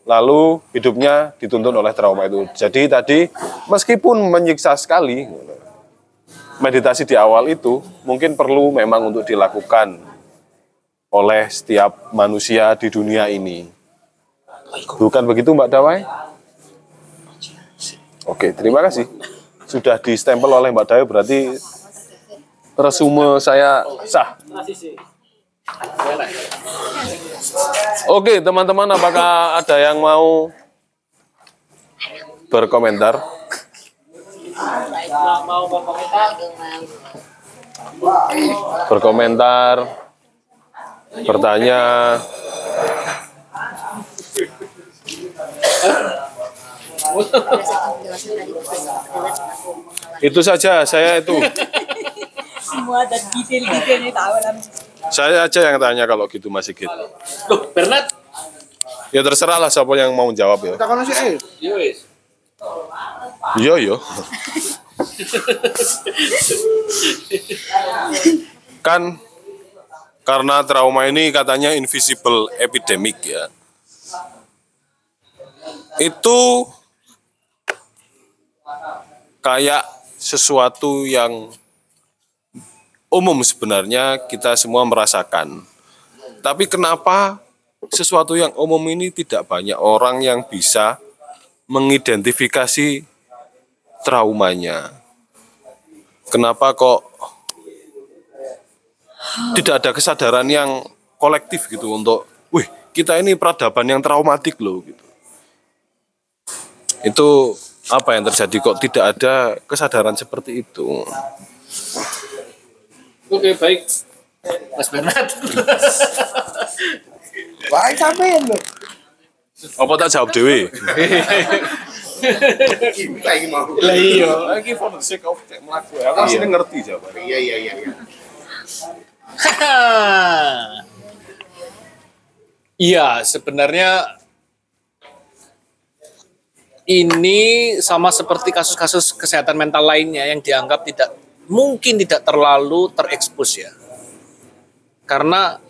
lalu hidupnya dituntun oleh trauma itu. Jadi tadi meskipun menyiksa sekali, meditasi di awal itu mungkin perlu memang untuk dilakukan oleh setiap manusia di dunia ini. Bukan begitu Mbak Dawai? Oke, terima kasih. Sudah di-stempel oleh Mbak Dawai berarti resume saya sah. Oke, teman-teman, apakah ada yang mau berkomentar? Berkomentar, bertanya. Itu saja, saya itu. Semua dan detail-detailnya tahu. Saya aja yang tanya kalau gitu Mas Sigit. Loh, Bernard. Ya terserah lah siapa yang mau jawab ya. Kita kono sih eh. Iya wis. Iya, iya. kan karena trauma ini katanya invisible epidemic ya. Itu kayak sesuatu yang umum sebenarnya kita semua merasakan. Tapi kenapa sesuatu yang umum ini tidak banyak orang yang bisa mengidentifikasi traumanya? Kenapa kok tidak ada kesadaran yang kolektif gitu untuk, wih kita ini peradaban yang traumatik loh gitu. Itu apa yang terjadi kok tidak ada kesadaran seperti itu? Oke, baik. Mas Bernard. Wah, sampean lho. Apa tak jawab dewi? Kita iki mau. Lah iya. Lagi for the sake of cek melaku ya. Aku asli ngerti jawabannya. Iya iya iya iya. Iya, sebenarnya ini sama seperti kasus-kasus kesehatan mental lainnya yang dianggap tidak mungkin tidak terlalu terekspos ya. Karena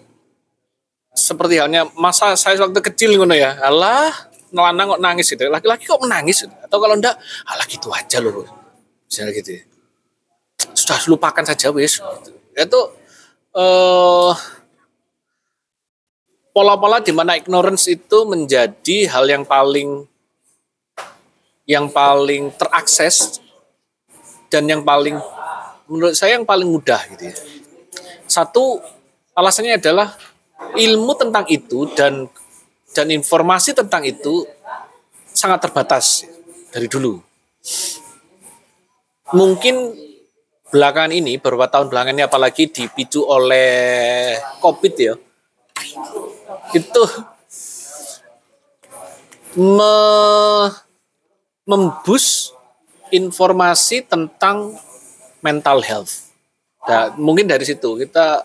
seperti halnya masa saya waktu kecil ngono ya. Alah, nelanang kok nangis gitu. Laki-laki kok menangis gitu. Atau kalau enggak, alah gitu aja loh. Misalnya gitu ya. Sudah lupakan saja wis. Gitu. Itu eh pola-pola di mana ignorance itu menjadi hal yang paling yang paling terakses dan yang paling menurut saya yang paling mudah gitu ya. Satu alasannya adalah ilmu tentang itu dan dan informasi tentang itu sangat terbatas dari dulu. Mungkin belakangan ini beberapa tahun belakangan ini apalagi dipicu oleh Covid ya. Itu me, membus informasi tentang mental health. Nah, mungkin dari situ kita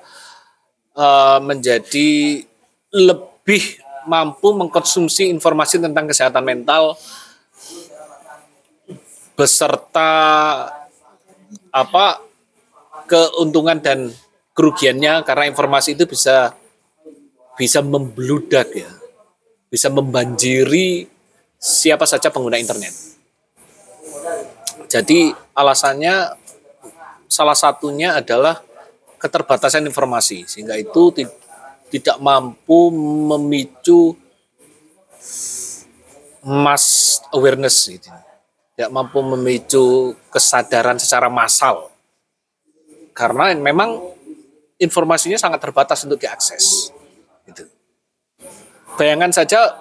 uh, menjadi lebih mampu mengkonsumsi informasi tentang kesehatan mental beserta apa keuntungan dan kerugiannya karena informasi itu bisa bisa membludak ya bisa membanjiri siapa saja pengguna internet jadi alasannya salah satunya adalah keterbatasan informasi sehingga itu tidak mampu memicu mass awareness gitu. Tidak mampu memicu kesadaran secara massal. Karena memang informasinya sangat terbatas untuk diakses. Gitu. Bayangan saja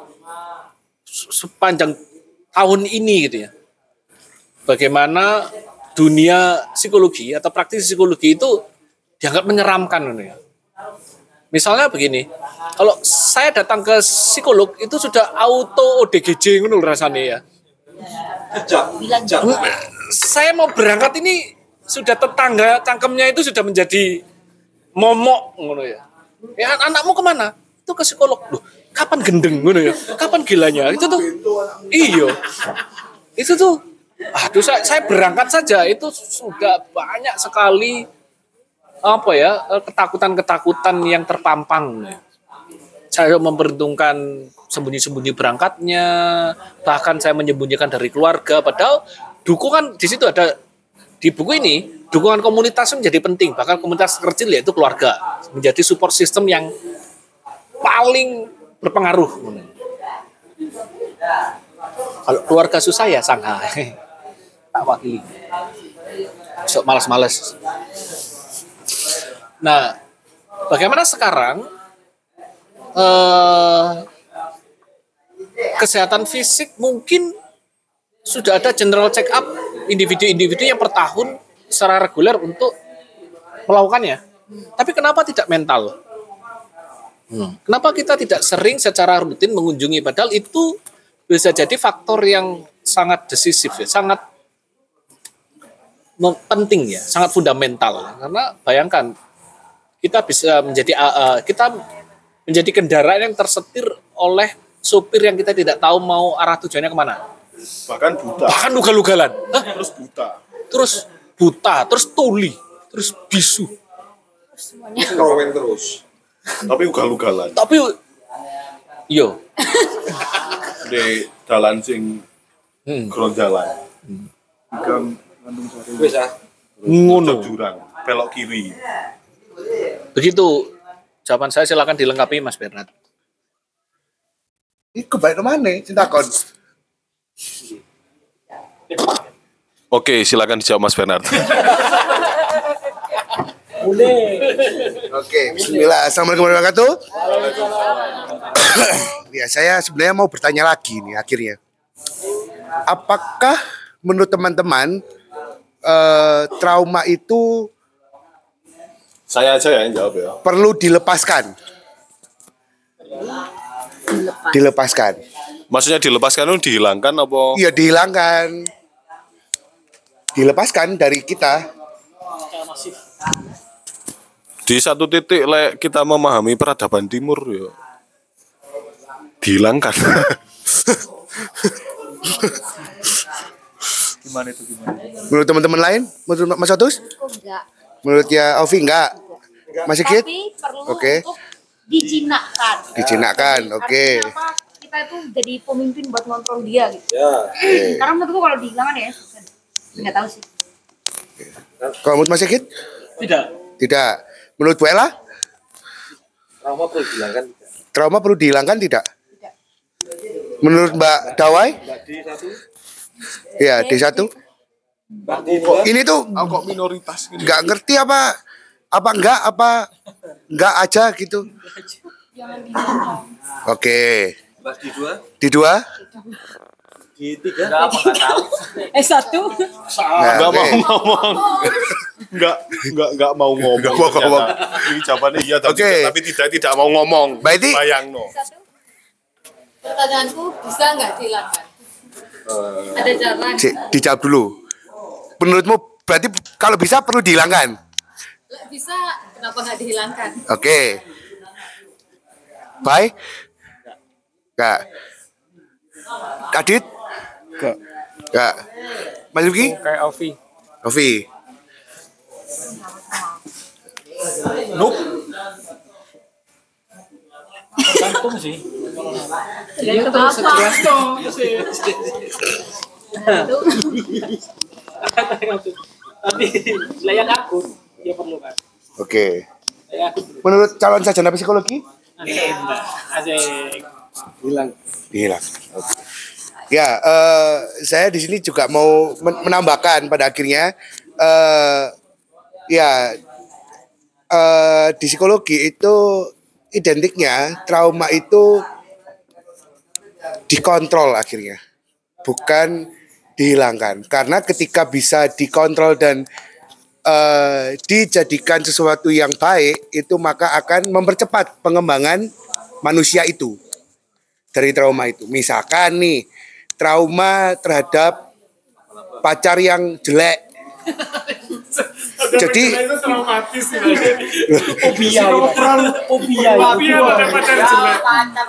sepanjang tahun ini gitu ya. Bagaimana dunia psikologi atau praktis psikologi itu dianggap menyeramkan gitu ya. Misalnya begini, kalau saya datang ke psikolog itu sudah auto ODGJ ngono rasanya ya. Saya mau berangkat ini sudah tetangga cangkemnya itu sudah menjadi momok ngono ya. Ya anakmu ke mana? Itu ke psikolog. Loh, kapan gendeng ngono ya? Kapan gilanya? Itu tuh iyo. Itu tuh aduh saya, saya berangkat saja itu sudah banyak sekali apa ya ketakutan-ketakutan yang terpampang. Saya memperhitungkan sembunyi-sembunyi berangkatnya, bahkan saya menyembunyikan dari keluarga. Padahal dukungan di situ ada di buku ini dukungan komunitas menjadi penting. Bahkan komunitas kecil yaitu keluarga menjadi support system yang paling berpengaruh. Kalau keluarga susah ya sangha, tak wakili. Sok malas-malas. Nah, bagaimana sekarang eh, kesehatan fisik mungkin sudah ada general check up individu-individu yang per tahun secara reguler untuk melakukannya. Tapi kenapa tidak mental? Hmm. Kenapa kita tidak sering secara rutin mengunjungi? Padahal itu bisa jadi faktor yang sangat decisif ya, sangat penting ya, sangat fundamental. Karena bayangkan kita bisa menjadi uh, kita menjadi kendaraan yang tersetir oleh supir yang kita tidak tahu mau arah tujuannya ke mana. Bahkan buta. Bahkan ugal-ugalan. Terus buta. Terus buta, terus tuli, terus bisu. Semuanya. terus. Tapi ugal-ugalan. Tapi yo di dalan sing hmm. jalan. Hmm. Ngandung sari. Wis ah. Ngono. Jurang, belok kiri. Begitu jawaban saya silakan dilengkapi Mas Bernard. Ini kebaik mana? Cinta kon. Oke, silakan dijawab Mas Bernard. Oke, Bismillah. Assalamualaikum warahmatullahi wabarakatuh. ya, saya sebenarnya mau bertanya lagi nih akhirnya. Apakah menurut teman-teman eh, trauma itu saya aja ya yang jawab ya. Perlu dilepaskan. Dilepas. Dilepaskan. Maksudnya dilepaskan itu dihilangkan apa? Iya dihilangkan. Dilepaskan dari kita. Di satu titik le, kita memahami peradaban timur ya. Dihilangkan. Gimana itu gimana? Menurut teman-teman lain? Menurut Mas Otus? Enggak. Menurut ya Ovi enggak? Mas Sigit? Tapi perlu Oke. untuk dijinakan. Dijinakan, oke. Apa? Kita itu jadi pemimpin buat ngontrol dia gitu. Ya. Karena menurutku kalau dihilangkan ya susah. Enggak tahu sih. Kalau menurut Mas Sigit? Tidak. Tidak. Menurut Bu Ella? Trauma perlu dihilangkan. Trauma perlu dihilangkan tidak? Menurut Mbak Dawai? D1. Ini tuh kok minoritas gitu. nggak ngerti apa apa enggak apa enggak aja gitu. Oke. Di dua? Eh satu. Nah, Enggak oke. mau ngomong. Enggak enggak enggak mau ngomong. Nggak mau ngomong. Ini jawabannya iya tidak, tapi tidak tidak mau ngomong. Iti? Bayang no. Pertanyaanku bisa nggak dihilangkan? Ada cara Si, dijawab dulu. Menurutmu berarti kalau bisa perlu dihilangkan? bisa kenapa nggak dihilangkan? Oke. Bye. Enggak. Adit? Enggak. Enggak. Mas Luki? Kayak Ovi. Novi. Nope. Tergantung sih. Tapi layak aku, ya perlu kan. Oke. Menurut calon sarjana psikologi? Asik. Hilang. Hilang. Oke. Ya, eh, saya di sini juga mau men- menambahkan pada akhirnya, eh, ya, eh, di psikologi itu identiknya trauma itu dikontrol akhirnya, bukan dihilangkan. Karena ketika bisa dikontrol dan eh, dijadikan sesuatu yang baik, itu maka akan mempercepat pengembangan manusia itu dari trauma itu. Misalkan nih trauma terhadap pacar yang jelek. Jadi traumatis Fobia, fobia, fobia,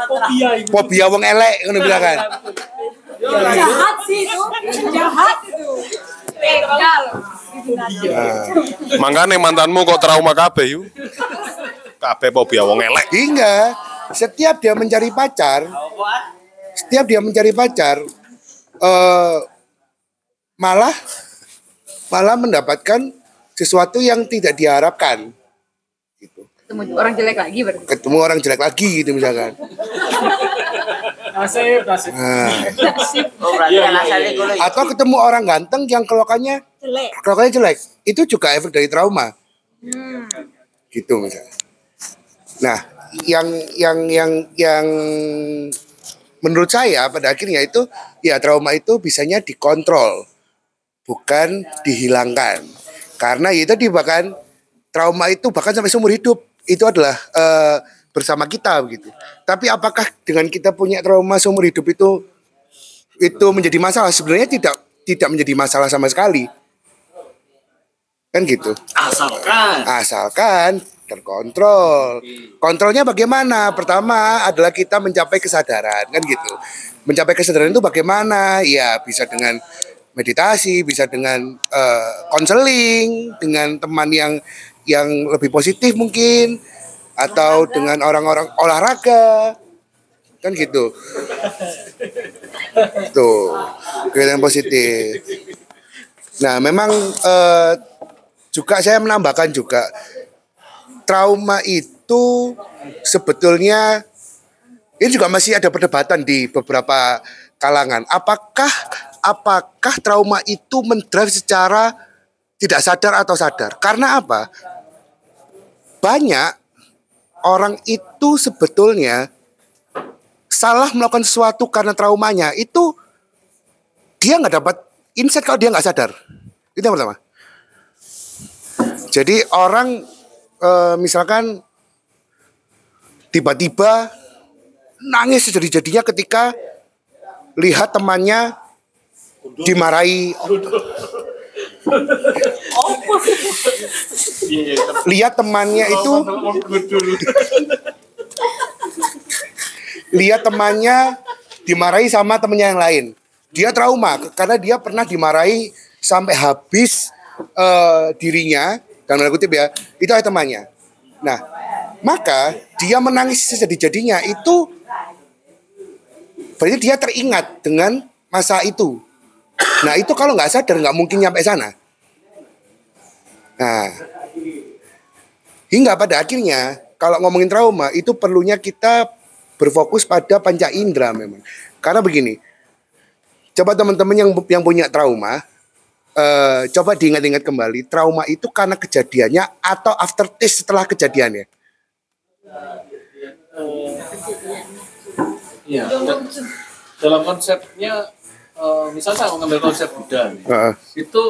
fobia. itu. fobia wong elek ngono bilang kan. Jahat sih itu. Jahat. Itu. Nah, Makanya mantanmu kok trauma kabeh yuk. Kabeh fobia wong elek. hingga setiap dia mencari pacar, setiap dia mencari pacar eh malah malah mendapatkan sesuatu yang tidak diharapkan. Ketemu orang jelek lagi berarti. Ketemu orang jelek lagi gitu misalkan. Nasib, nasib. Nah, Oh, atau ketemu orang ganteng yang kelokannya Jelek. kelokannya jelek. Itu juga efek dari trauma. Gitu misalnya. Nah, yang yang yang yang menurut saya pada akhirnya itu ya trauma itu bisanya dikontrol bukan dihilangkan. Karena ya itu tadi bahkan trauma itu bahkan sampai seumur hidup itu adalah eh, bersama kita begitu. Tapi apakah dengan kita punya trauma seumur hidup itu itu menjadi masalah? Sebenarnya tidak tidak menjadi masalah sama sekali. Kan gitu. Asalkan. Asalkan terkontrol. Kontrolnya bagaimana? Pertama adalah kita mencapai kesadaran, kan gitu. Mencapai kesadaran itu bagaimana? Ya bisa dengan meditasi, bisa dengan eh, konseling, dengan teman yang yang lebih positif mungkin, atau dengan orang-orang olahraga, kan gitu. Tuh, kegiatan positif. Nah, memang eh, juga saya menambahkan juga trauma itu sebetulnya ini juga masih ada perdebatan di beberapa kalangan. Apakah apakah trauma itu mendrive secara tidak sadar atau sadar? Karena apa? Banyak orang itu sebetulnya salah melakukan sesuatu karena traumanya itu dia nggak dapat insight kalau dia nggak sadar. Itu yang pertama. Jadi orang eh, misalkan tiba-tiba nangis sejadi-jadinya ketika lihat temannya dimarahi. Lihat temannya itu. Lihat temannya dimarahi sama temennya yang lain. Dia trauma karena dia pernah dimarahi sampai habis eh, dirinya dan tanda kutip ya itu oleh temannya. Nah maka dia menangis sejadi-jadinya itu berarti dia teringat dengan masa itu nah itu kalau nggak sadar nggak mungkin nyampe sana. Nah hingga pada akhirnya kalau ngomongin trauma itu perlunya kita berfokus pada panca indera memang. Karena begini coba teman-teman yang yang punya trauma eh, coba diingat-ingat kembali trauma itu karena kejadiannya atau aftertaste setelah kejadiannya? Da- Dalam konsepnya, eh, misalnya aku ngambil konsep Buddha, nih, Heeh, itu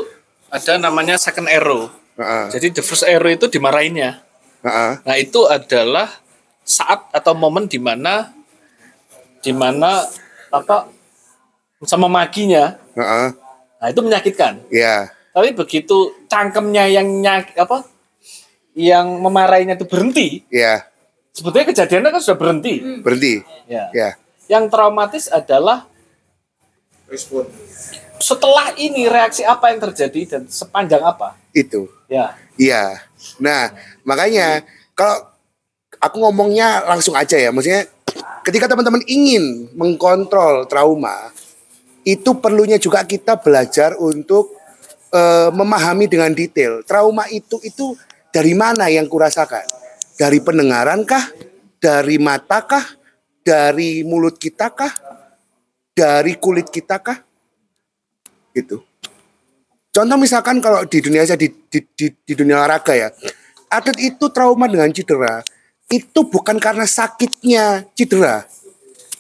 ada namanya second arrow. heeh, Jadi the first arrow itu dimarahinnya. heeh, Nah itu adalah saat atau momen di mana di mana apa sama maginya, heeh, nah itu menyakitkan. ya Tapi begitu cangkemnya yang nyak apa yang memarahinya itu berhenti, ya sebetulnya kejadiannya kan sudah berhenti. berhenti Ya. ya Yang traumatis adalah Respon. setelah ini reaksi apa yang terjadi dan sepanjang apa. itu Ya. Iya. Nah, makanya kalau aku ngomongnya langsung aja ya, maksudnya ketika teman-teman ingin mengkontrol trauma, itu perlunya juga kita belajar untuk eh, memahami dengan detail. Trauma itu itu dari mana yang kurasakan? Dari pendengaran kah? Dari mata kah? Dari mulut kita kah? Dari kulit kita kah? Gitu. Contoh misalkan kalau di dunia saya di, di, di, di dunia olahraga ya, atlet itu trauma dengan cedera itu bukan karena sakitnya cedera,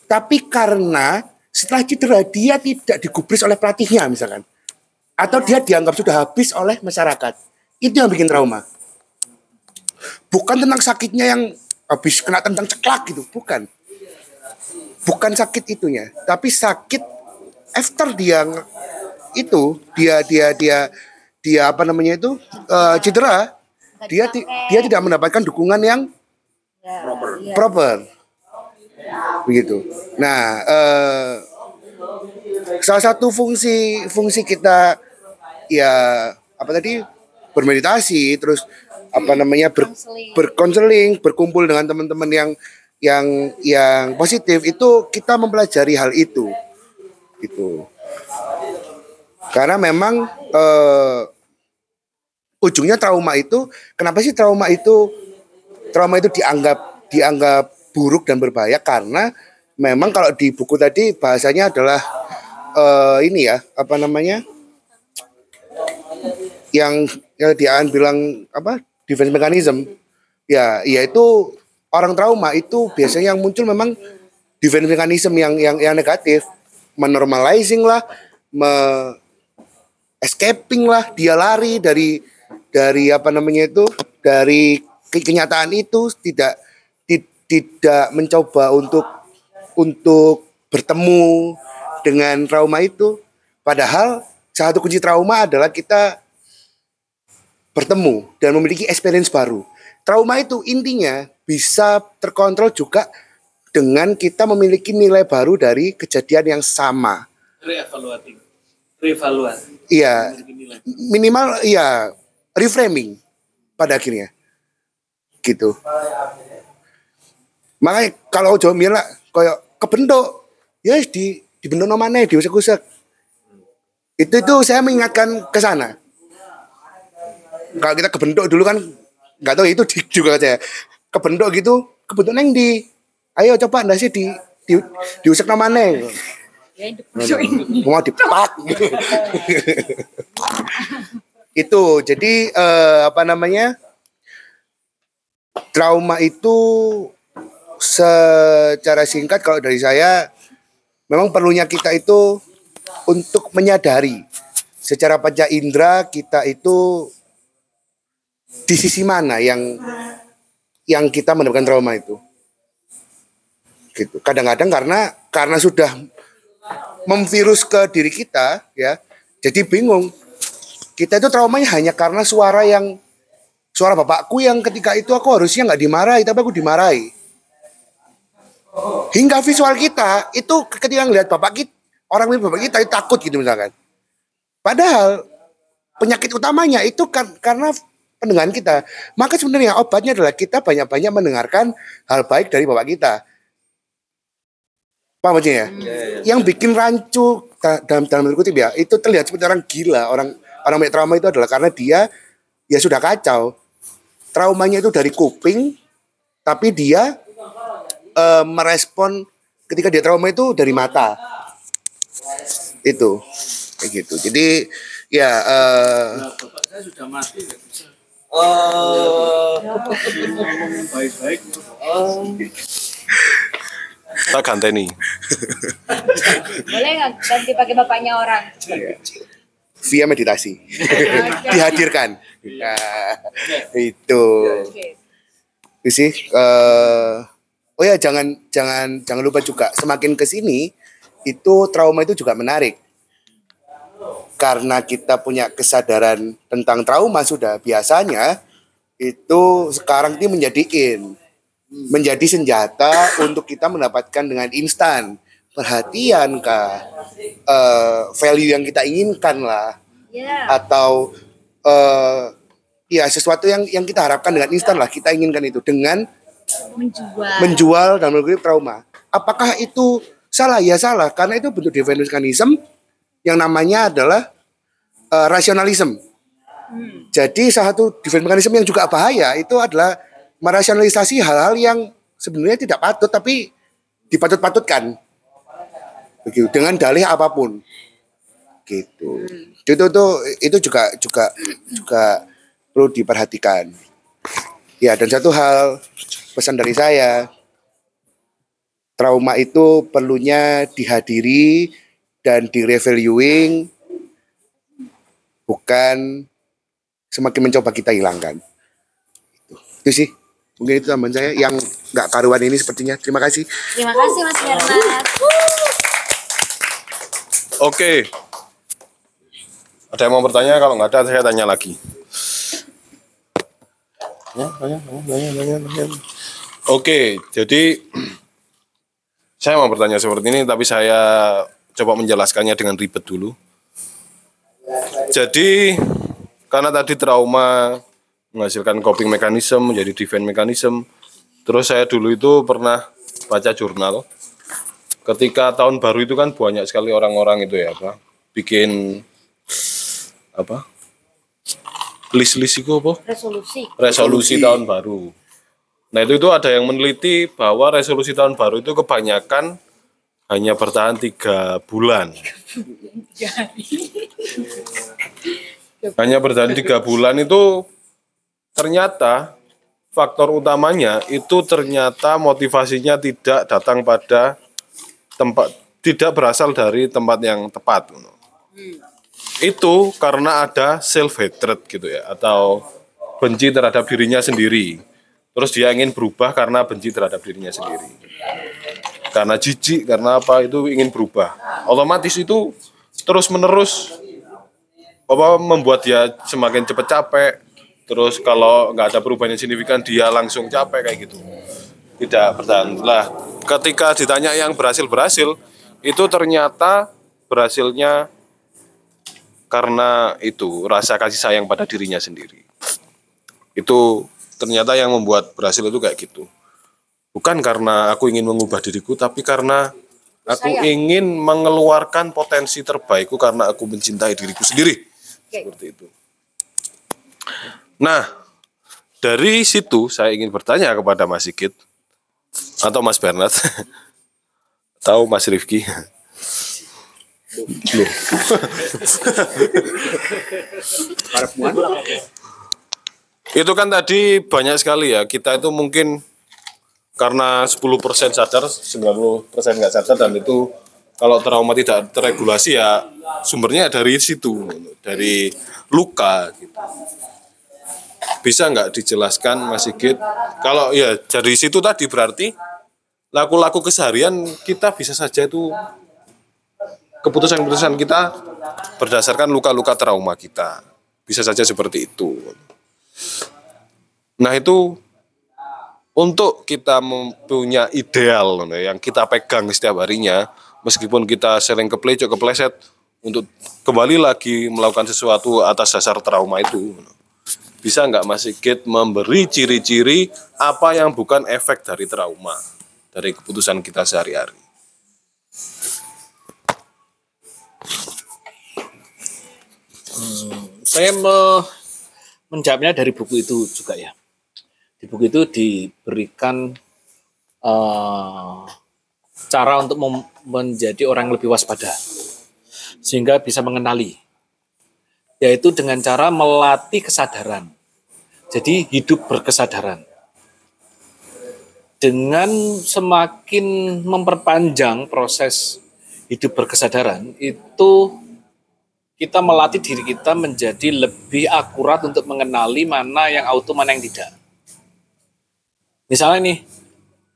tapi karena setelah cedera dia tidak digubris oleh pelatihnya misalkan, atau dia dianggap sudah habis oleh masyarakat. Itu yang bikin trauma. Bukan tentang sakitnya yang habis kena tentang ceklak gitu, bukan. Bukan sakit itunya, tapi sakit after dia itu dia dia dia dia apa namanya itu eh, cedera dia ti- dia tidak mendapatkan dukungan yang proper. begitu. Nah eh, salah satu fungsi fungsi kita ya apa tadi bermeditasi terus apa namanya ber, berkonseling berkumpul dengan teman-teman yang yang yang positif itu kita mempelajari hal itu. Gitu. Karena memang eh, ujungnya trauma itu kenapa sih trauma itu trauma itu dianggap dianggap buruk dan berbahaya? Karena memang kalau di buku tadi bahasanya adalah eh, ini ya apa namanya? Yang yang dia bilang apa defense mechanism. Ya yaitu orang trauma itu biasanya yang muncul memang defense mechanism yang yang yang negatif. Menormalizing lah me escaping lah dia lari dari dari apa namanya itu dari ke- kenyataan itu tidak ti- tidak mencoba untuk untuk bertemu dengan trauma itu. Padahal satu kunci trauma adalah kita bertemu dan memiliki experience baru. Trauma itu intinya bisa terkontrol juga dengan kita memiliki nilai baru dari kejadian yang sama Reevaluating. Reevaluasi. Iya, minimal iya reframing pada akhirnya. Gitu. Makanya kalau Jawa Mila kayak kebentuk, ya wis di dibentuk namanya diusek-usek. Itu itu saya mengingatkan ke sana. Kalau kita kebentuk dulu kan nggak tahu itu di- juga saya kebentuk gitu, kebentuk neng di ayo coba ndak sih di di diusek namanya. Mau dipak. itu jadi eh, apa namanya trauma itu secara singkat kalau dari saya memang perlunya kita itu untuk menyadari secara panca indera kita itu di sisi mana yang yang kita mendapatkan trauma itu. Gitu. Kadang-kadang karena karena sudah memvirus ke diri kita ya jadi bingung. Kita itu traumanya hanya karena suara yang suara bapakku yang ketika itu aku harusnya nggak dimarahi tapi aku dimarahi. Hingga visual kita itu ketika ngelihat bapak kita orang mirip bapak kita itu takut gitu misalkan. Padahal penyakit utamanya itu kan karena pendengaran kita. Maka sebenarnya obatnya adalah kita banyak-banyak mendengarkan hal baik dari bapak kita. Paham maksudnya ya? Yang bikin rancu dalam dalam kutip ya, itu terlihat seperti orang gila, orang orang punya trauma itu adalah karena dia ya sudah kacau. Traumanya itu dari kuping, tapi dia eh, merespon ketika dia trauma itu dari mata. Itu kayak gitu. Jadi ya eh, Bapak saya sudah mati. Oh. Ngomong baik-baik. Tak ganteni. Boleh nggak ganti pakai bapaknya orang? via meditasi dihadirkan. Nah, itu. You see, eh, oh ya jangan jangan jangan lupa juga semakin ke sini itu trauma itu juga menarik. Karena kita punya kesadaran tentang trauma sudah biasanya itu sekarang ini menjadi in, menjadi senjata untuk kita mendapatkan dengan instan perhatian kah, eh, value yang kita inginkan lah Ya. atau eh ya sesuatu yang yang kita harapkan dengan instan lah kita inginkan itu dengan Menjual. menjual dalam negeri trauma. Apakah itu salah? Ya salah karena itu bentuk defense mechanism yang namanya adalah eh, rasionalisme. Jadi salah satu defense mechanism yang juga bahaya itu adalah merasionalisasi hal-hal yang sebenarnya tidak patut tapi dipatut-patutkan. Begitu dengan dalih apa pun. Gitu. Itu tuh itu juga juga juga perlu diperhatikan. Ya, dan satu hal pesan dari saya, trauma itu perlunya dihadiri dan direvaluing, bukan semakin mencoba kita hilangkan. Itu, itu sih, mungkin itu tambahan saya yang nggak karuan ini sepertinya. Terima kasih. Terima kasih Mas Bernard. Oke. Ada yang mau bertanya? Kalau nggak ada, saya tanya lagi. Ya, tanya, tanya, tanya, tanya, tanya. Oke, jadi saya mau bertanya seperti ini, tapi saya coba menjelaskannya dengan ribet dulu. Jadi, karena tadi trauma menghasilkan coping mechanism, menjadi defense mechanism, terus saya dulu itu pernah baca jurnal, ketika tahun baru itu kan banyak sekali orang-orang itu ya apa bikin apa list-list itu apa Resolusi. resolusi tahun baru nah itu itu ada yang meneliti bahwa resolusi tahun baru itu kebanyakan hanya bertahan tiga bulan. Hanya bertahan tiga bulan itu ternyata faktor utamanya itu ternyata motivasinya tidak datang pada tempat tidak berasal dari tempat yang tepat. Itu karena ada self hatred gitu ya atau benci terhadap dirinya sendiri. Terus dia ingin berubah karena benci terhadap dirinya sendiri karena jijik karena apa itu ingin berubah. Otomatis itu terus menerus apa membuat dia semakin cepat capek. Terus kalau nggak ada perubahan yang signifikan dia langsung capek kayak gitu. Tidak bertahan. Lah ketika ditanya yang berhasil berhasil itu ternyata berhasilnya karena itu rasa kasih sayang pada dirinya sendiri. Itu ternyata yang membuat berhasil itu kayak gitu bukan karena aku ingin mengubah diriku tapi karena aku ingin mengeluarkan potensi terbaikku karena aku mencintai diriku sendiri. Seperti itu. Nah dari situ saya ingin bertanya kepada Mas Sigit atau Mas Bernard. Tahu Mas Rifki? Loh. itu kan tadi banyak sekali ya. Kita itu mungkin karena 10% sadar 90% nggak sadar dan itu kalau trauma tidak terregulasi ya sumbernya dari situ dari luka gitu. bisa nggak dijelaskan Mas Sigit? Kalau ya dari situ tadi berarti laku-laku keseharian kita bisa saja itu keputusan-keputusan kita berdasarkan luka-luka trauma kita. Bisa saja seperti itu. Nah itu untuk kita mempunyai ideal ya, yang kita pegang setiap harinya meskipun kita sering keplecok kepleset untuk kembali lagi melakukan sesuatu atas dasar trauma itu bisa nggak Mas Sigit memberi ciri-ciri apa yang bukan efek dari trauma dari keputusan kita sehari-hari saya me- menjawabnya dari buku itu juga ya. Di buku itu diberikan eh, cara untuk menjadi orang yang lebih waspada, sehingga bisa mengenali, yaitu dengan cara melatih kesadaran. Jadi hidup berkesadaran. Dengan semakin memperpanjang proses hidup berkesadaran, itu kita melatih diri kita menjadi lebih akurat untuk mengenali mana yang auto, mana yang tidak. Misalnya nih,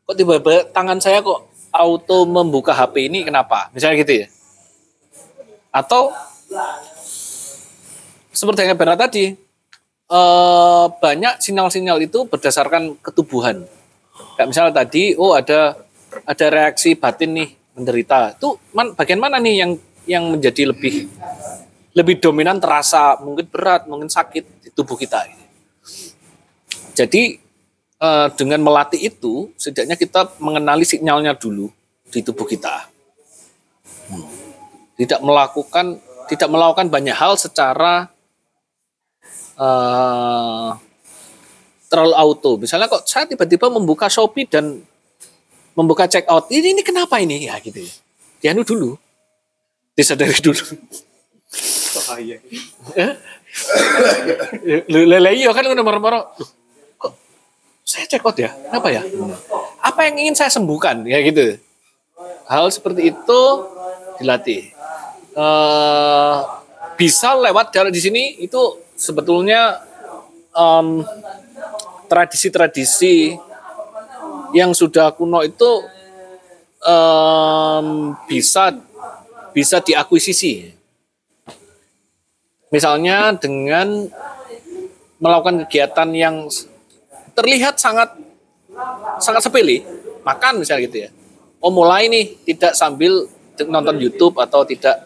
kok tiba-tiba tangan saya kok auto membuka HP ini kenapa? Misalnya gitu ya. Atau seperti yang Bernard tadi, eh, banyak sinyal-sinyal itu berdasarkan ketubuhan. Kayak misalnya tadi, oh ada ada reaksi batin nih menderita. Itu man, bagian mana nih yang yang menjadi lebih lebih dominan terasa mungkin berat, mungkin sakit di tubuh kita. Jadi eh, dengan melatih itu, setidaknya kita mengenali sinyalnya dulu di tubuh kita. Hmm. Tidak melakukan tidak melakukan banyak hal secara eh, terlalu auto. Misalnya kok saya tiba-tiba membuka Shopee dan membuka check out. Ini, ini kenapa ini? Ya gitu ya. Dianu dulu. Disadari dulu. Bahaya. Lele iya kan udah marah-marah. Loh, Kok saya check out ya? Kenapa ya? Apa yang ingin saya sembuhkan? Ya gitu. Hal seperti itu dilatih. Eh, bisa lewat cara di sini itu sebetulnya em, tradisi-tradisi yang sudah kuno itu em, bisa bisa diakuisisi. Misalnya dengan melakukan kegiatan yang terlihat sangat sangat sepele, makan misalnya gitu ya. Oh mulai nih tidak sambil nonton YouTube atau tidak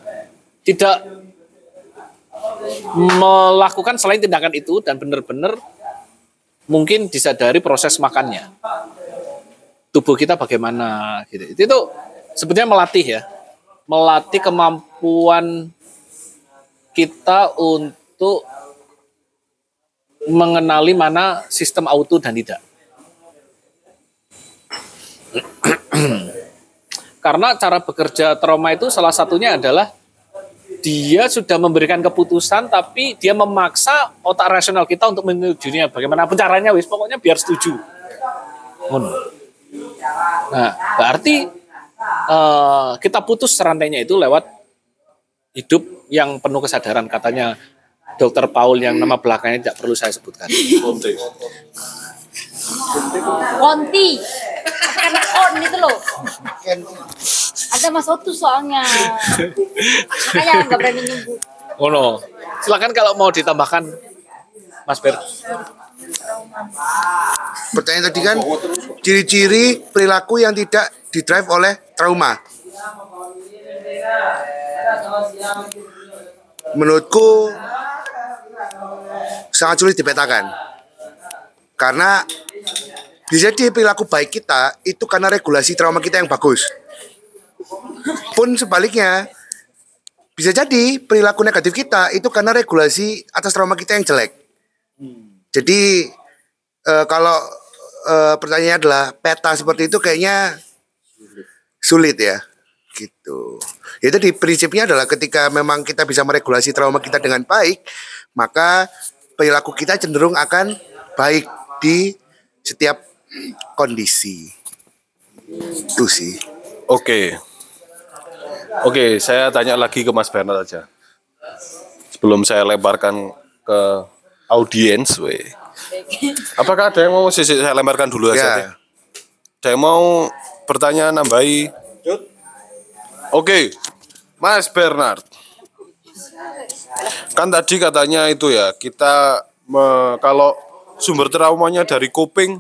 tidak melakukan selain tindakan itu dan benar-benar mungkin disadari proses makannya. Tubuh kita bagaimana gitu. Itu, itu sebetulnya melatih ya. Melatih kemampuan kita untuk mengenali mana sistem auto dan tidak. Karena cara bekerja trauma itu salah satunya adalah dia sudah memberikan keputusan tapi dia memaksa otak rasional kita untuk menujunya bagaimanapun caranya wis pokoknya biar setuju. Nah, berarti eh, kita putus rantainya itu lewat hidup yang penuh kesadaran katanya Dokter Paul yang nama belakangnya tidak perlu saya sebutkan. Konti. Karena on itu loh. Ada Mas Otu soalnya. Makanya nggak berani nyebut. Oh no. Silakan kalau mau ditambahkan Mas Ber. Pertanyaan tadi kan ciri-ciri perilaku yang tidak didrive oleh trauma. Menurutku sangat sulit dipetakan. Karena bisa jadi perilaku baik kita itu karena regulasi trauma kita yang bagus. Pun sebaliknya, bisa jadi perilaku negatif kita itu karena regulasi atas trauma kita yang jelek. Jadi eh, kalau eh, pertanyaannya adalah peta seperti itu kayaknya sulit ya, gitu. Itu di prinsipnya adalah ketika memang kita bisa meregulasi trauma kita dengan baik, maka perilaku kita cenderung akan baik di setiap kondisi. Itu sih. Oke. Oke, saya tanya lagi ke Mas Bernard aja. Sebelum saya lebarkan ke audiens, we. Apakah ada yang mau sisi saya lemparkan dulu aja? Ya. deh. Ada yang mau bertanya nambahi? Oke, Mas Bernard. Kan tadi katanya itu ya, kita me- kalau sumber traumanya dari coping,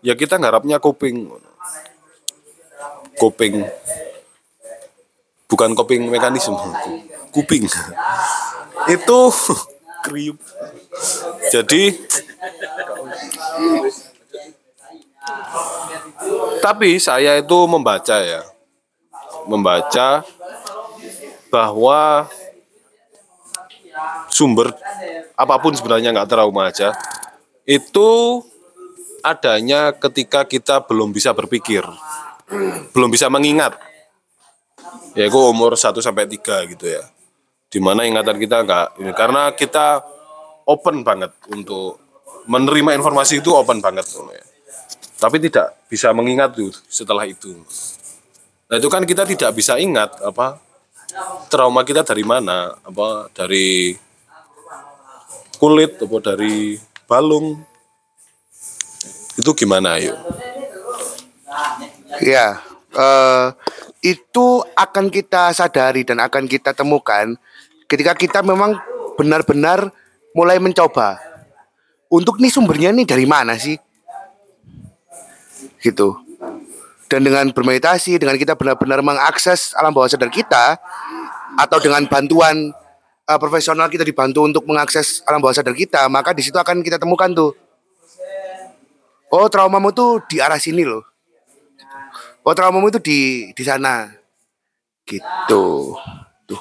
ya kita ngarapnya coping coping bukan coping mekanisme kuping. Itu kriuk. Jadi tapi saya itu membaca ya. Membaca bahwa sumber apa pun sebenarnya nggak trauma aja. Itu adanya ketika kita belum bisa berpikir belum bisa mengingat. Ya itu umur 1 sampai 3 gitu ya. Di mana ingatan kita nggak ini karena kita open banget untuk menerima informasi itu open banget ya. tapi tidak bisa mengingat tuh setelah itu. Nah itu kan kita tidak bisa ingat apa trauma kita dari mana apa dari kulit atau dari balung itu gimana ayo Ya, eh, itu akan kita sadari dan akan kita temukan ketika kita memang benar-benar mulai mencoba. Untuk nih sumbernya nih dari mana sih? Gitu. Dan dengan bermeditasi, dengan kita benar-benar mengakses alam bawah sadar kita, atau dengan bantuan eh, profesional kita dibantu untuk mengakses alam bawah sadar kita, maka di situ akan kita temukan tuh. Oh, traumamu tuh di arah sini loh. Oh traumamu itu di di sana. Gitu. Tuh.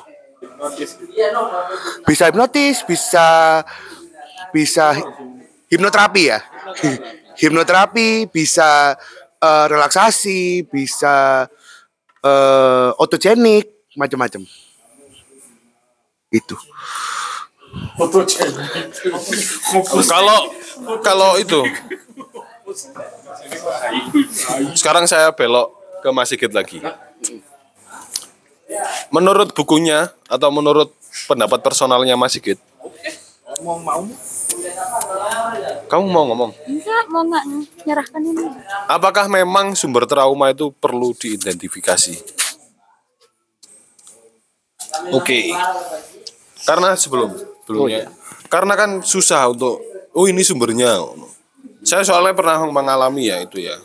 Bisa hipnotis, bisa bisa hipnoterapi ya. hipnoterapi, bisa eh, relaksasi, bisa eh otogenik, macam-macam. Itu. kalau kalau itu sekarang saya belok ke Mas Sigit lagi menurut bukunya atau menurut pendapat personalnya Mas Sigit kamu mau ngomong? Enggak, mau nggak? Nyerahkan ini. apakah memang sumber trauma itu perlu diidentifikasi? Oke. Karena sebelum sebelumnya. Karena kan susah untuk oh ini sumbernya. Saya soalnya pernah mengalami ya itu ya.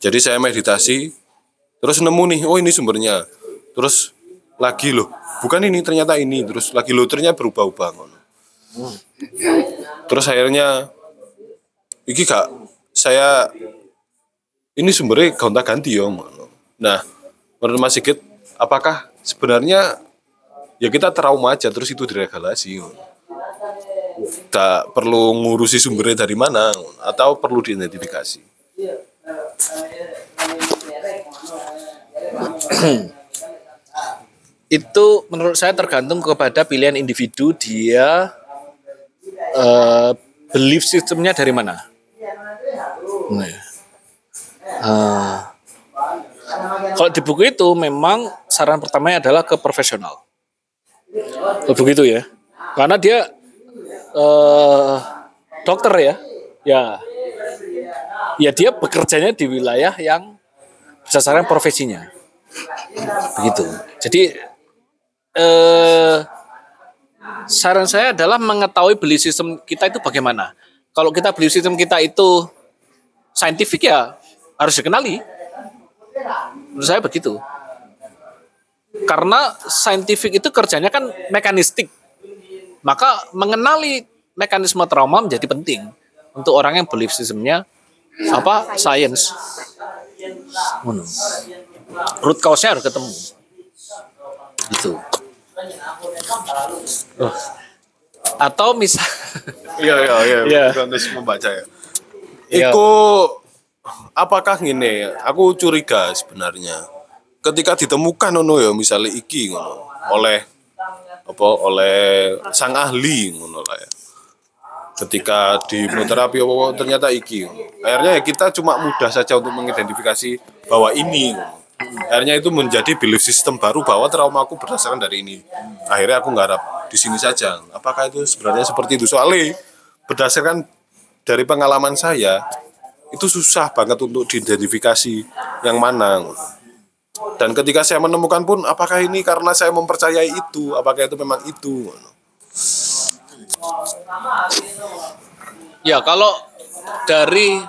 Jadi saya meditasi terus nemu nih oh ini sumbernya. Terus lagi loh bukan ini ternyata ini. Terus lagi loh ternyata berubah-ubah terus akhirnya iki gak saya ini sumbernya gonta ganti ngono. nah menurut Mas Sigit apakah sebenarnya ya kita trauma aja terus itu diregalasi ngono. tak perlu ngurusi sumbernya dari mana atau perlu diidentifikasi itu menurut saya tergantung kepada pilihan individu dia eh, belief sistemnya dari mana. Nah, eh, kalau di buku itu memang saran pertamanya adalah ke profesional. Begitu ya, karena dia eh, dokter ya, ya, ya dia bekerjanya di wilayah yang berdasarkan profesinya, begitu. Jadi eh, saran saya adalah mengetahui belief system kita itu bagaimana. Kalau kita belief system kita itu saintifik ya harus dikenali. Menurut saya begitu. Karena saintifik itu kerjanya kan mekanistik. Maka mengenali mekanisme trauma menjadi penting untuk orang yang belief systemnya apa science. Ngono. Root cause-nya harus ketemu. Gitu. Oh. Atau misal Iya iya iya. Iya. Bukan terus membaca ya. Iya. Iku apakah gini? Aku curiga sebenarnya. Ketika ditemukan ono ya misalnya iki ngono oleh apa oleh sang ahli ngono lah ya. Ketika di hipnoterapi apa ternyata iki. Akhirnya ya kita cuma mudah saja untuk mengidentifikasi bahwa ini. Akhirnya itu menjadi belief system baru bahwa trauma aku berdasarkan dari ini. Akhirnya aku ngharap di sini saja. Apakah itu sebenarnya seperti itu? Soalnya berdasarkan dari pengalaman saya itu susah banget untuk diidentifikasi yang mana. Dan ketika saya menemukan pun apakah ini karena saya mempercayai itu, apakah itu memang itu. Ya kalau dari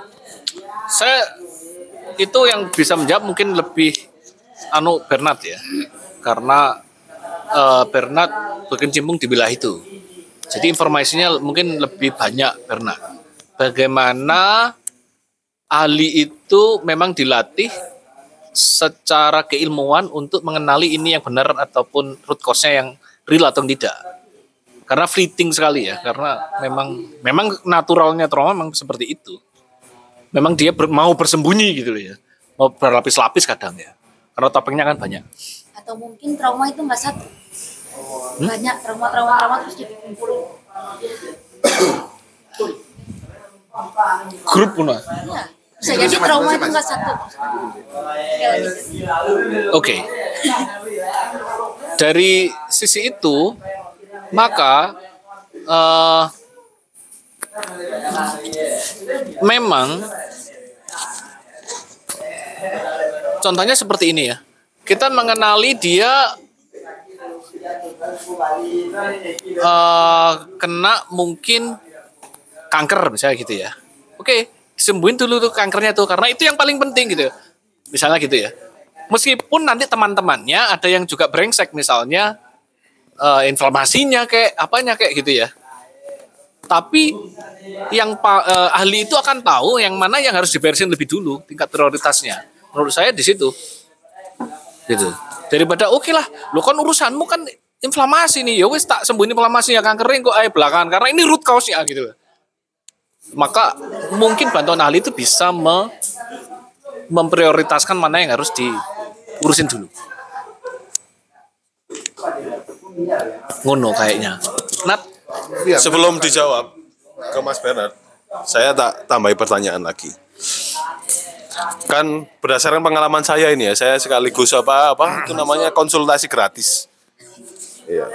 Saya itu yang bisa menjawab mungkin lebih anu Bernard ya. Karena eh, Bernard berkecimpung di wilayah itu. Jadi informasinya mungkin lebih banyak Bernard. Bagaimana ahli itu memang dilatih secara keilmuan untuk mengenali ini yang benar ataupun root cause-nya yang real atau tidak. Karena fleeting sekali ya, karena memang memang naturalnya trauma memang seperti itu. Memang dia ber- mau bersembunyi gitu loh ya. Mau berlapis-lapis kadang ya. Karena topengnya kan banyak. Atau mungkin trauma itu nggak satu. Hmm? Banyak trauma-trauma trauma terus dikumpulin. Grup pun. Iya. Bisa jadi trauma itu nggak satu. Oke. Dari sisi itu, maka eh, memang contohnya seperti ini ya. Kita mengenali dia eh, kena mungkin kanker misalnya gitu ya. Oke, sembuhin dulu tuh kankernya tuh karena itu yang paling penting gitu. Misalnya gitu ya. Meskipun nanti teman-temannya ada yang juga brengsek misalnya eh, inflamasinya kayak apanya kayak gitu ya. Tapi yang eh, ahli itu akan tahu yang mana yang harus diberesin lebih dulu tingkat prioritasnya. Menurut saya di situ. Gitu. Daripada oke lah, lo kan urusanmu kan inflamasi nih, ya wes tak sembuhin inflamasi ya kankerin kok ayo belakangan karena ini root cause-nya gitu. Maka mungkin bantuan ahli itu bisa me- memprioritaskan mana yang harus diurusin dulu. Ngono kayaknya. Nat, Sebelum dijawab ke Mas Bernard, saya tak tambahi pertanyaan lagi. Kan berdasarkan pengalaman saya ini ya, saya sekaligus apa apa itu namanya konsultasi gratis. Iya.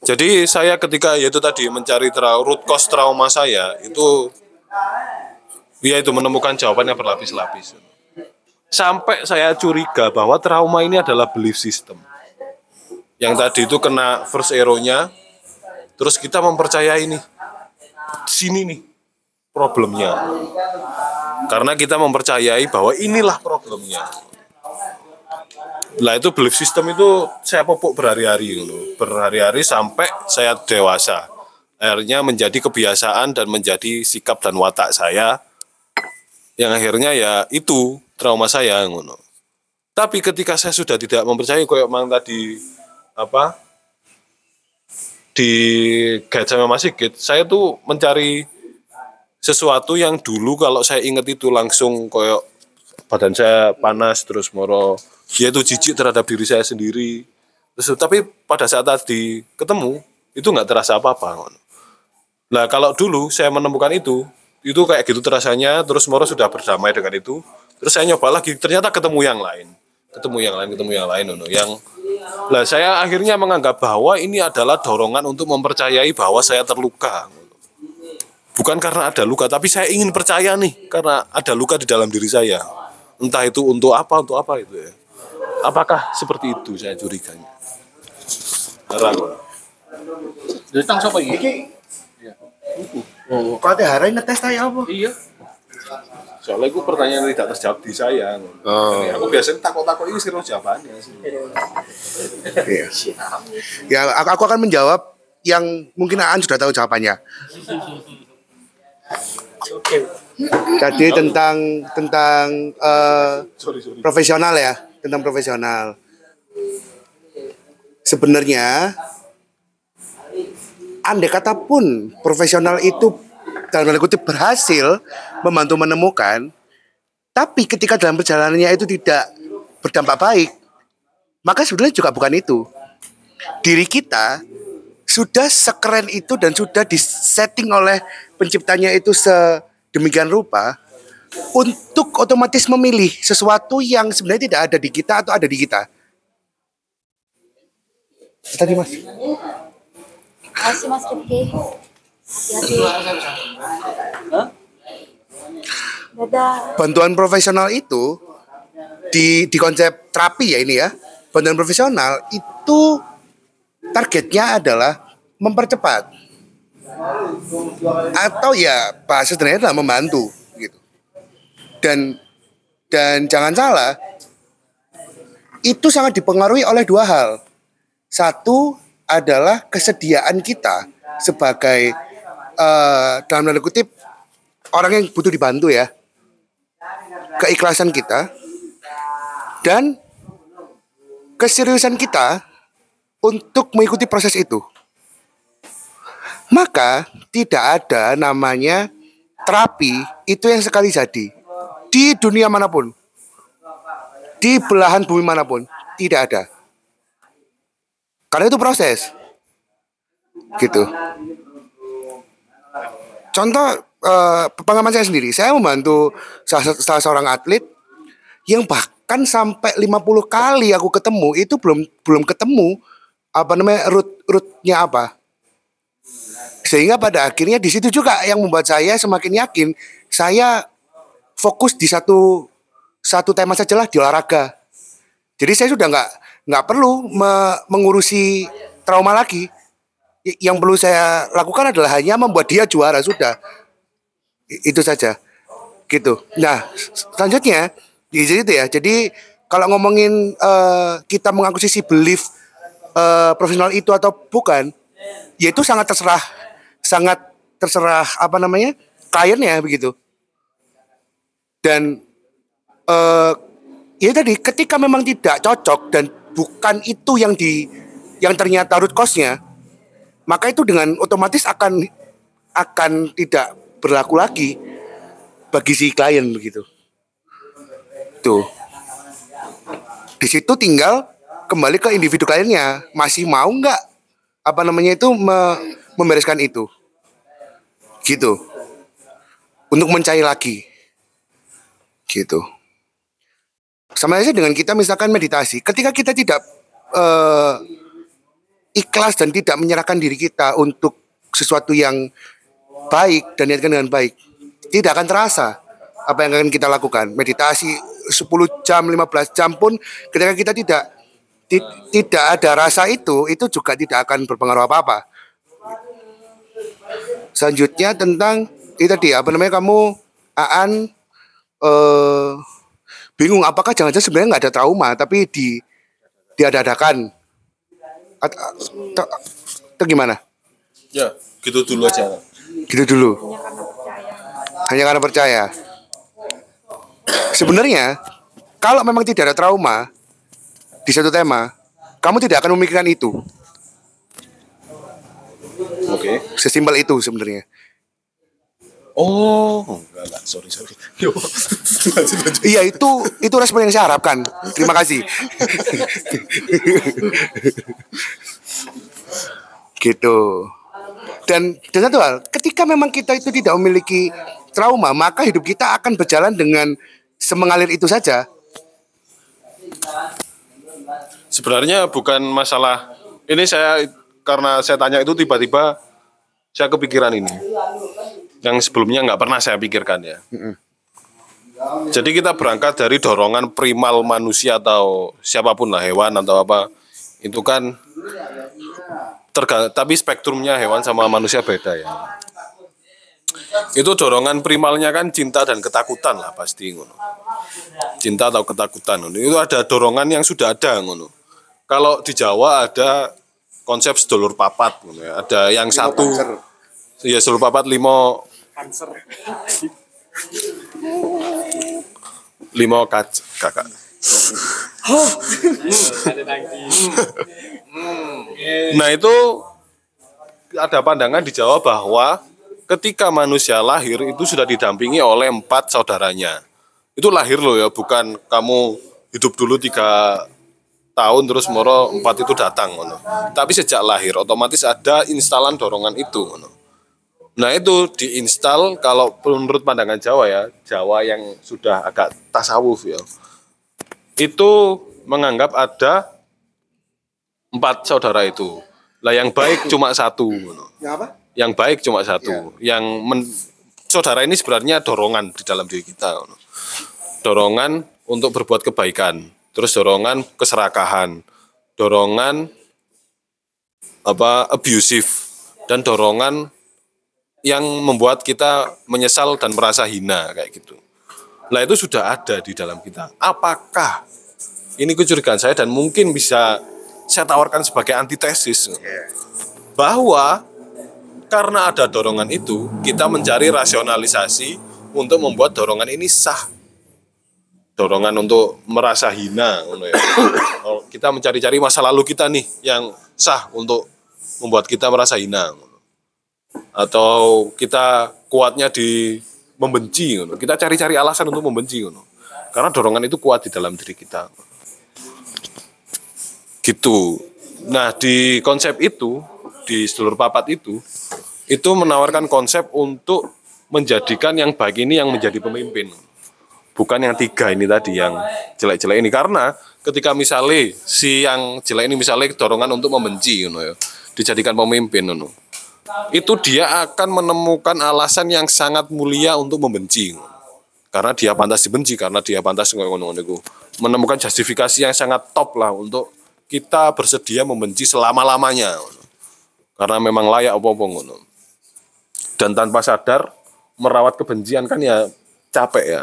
Jadi saya ketika yaitu tadi mencari tra- root cause trauma saya itu ya itu menemukan jawabannya berlapis-lapis. Sampai saya curiga bahwa trauma ini adalah belief system. Yang tadi itu kena first arrow-nya, terus kita mempercayai nih sini nih problemnya. Karena kita mempercayai bahwa inilah problemnya. Lah itu belief system itu saya pupuk berhari-hari gitu berhari-hari sampai saya dewasa. Akhirnya menjadi kebiasaan dan menjadi sikap dan watak saya. Yang akhirnya ya itu trauma saya ngono tapi ketika saya sudah tidak mempercayai kayak mang tadi apa di sama Mas Sigit, saya tuh mencari sesuatu yang dulu kalau saya ingat itu langsung koyok badan saya panas terus moro dia itu jijik terhadap diri saya sendiri terus tapi pada saat tadi ketemu itu nggak terasa apa-apa nah kalau dulu saya menemukan itu itu kayak gitu terasanya terus moro sudah berdamai dengan itu terus saya nyoba lagi ternyata ketemu yang lain ketemu yang lain ketemu yang lain Nono. yang lah saya akhirnya menganggap bahwa ini adalah dorongan untuk mempercayai bahwa saya terluka. Bukan karena ada luka, tapi saya ingin percaya nih karena ada luka di dalam diri saya. Entah itu untuk apa, untuk apa itu ya. Apakah seperti itu saya curiganya? Harap. jadi tang siapa ini? Oh, kok ada hari ngetes saya apa? Iya. Soalnya itu pertanyaan tidak terjawab di saya. Oh. Aku biasanya takut-takut ini sih jawabannya. sih. Iya. Ya, aku, akan menjawab yang mungkin Aan sudah tahu jawabannya. Tadi tentang tentang eh, Sorry, sorry. profesional ya, tentang profesional. Sebenarnya andai kata pun profesional itu dalam tanda kutip berhasil membantu menemukan, tapi ketika dalam perjalanannya itu tidak berdampak baik, maka sebenarnya juga bukan itu. Diri kita sudah sekeren itu dan sudah disetting oleh penciptanya itu sedemikian rupa untuk otomatis memilih sesuatu yang sebenarnya tidak ada di kita atau ada di kita. Tadi mas. Makasih Mas Rifki. Hati-hati. Dadah. bantuan profesional itu di di konsep terapi ya ini ya bantuan profesional itu targetnya adalah mempercepat atau ya bahasa sebenarnya adalah membantu gitu Dan dan jangan salah, itu sangat dipengaruhi oleh dua hal. Satu adalah kesediaan kita sebagai eh, dalam tanda kutip orang yang butuh dibantu ya. Keikhlasan kita dan keseriusan kita untuk mengikuti proses itu. Maka tidak ada namanya terapi itu yang sekali jadi di dunia mana pun. Di belahan bumi mana pun tidak ada. Karena itu proses. Gitu. Contoh eh, pengalaman saya sendiri, saya membantu salah, salah seorang atlet yang bahkan sampai 50 kali aku ketemu itu belum belum ketemu apa namanya root rootnya apa. Sehingga pada akhirnya di situ juga yang membuat saya semakin yakin saya fokus di satu satu tema sajalah di olahraga. Jadi saya sudah nggak nggak perlu me- mengurusi trauma lagi yang perlu saya lakukan adalah hanya membuat dia juara sudah. Itu saja. Gitu. Nah selanjutnya di situ ya jadi kalau ngomongin eh, kita mengakuisisi belief eh, profesional itu atau bukan ya itu sangat terserah sangat terserah apa namanya kliennya begitu. Dan eh ya tadi ketika memang tidak cocok dan bukan itu yang di yang ternyata root cause-nya maka itu dengan otomatis akan akan tidak berlaku lagi bagi si klien begitu. Tuh. Di situ tinggal kembali ke individu kliennya. Masih mau nggak apa namanya itu me- membereskan itu? Gitu. Untuk mencari lagi. Gitu. Sama aja dengan kita misalkan meditasi. Ketika kita tidak eh, ikhlas dan tidak menyerahkan diri kita untuk sesuatu yang baik dan niatkan dengan baik. Tidak akan terasa apa yang akan kita lakukan. Meditasi 10 jam 15 jam pun ketika kita tidak ti- tidak ada rasa itu itu juga tidak akan berpengaruh apa-apa. Selanjutnya tentang itu tadi apa namanya kamu Aan eh bingung apakah jangan-jangan sebenarnya nggak ada trauma tapi di diadakan atau, gimana? Ya, gitu dulu aja. gitu dulu. Hanya karena percaya. Sebenarnya kalau memang tidak ada trauma di satu tema kamu tidak akan memikirkan itu. Oke. sesimpel itu sebenarnya Oh, enggak enggak, sorry sorry. Lanjut lanjut. Iya itu itu respon yang saya harapkan. Terima kasih. gitu. Dan dan satu hal, ketika memang kita itu tidak memiliki trauma, maka hidup kita akan berjalan dengan semengalir itu saja. Sebenarnya bukan masalah ini saya karena saya tanya itu tiba-tiba saya kepikiran ini. Yang sebelumnya nggak pernah saya pikirkan ya. Jadi kita berangkat dari dorongan primal manusia atau siapa pun lah hewan atau apa itu kan terga tapi spektrumnya hewan sama manusia beda ya. Itu dorongan primalnya kan cinta dan ketakutan lah pasti ngono. Cinta atau ketakutan ngono. Itu ada dorongan yang sudah ada ngono. Kalau di Jawa ada konsep sedulur papat ngono ya. Ada yang satu ya sedulur papat limo Limo kac kakak. Lagi. Nah itu ada pandangan di Jawa bahwa ketika manusia lahir itu sudah didampingi oleh empat saudaranya. Itu lahir loh ya, bukan kamu hidup dulu tiga tahun terus moro empat itu datang. Tapi sejak lahir otomatis ada instalan dorongan itu. Nah itu diinstal kalau menurut pandangan Jawa ya, Jawa yang sudah agak tasawuf ya. Itu menganggap ada empat saudara itu. Lah yang baik cuma satu. ngono. Ya apa? Yang baik cuma satu. Yang men- saudara ini sebenarnya dorongan di dalam diri kita. Dorongan untuk berbuat kebaikan. Terus dorongan keserakahan. Dorongan apa abusive dan dorongan yang membuat kita menyesal dan merasa hina kayak gitu. Nah itu sudah ada di dalam kita. Apakah ini kecurigaan saya dan mungkin bisa saya tawarkan sebagai antitesis bahwa karena ada dorongan itu kita mencari rasionalisasi untuk membuat dorongan ini sah dorongan untuk merasa hina ya. Kita mencari-cari masa lalu kita nih yang sah untuk membuat kita merasa hina. Atau kita kuatnya di membenci ngono. kita cari-cari alasan untuk membenci ngono. karena dorongan itu kuat di dalam diri kita gitu nah di konsep itu di seluruh papat itu itu menawarkan konsep untuk menjadikan yang baik ini yang menjadi pemimpin bukan yang tiga ini tadi yang jelek-jelek ini karena ketika misalnya si yang jelek ini misalnya dorongan untuk membenci you ya, dijadikan pemimpin you. Itu dia akan menemukan alasan yang sangat mulia untuk membenci. Karena dia pantas dibenci karena dia pantas menemukan justifikasi yang sangat top lah untuk kita bersedia membenci selama-lamanya. Karena memang layak apa-apa ngono. Dan tanpa sadar merawat kebencian kan ya capek ya.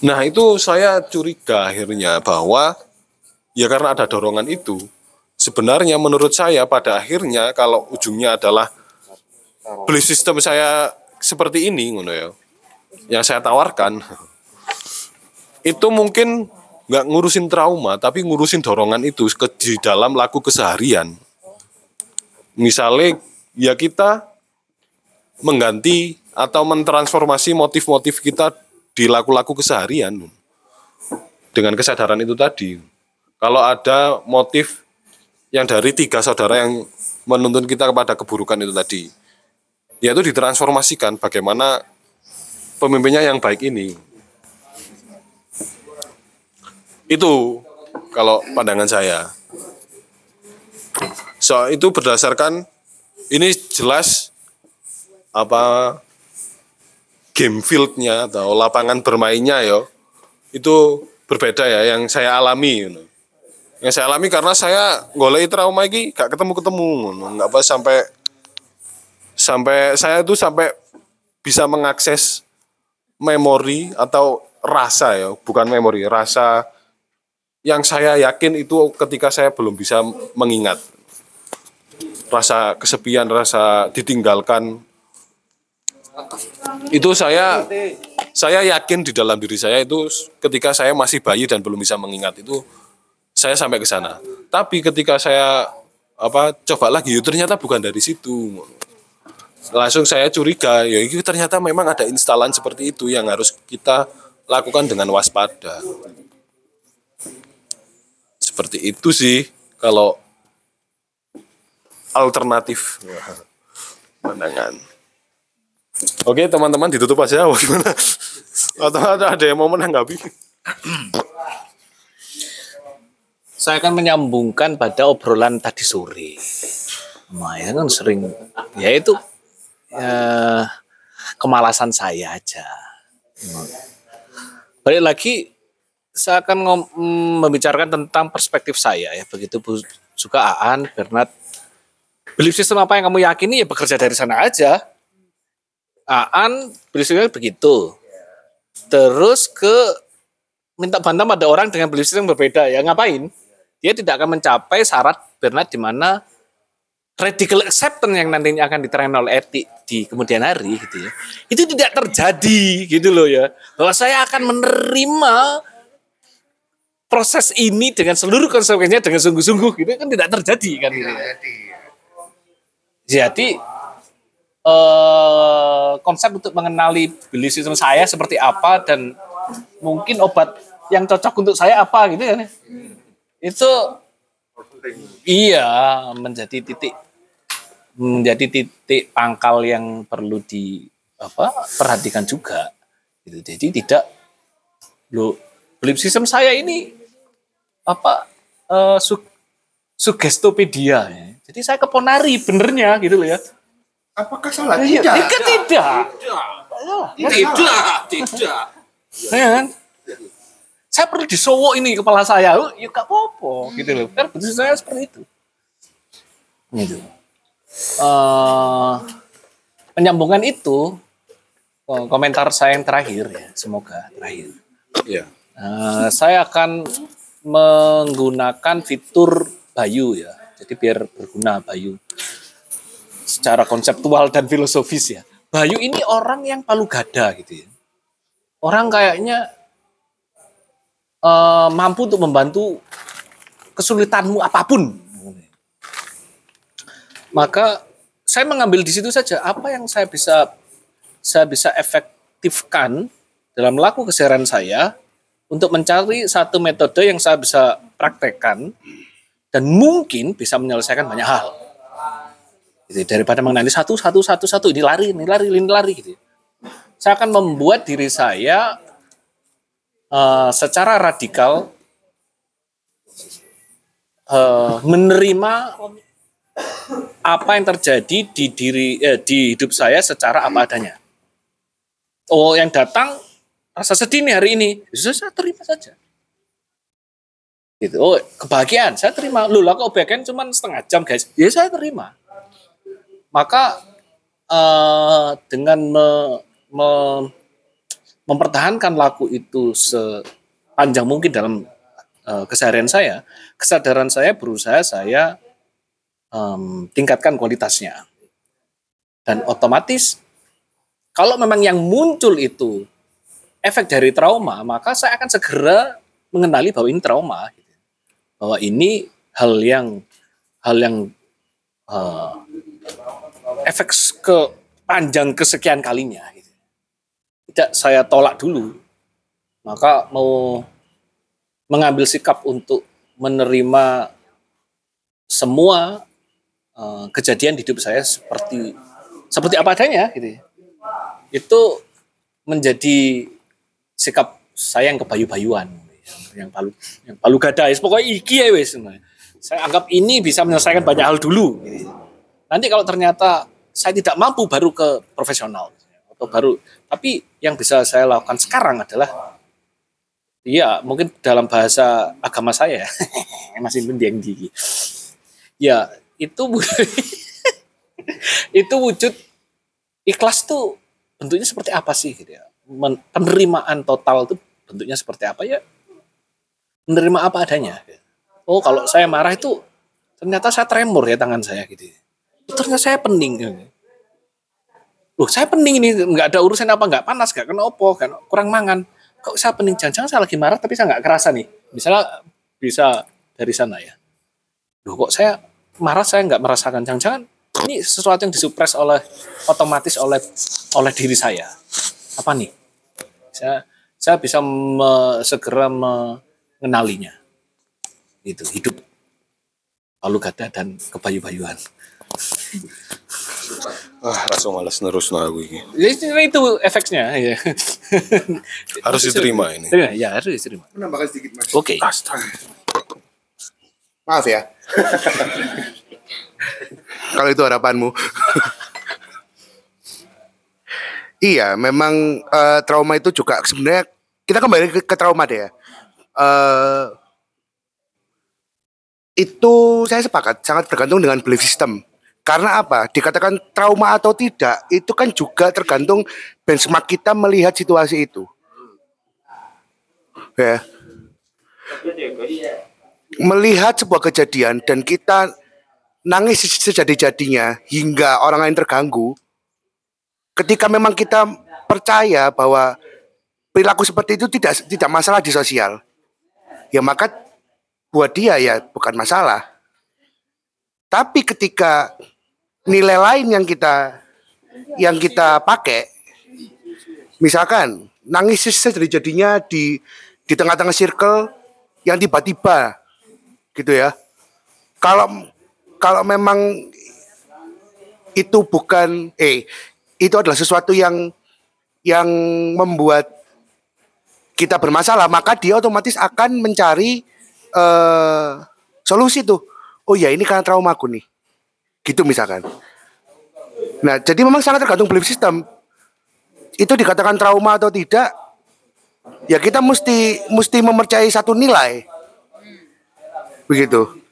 Nah itu saya curiga akhirnya bahwa ya karena ada dorongan itu sebenarnya menurut saya pada akhirnya kalau ujungnya adalah beli sistem saya seperti ini ngono ya yang saya tawarkan itu mungkin nggak ngurusin trauma tapi ngurusin dorongan itu ke di dalam laku keseharian misalnya ya kita mengganti atau mentransformasi motif-motif kita di laku-laku keseharian dengan kesadaran itu tadi. Kalau ada motif yang dari tiga saudara yang menuntun kita kepada keburukan itu tadi, yaitu ditransformasikan bagaimana pemimpinnya yang baik ini. Itu kalau pandangan saya. So itu berdasarkan ini jelas apa game fieldnya atau lapangan bermainnya ya itu berbeda ya yang saya alami you know. Yang saya alami karena saya golek trauma ini gak ketemu ketemu nggak apa sampai sampai saya itu sampai bisa mengakses memori atau rasa ya bukan memori rasa yang saya yakin itu ketika saya belum bisa mengingat. Rasa kesepian rasa ditinggalkan. Itu saya saya yakin di dalam diri saya itu ketika saya masih bayi dan belum bisa mengingat itu saya sampai ke sana. Tapi ketika saya apa coba lagi, ya ternyata bukan dari situ. Langsung saya curiga, ya itu ternyata memang ada instalan seperti itu yang harus kita lakukan dengan waspada. Seperti itu sih kalau alternatif pandangan. Oke teman-teman ditutup aja? Atau ada yang mau menanggapi? Saya akan menyambungkan pada obrolan tadi sore. Maya kan sering, ya itu ya, kemalasan saya aja. Balik lagi, saya akan ngom- membicarakan tentang perspektif saya ya. Begitu juga Aan, Bernard. Belief system apa yang kamu yakini ya bekerja dari sana aja. Aan belief systemnya begitu. Terus ke minta bantuan pada orang dengan belief system berbeda ya ngapain? Dia tidak akan mencapai syarat Bernard di mana radical acceptance yang nantinya akan diterangkan oleh etik di kemudian hari gitu ya. Itu tidak terjadi gitu loh ya. Bahwa saya akan menerima proses ini dengan seluruh konsekuensinya dengan sungguh-sungguh gitu kan tidak terjadi kan gitu ya. Jadi eh, konsep untuk mengenali belief system saya seperti apa dan mungkin obat yang cocok untuk saya apa gitu kan ya. Itu iya menjadi titik menjadi titik pangkal yang perlu di apa perhatikan juga gitu. Jadi tidak lo belief system saya ini apa eh, su, sugestopedia ya. Jadi saya keponari benernya gitu loh ya. Apakah salah? Iya, Tidak. iya, tidak. Tidak, tidak. Ya kan? Saya perlu disowok ini kepala saya, oh, ya gak apa-apa gitu loh. Kan betul saya seperti itu. Gitu. Eh, penyambungan itu komentar saya yang terakhir ya, semoga terakhir. Iya. Eh, saya akan menggunakan fitur Bayu ya. Jadi biar berguna Bayu secara konseptual dan filosofis ya. Bayu ini orang yang palu gada gitu ya. Orang kayaknya eh, mampu untuk membantu kesulitanmu apa pun. Maka saya mengambil di situ saja apa yang saya bisa saya bisa efektifkan dalam laku keseharian saya untuk mencari satu metode yang saya bisa praktekkan dan mungkin bisa menyelesaikan banyak hal. Gitu, daripada mengenali satu satu satu satu ini lari ini lari ini lari gitu. Saya akan membuat diri saya eh, secara radikal eh, menerima apa yang terjadi di diri eh, di hidup saya secara apa adanya. Oh, yang datang rasa sedih nih hari ini, ya saya terima saja. Gitu. Oh, kebahagiaan, saya terima. Loh, lah kok kebahagiaan cuma setengah jam, guys. Ya saya terima. Maka eh, dengan me, me- mempertahankan laku itu sepanjang mungkin dalam eh, keseharian saya, kesadaran saya berusaha saya em, tingkatkan kualitasnya. Dan otomatis kalau memang yang muncul itu efek dari trauma, maka saya akan segera mengenali bahwa ini trauma, gitu. bahwa ini hal yang hal yang eh, efek ke panjang kesekian kalinya. Gitu. Tidak saya tolak dulu, maka mau mengambil sikap untuk menerima semua eh, kejadian di hidup saya seperti seperti apa adanya gitu ya. Itu menjadi sikap saya yang kebayu-bayuan yang palu yang palu gada wis. pokoknya iki ya wis saya anggap ini bisa menyelesaikan banyak hal dulu gitu. nanti kalau ternyata saya tidak mampu baru ke profesional atau baru tapi yang bisa saya lakukan sekarang adalah Iya, mungkin dalam bahasa agama saya masih mendiang gigi. Ya, itu itu wujud ikhlas tuh bentuknya seperti apa sih gitu ya. Penerimaan total itu bentuknya seperti apa ya? Menerima apa adanya. Oh, kalau saya marah itu ternyata saya tremor ya tangan saya gitu. Ternyata saya pening. gitu. Loh, saya pening ini nggak ada urusan apa nggak panas, nggak kena opo, nggak kurang mangan. Kok saya pening? Jangan-jangan saya lagi marah tapi saya nggak kerasa nih. Misalnya bisa dari sana ya. Loh, kok saya marah saya nggak merasakan. Jangan-jangan ini sesuatu yang disupres oleh otomatis oleh oleh diri saya. Apa nih? Saya saya bisa me- segera mengenalinya. Itu hidup palu gada dan kebayu-bayuan. Ah, rasa malas nerus nah aku ini. Ya, itu efeknya ya. Harus diterima ini. Terima, ya harus diterima. Menambahkan sedikit mas. Oke. Maaf ya. Kalau itu harapanmu. iya, memang eh, trauma itu juga sebenarnya kita kembali ke, ke trauma deh ya. Eh, itu saya sepakat sangat bergantung dengan belief system. Karena apa? Dikatakan trauma atau tidak, itu kan juga tergantung benchmark kita melihat situasi itu. Ya. Melihat sebuah kejadian dan kita nangis se- sejadi-jadinya hingga orang lain terganggu. Ketika memang kita percaya bahwa perilaku seperti itu tidak tidak masalah di sosial, ya maka buat dia ya bukan masalah. Tapi ketika nilai lain yang kita yang kita pakai, misalkan nangis sejadi-jadinya di di tengah-tengah circle yang tiba-tiba gitu ya. Kalau kalau memang itu bukan eh itu adalah sesuatu yang yang membuat kita bermasalah, maka dia otomatis akan mencari eh solusi tuh. Oh ya ini karena traumaku nih. Gitu misalkan. Nah, jadi memang sangat tergantung belief system. Itu dikatakan trauma atau tidak, ya kita mesti mesti mempercayai satu nilai. Begitu.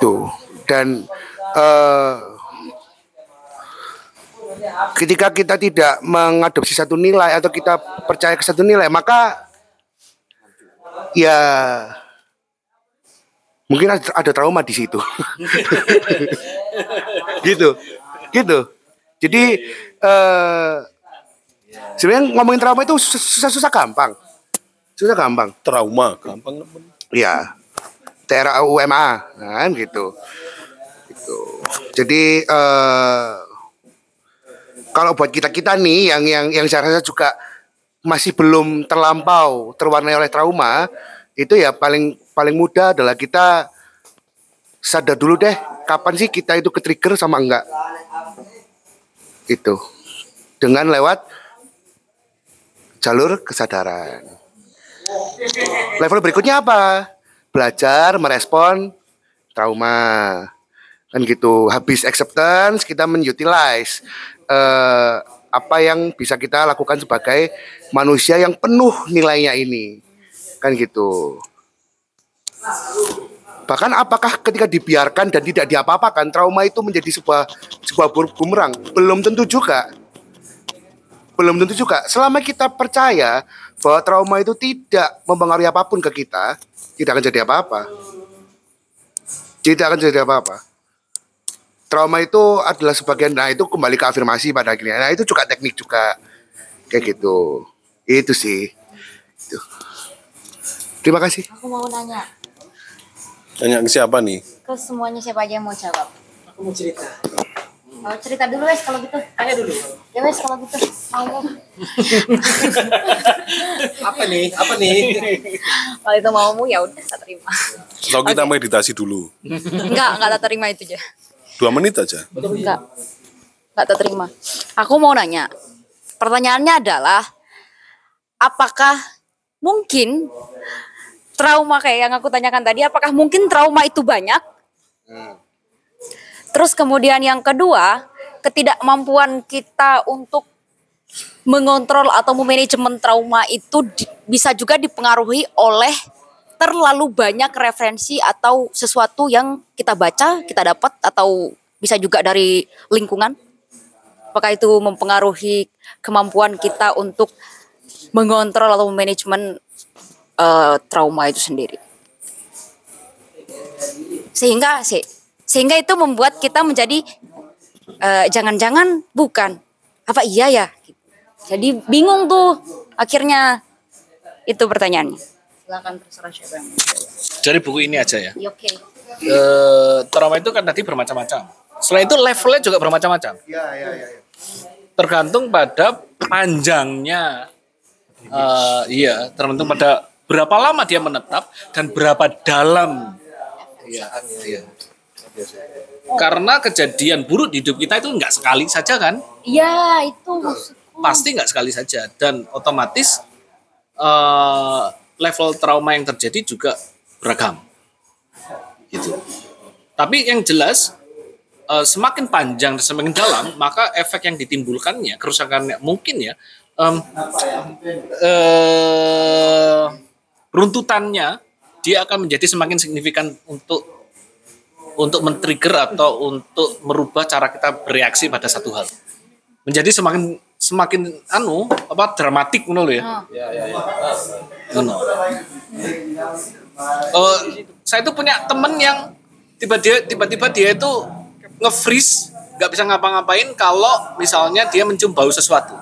Tuh. Dan eh ketika kita tidak mengadopsi satu nilai atau kita percaya ke satu nilai maka ya mungkin ada, trauma di situ gitu gitu jadi eh sebenarnya ngomongin trauma itu susah susah gampang susah gampang Trauma, gampang. Iya. TRAUMA, kan gitu. Gitu. Jadi eh kalau buat kita kita nih yang yang yang saya rasa juga masih belum terlampau terwarnai oleh trauma, itu ya paling paling mudah adalah kita sadar dulu deh kapan sih kita itu ke trigger sama enggak. Itu. Dengan lewat jalur kesadaran. Level berikutnya apa? Belajar merespon trauma. Kan gitu. Habis acceptance kita menutilize eh, apa yang bisa kita lakukan sebagai manusia yang penuh nilainya ini. Kan gitu. Bahkan apakah ketika dibiarkan dan tidak diapa-apakan trauma itu menjadi sebuah sebuah bumerang? Belum tentu juga. Belum tentu juga. Selama kita percaya bahwa trauma itu tidak mempengaruhi apa pun ke kita, tidak akan jadi apa-apa. Tidak akan jadi apa-apa. Trauma itu adalah sebagian, nah itu kembali ke afirmasi pada akhirnya. Nah itu juga teknik juga. Kayak gitu. Itu sih. Itu. Terima kasih. Aku mau nanya Tanya ke siapa nih? ke semuanya siapa aja yang mau jawab. Aku mau cerita. Mau cerita dulu wes kalau gitu. Tanya dulu. Ya wes kalau gitu. Mau. Apa nih? Apa nih? Kalau itu maumu ya udah tak terima. Atau kita meditasi dulu. Enggak, enggak tak terima itu aja. Dua menit aja. Enggak. Enggak tak terima. Aku mau nanya. Pertanyaannya adalah apakah mungkin trauma kayak yang aku tanyakan tadi apakah mungkin trauma itu banyak? Terus kemudian yang kedua, ketidakmampuan kita untuk mengontrol atau memanajemen trauma itu di- bisa juga dipengaruhi oleh terlalu banyak referensi atau sesuatu yang kita baca, kita dapat atau bisa juga dari lingkungan. Apakah itu mempengaruhi kemampuan kita untuk mengontrol atau manajemen eh, trauma itu sendiri? Sehingga sih sehingga itu membuat kita menjadi eh, jangan-jangan bukan apa iya ya jadi bingung tuh akhirnya itu pertanyaannya silakan terserah siapa yang mau jawab. Dari buku ini aja ya. Ya, oke Eh, trauma itu kan tadi bermacam-macam. Selain itu levelnya juga bermacam-macam. Iya, iya, iya. Tergantung pada panjangnya. eh, iya, tergantung pada berapa lama dia menetap dan berapa dalam. Iya, iya. Karena kejadian buruk di hidup kita itu nggak sekali saja kan? iya itu maksudku Pasti nggak sekali saja dan otomatis eh, level trauma yang terjadi juga beragam. Gitu. Tapi yang jelas eh, semakin panjang dan semakin dalam, maka efek yang ditimbulkannya, kerusakannya mungkin ya em, eh, runtutannya dia akan menjadi semakin signifikan untuk untuk men-trigger atau untuk merubah cara kita bereaksi pada satu hal. Menjadi semakin semakin anu apa dramatik ngono lho ya. Ngono. Eh, saya itu punya temen yang tiba dia tiba-tiba dia itu nge-freeze nggak bisa ngapa-ngapain kalau misalnya dia mencium bau sesuatu.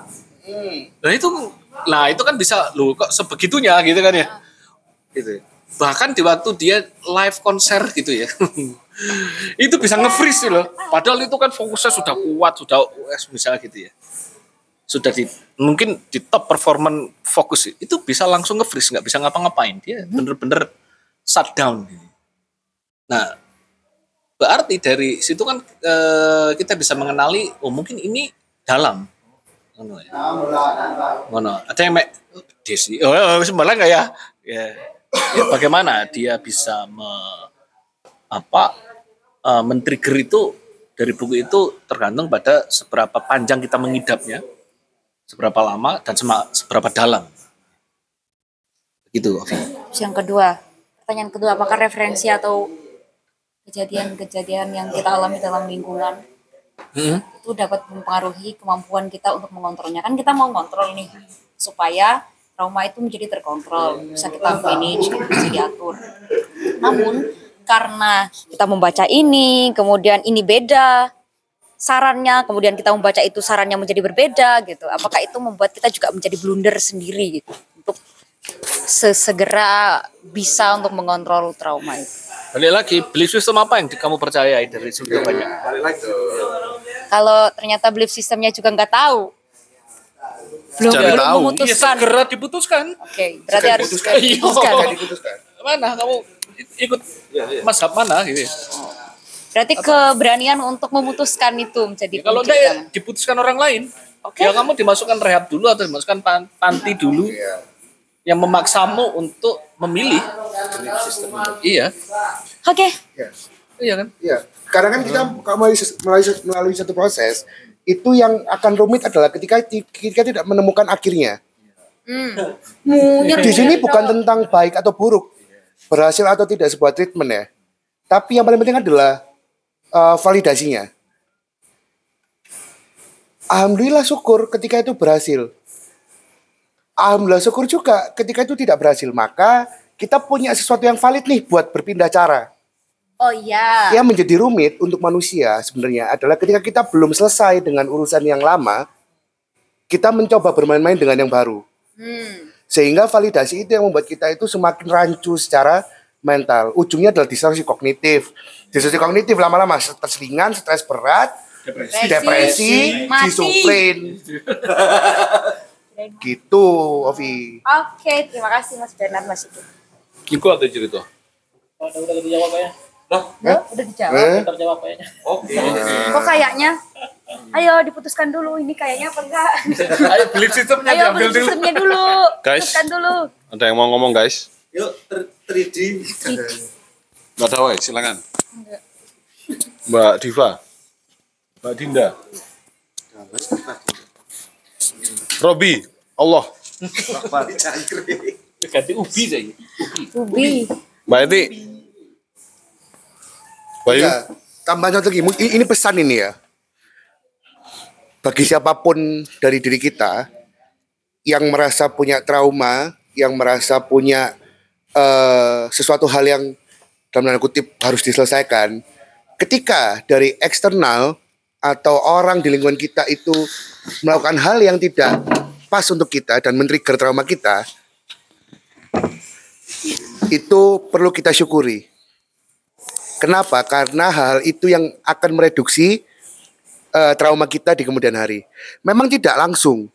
Nah itu nah itu kan bisa loh kok sebegitunya gitu kan ya. Gitu. Bahkan di waktu dia live konser gitu ya. itu bisa nge-freeze loh. Padahal itu kan fokusnya sudah kuat, sudah US misalnya gitu ya. Sudah di mungkin di top performance fokus itu bisa langsung nge-freeze, nggak bisa ngapa-ngapain. Dia bener-bener shutdown. Nah, berarti dari situ kan eh, kita bisa mengenali oh mungkin ini dalam ngono ya ngono ada yang mek oh, desi oh oh, nggak ya? ya ya bagaimana dia bisa me, apa eh, men-trigger itu dari buku itu tergantung pada seberapa panjang kita mengidapnya seberapa lama dan sema- seberapa dalam gitu Ovi. Terus yang kedua pertanyaan kedua apakah referensi atau kejadian-kejadian yang kita alami dalam lingkungan Hmm. itu dapat mempengaruhi kemampuan kita untuk mengontrolnya. Kan kita mau kontrol nih supaya trauma itu menjadi terkontrol, bisa kita manage, bisa diatur. Namun karena kita membaca ini, kemudian ini beda sarannya, kemudian kita membaca itu sarannya menjadi berbeda gitu. Apakah itu membuat kita juga menjadi blunder sendiri gitu untuk sesegera bisa untuk mengontrol trauma itu. Balik lagi, belief system apa yang kamu percayai dari sudah banyak? Kalau ternyata belief sistemnya juga nggak tahu, belum Cari belum tahu. Ya memutuskan. segera diputuskan. Oke, berarti harus Iya. diputuskan. Mana kamu ikut mazhab mana gitu? Berarti keberanian untuk memutuskan itu menjadi Ya, kalau enggak ya utama. diputuskan orang lain. Ya kamu dimasukkan rehab dulu atau dimasukkan pan- panti dulu yang memaksamu untuk memilih. Iya. Oke. Ya. Iya kan? Iya. Karena kan kita melalui, melalui, melalui satu proses itu yang akan rumit adalah ketika ti- kita tidak menemukan akhirnya. Di sini bukan tentang baik atau buruk, berhasil atau tidak sebuah treatment ya. Tapi yang paling penting adalah uh, validasinya. Alhamdulillah syukur ketika itu berhasil. Alhamdulillah syukur juga ketika itu tidak berhasil. Maka kita punya sesuatu yang valid nih buat berpindah cara. Oh iya. Yang menjadi rumit untuk manusia sebenarnya adalah ketika kita belum selesai dengan urusan yang lama, kita mencoba bermain-main dengan yang baru. Hmm. Sehingga validasi itu yang membuat kita itu semakin rancu secara mental. Ujungnya adalah distorsi kognitif. Distorsi kognitif lama-lama stres ringan, stres berat, depresi, Depresi. Schizofren. gitu, Ovi. Oke, terima kasih Mas Bernard Mas itu. Iku atau cerita? Udah udah dijawab ya. Udah, udah dijawab. Eh? Terjawab kayaknya. Oke. Kok kayaknya? Ayo diputuskan dulu ini kayaknya apa enggak? Ayo belief systemnya Ayo diambil beli dulu. sistemnya dulu. Guys. Putuskan dulu. Ada yang mau ngomong guys? Yuk, 3D. Nggak ada woi, silakan. Mbak Diva. Mbak Dinda. Robi, Allah. Ganti ubi saya. Ubi. Mbak Eti. Bayu. Ya, tambahan satu lagi, ini pesan ini ya. Bagi siapa pun dari diri kita yang merasa punya trauma, yang merasa punya eh, sesuatu hal yang dalam tanda kutip harus diselesaikan, ketika dari eksternal atau orang di lingkungan kita itu melakukan hal yang tidak pas untuk kita dan men-trigger trauma kita, itu perlu kita syukuri. Kenapa? Karena hal itu yang akan mereduksi eh, trauma kita di kemudian hari. Memang tidak langsung.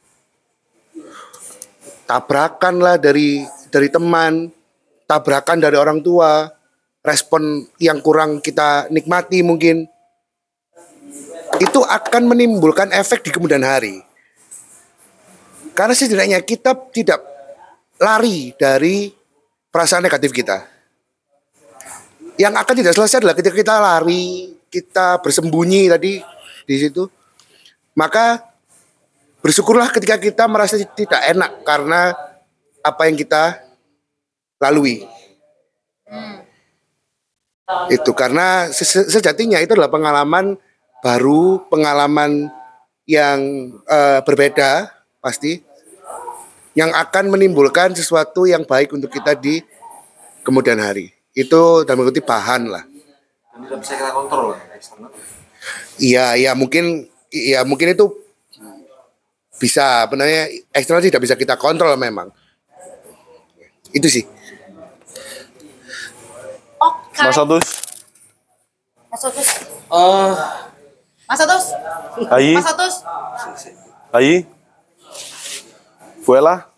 Tabrakan lah dari dari teman, tabrakan dari orang tua, respon yang kurang kita nikmati mungkin. Itu akan menimbulkan efek di kemudian hari. Karena setidaknya kita tidak lari dari perasaan negatif kita yang akan tidak selesai adalah ketika kita lari, kita bersembunyi tadi di situ. Maka bersyukurlah ketika kita merasa tidak enak karena apa yang kita lalui. Itu karena se- se- sejatinya itu adalah pengalaman baru, pengalaman yang eh, berbeda pasti yang akan menimbulkan sesuatu yang baik untuk kita di kemudian hari. Itu dalam kutip bahan lah. Dan tidak bisa kita kontrol lah, eksternal. Iya, iya mungkin iya mungkin itu bisa apa namanya eksternal tidak bisa kita kontrol memang. Itu sih. Oke. Mas Atus. Mas Otus. Eh, Mas Otus. Ayi. Mas Otus. Ayi. Buela.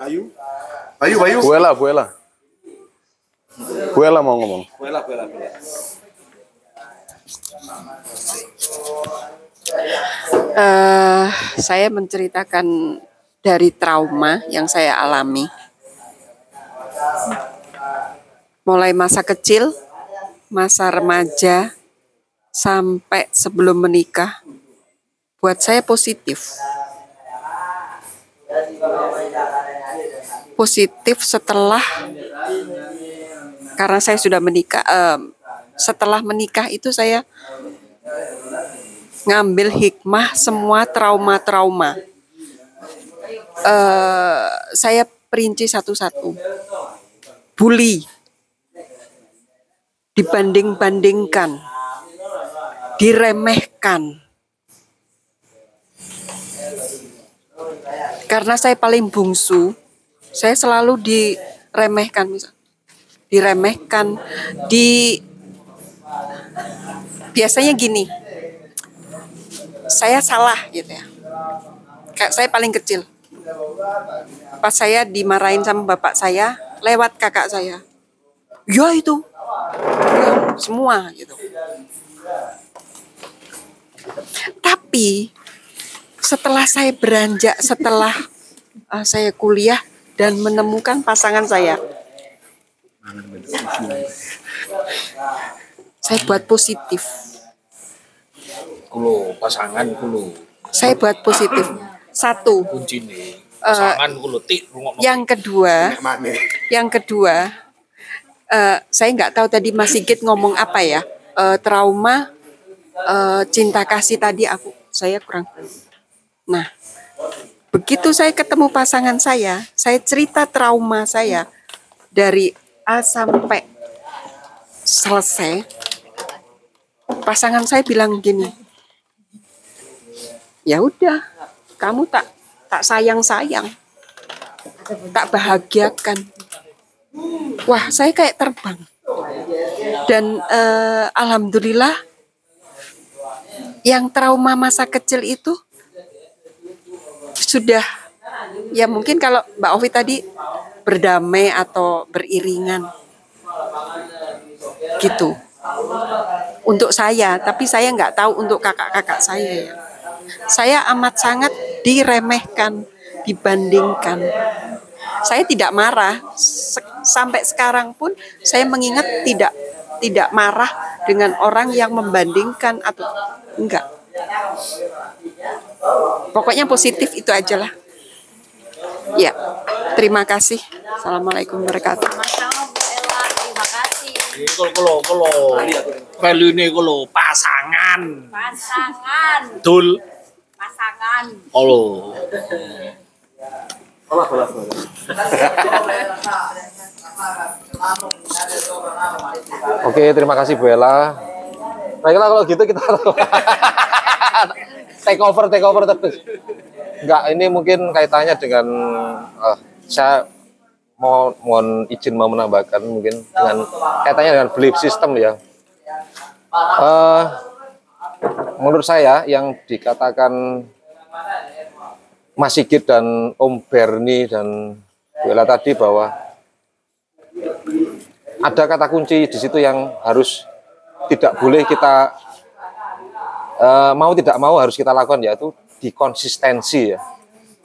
Ayu. Bayu, Bayu. Buela, Buela. Buela mau ngomong. Bela, bela, bela. Eh, saya menceritakan dari trauma yang saya alami. Mulai masa kecil, masa remaja, sampai sebelum menikah, buat saya positif. Positif setelah, karena saya sudah menikah, em, setelah menikah itu saya ngambil hikmah semua trauma-trauma. Eh, saya perinci satu-satu. Bully. Dibanding-bandingkan. Diremehkan. Karena saya paling bungsu, saya selalu diremehkan misal. Diremehkan, di biasanya gini. Saya salah gitu ya. Kayak saya paling kecil. Pas saya dimarahin sama bapak saya lewat kakak saya. Ya itu. Ya, semua gitu. Tapi setelah saya beranjak, setelah uh, saya kuliah dan menemukan pasangan saya, saya buat positif. Kulo pasangan kulo Saya buat positif. Satu, kuncine. Eh, Pasangan kulo tik rungokno. yang kedua, yang kedua, eh, saya nggak tahu tadi Mas Sigit ngomong apa ya, Eh, trauma, eh, cinta kasih tadi aku saya kurang. Nah, begitu saya ketemu pasangan saya, saya cerita trauma saya dari A sampai selesai. Pasangan saya bilang gini, ya udah, kamu tak tak sayang sayang, tak bahagiakan. Wah, saya kayak terbang. Dan eh, alhamdulillah, yang trauma masa kecil itu sudah ya mungkin kalau Mbak Ovi tadi berdamai atau beriringan. Gitu. Untuk saya tapi saya nggak tahu untuk kakak-kakak saya ya. Saya amat sangat diremehkan dibandingkan. Saya tidak marah. Sampai sekarang pun saya mengingat tidak tidak marah dengan orang yang membandingkan atau enggak. Pokoknya positif itu aja lah ya terima kasih assalamualaikum warahmatullahi wabarakatuh terima kasih. Kulo kulo value ini kulo pasangan. Pasangan, Dul pasangan. kulo. Oke, terima kasih Bu Ella. Baiklah kalau gitu kita take over, take over terus. Enggak, ini mungkin kaitannya dengan eh, saya mau mohon izin mau menambahkan mungkin dengan kaitannya dengan belief system ya. Eh, menurut saya yang dikatakan Mas Sigit dan Om Berni dan Bu Ella tadi bahwa ada kata kunci di situ yang harus tidak boleh kita eh, mau tidak mau harus kita lakukan yaitu di konsistensi ya.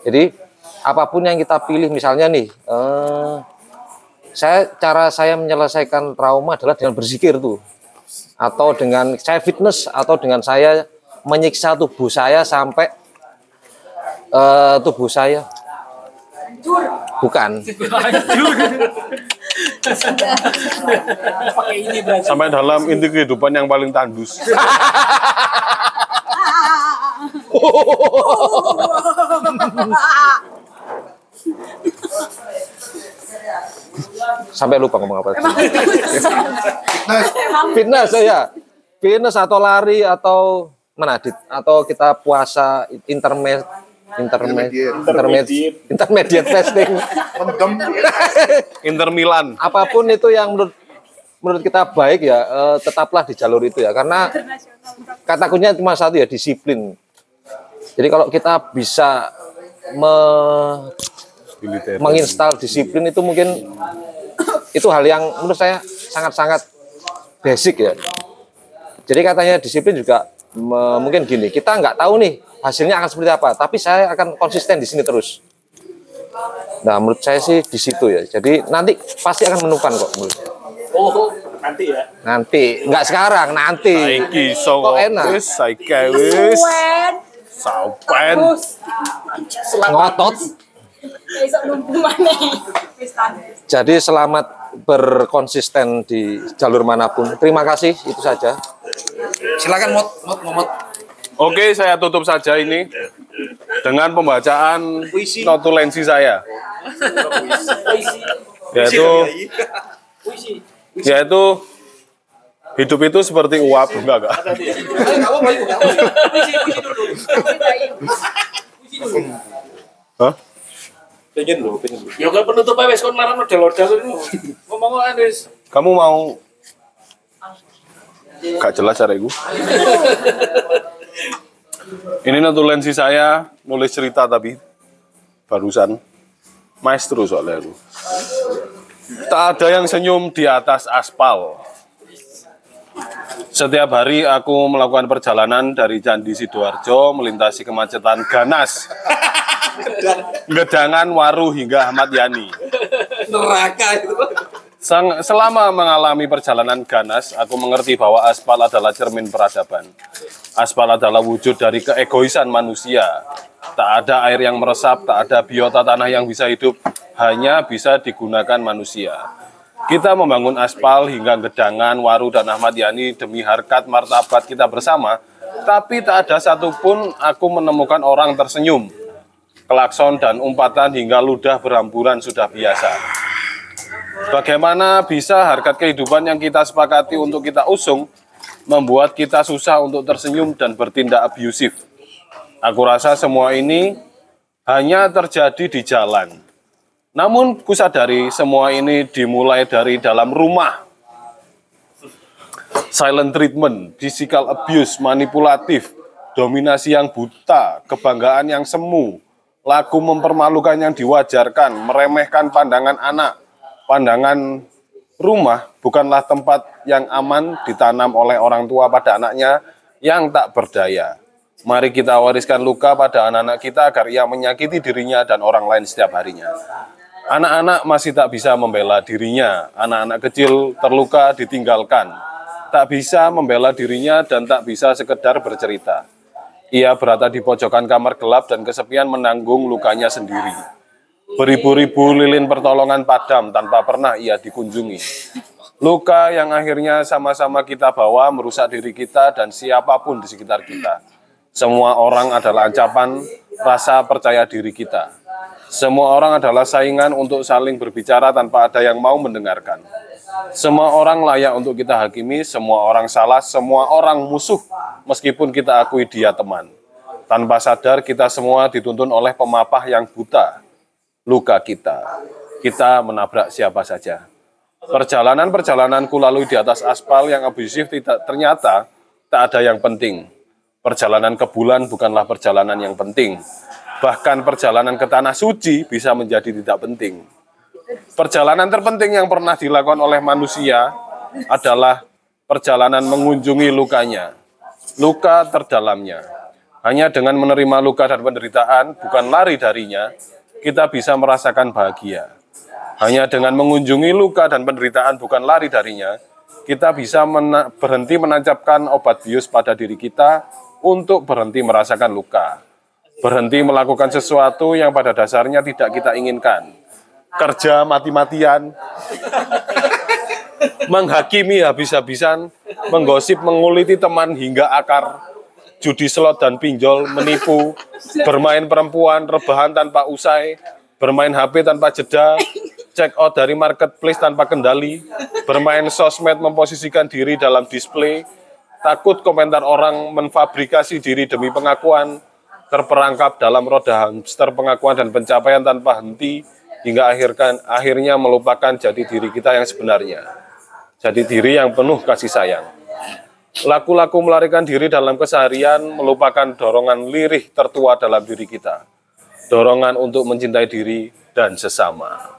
Jadi apa pun yang kita pilih misalnya nih eh, saya cara saya menyelesaikan trauma adalah dengan berzikir tuh. Atau dengan saya fitness atau dengan saya menyiksa tubuh saya sampai eh, tubuh saya. Bukan Pakai ini berarti. Sampai dalam inti kehidupan yang paling tandus. sampai lupa ngomong apa fitness ya fitness atau lari atau mana Dit? atau kita puasa intermed intermed intermediate. intermediate. Fasting Inter Milan. Apa pun itu yang menurut menurut kita baik ya eh, tetaplah di jalur itu ya. Karena kata kuncinya cuma satu ya disiplin. Jadi kalau kita bisa me- menginstal disiplin itu mungkin itu hal yang menurut saya sangat-sangat basic ya. Jadi katanya disiplin juga me- mungkin gini, kita nggak tahu nih hasilnya akan seperti apa, tapi saya akan konsisten di sini terus. Nah, menurut saya sih di situ ya. Jadi nanti pasti akan menemukan kok menurut saya. Oh, nanti ya. Nanti, nggak sekarang, nanti. Saiki iso Kok enak? Wis saiki wis. Sampen. Ngotot. Jadi selamat berkonsisten di jalur mana pun. Terima kasih, itu saja. Silakan Mot, Mot, Mot. Oke, saya tutup saja ini dengan pembacaan notulensi saya, yaitu yaitu hidup itu seperti uap, enggak enggak. Hah? Pengen loh, pengen loh. Ya kan penutup aja kon marah model-model itu. Ngomong wis. Kamu mau Gak jelas cara iku. Ini notulensi saya nulis cerita tapi barusan maestro soalnya itu. Tak ada yang senyum di atas aspal. Setiap hari aku melakukan perjalanan dari Candi Sidoarjo melintasi kemacetan ganas. Gedangan Waru hingga Ahmad Yani. Neraka itu. Sang, selama mengalami perjalanan ganas, aku mengerti bahwa aspal adalah cermin peradaban. Aspal adalah wujud dari keegoisan manusia. Tak ada air yang meresap, tak ada biota tanah yang bisa hidup, hanya bisa digunakan manusia. Kita membangun aspal hingga gedangan, waru, dan Ahmad Yani demi harkat martabat kita bersama, tapi tak ada satupun aku menemukan orang tersenyum. Klakson dan umpatan hingga ludah beramburan sudah biasa. Bagaimana bisa harkat kehidupan yang kita sepakati untuk kita usung membuat kita susah untuk tersenyum dan bertindak abusif? Aku rasa semua ini hanya terjadi di jalan. Namun kusadari semua ini dimulai dari dalam rumah. Silent treatment, physical abuse, manipulatif, dominasi yang buta, kebanggaan yang semu, laku mempermalukan yang diwajarkan, meremehkan pandangan anak, pandangan rumah bukanlah tempat yang aman ditanam oleh orang tua pada anaknya yang tak berdaya. Mari kita wariskan luka pada anak-anak kita agar ia menyakiti dirinya dan orang lain setiap harinya. Anak-anak masih tak bisa membela dirinya, anak-anak kecil terluka ditinggalkan, tak bisa membela dirinya dan tak bisa sekedar bercerita. Ia berada di pojokan kamar gelap dan kesepian menanggung lukanya sendiri. Beribu-ribu lilin pertolongan padam tanpa pernah ia dikunjungi. Luka yang akhirnya sama-sama kita bawa merusak diri kita dan siapa pun di sekitar kita. Semua orang adalah ancaman rasa percaya diri kita. Semua orang adalah saingan untuk saling berbicara tanpa ada yang mau mendengarkan. Semua orang layak untuk kita hakimi, semua orang salah, semua orang musuh, meskipun kita akui dia teman. Tanpa sadar kita semua dituntun oleh pemapah yang buta, luka kita. Kita menabrak siapa saja. Perjalanan-perjalananku lalu di atas aspal yang abusif tidak ternyata tak ada yang penting. Perjalanan ke bulan bukanlah perjalanan yang penting. Bahkan perjalanan ke tanah suci bisa menjadi tidak penting. Perjalanan terpenting yang pernah dilakukan oleh manusia adalah perjalanan mengunjungi lukanya, luka terdalamnya. Hanya dengan menerima luka dan penderitaan, bukan lari darinya, kita bisa merasakan bahagia. Hanya dengan mengunjungi luka dan penderitaan, bukan lari darinya, kita bisa mena berhenti menancapkan obat bius pada diri kita untuk berhenti merasakan luka. Berhenti melakukan sesuatu yang pada dasarnya tidak kita inginkan. Kerja mati-matian, menghakimi habis-habisan, menggosip, menguliti teman hingga akar, judi slot dan pinjol, menipu, bermain perempuan, rebahan tanpa usai, bermain HP tanpa jeda, check out dari marketplace tanpa kendali, bermain sosmed memposisikan diri dalam display, takut komentar orang memfabrikasi diri demi pengakuan, terperangkap dalam roda hamster pengakuan dan pencapaian tanpa henti, hingga akhirkan, akhirnya melupakan jati diri kita yang sebenarnya. Jati diri yang penuh kasih sayang. Laku-laku melarikan diri dalam keseharian melupakan dorongan lirih tertua dalam diri kita. Dorongan untuk mencintai diri dan sesama.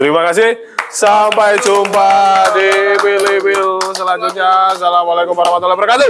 Terima kasih. Sampai jumpa di Pil-Pil selanjutnya. Assalamualaikum warahmatullahi wabarakatuh.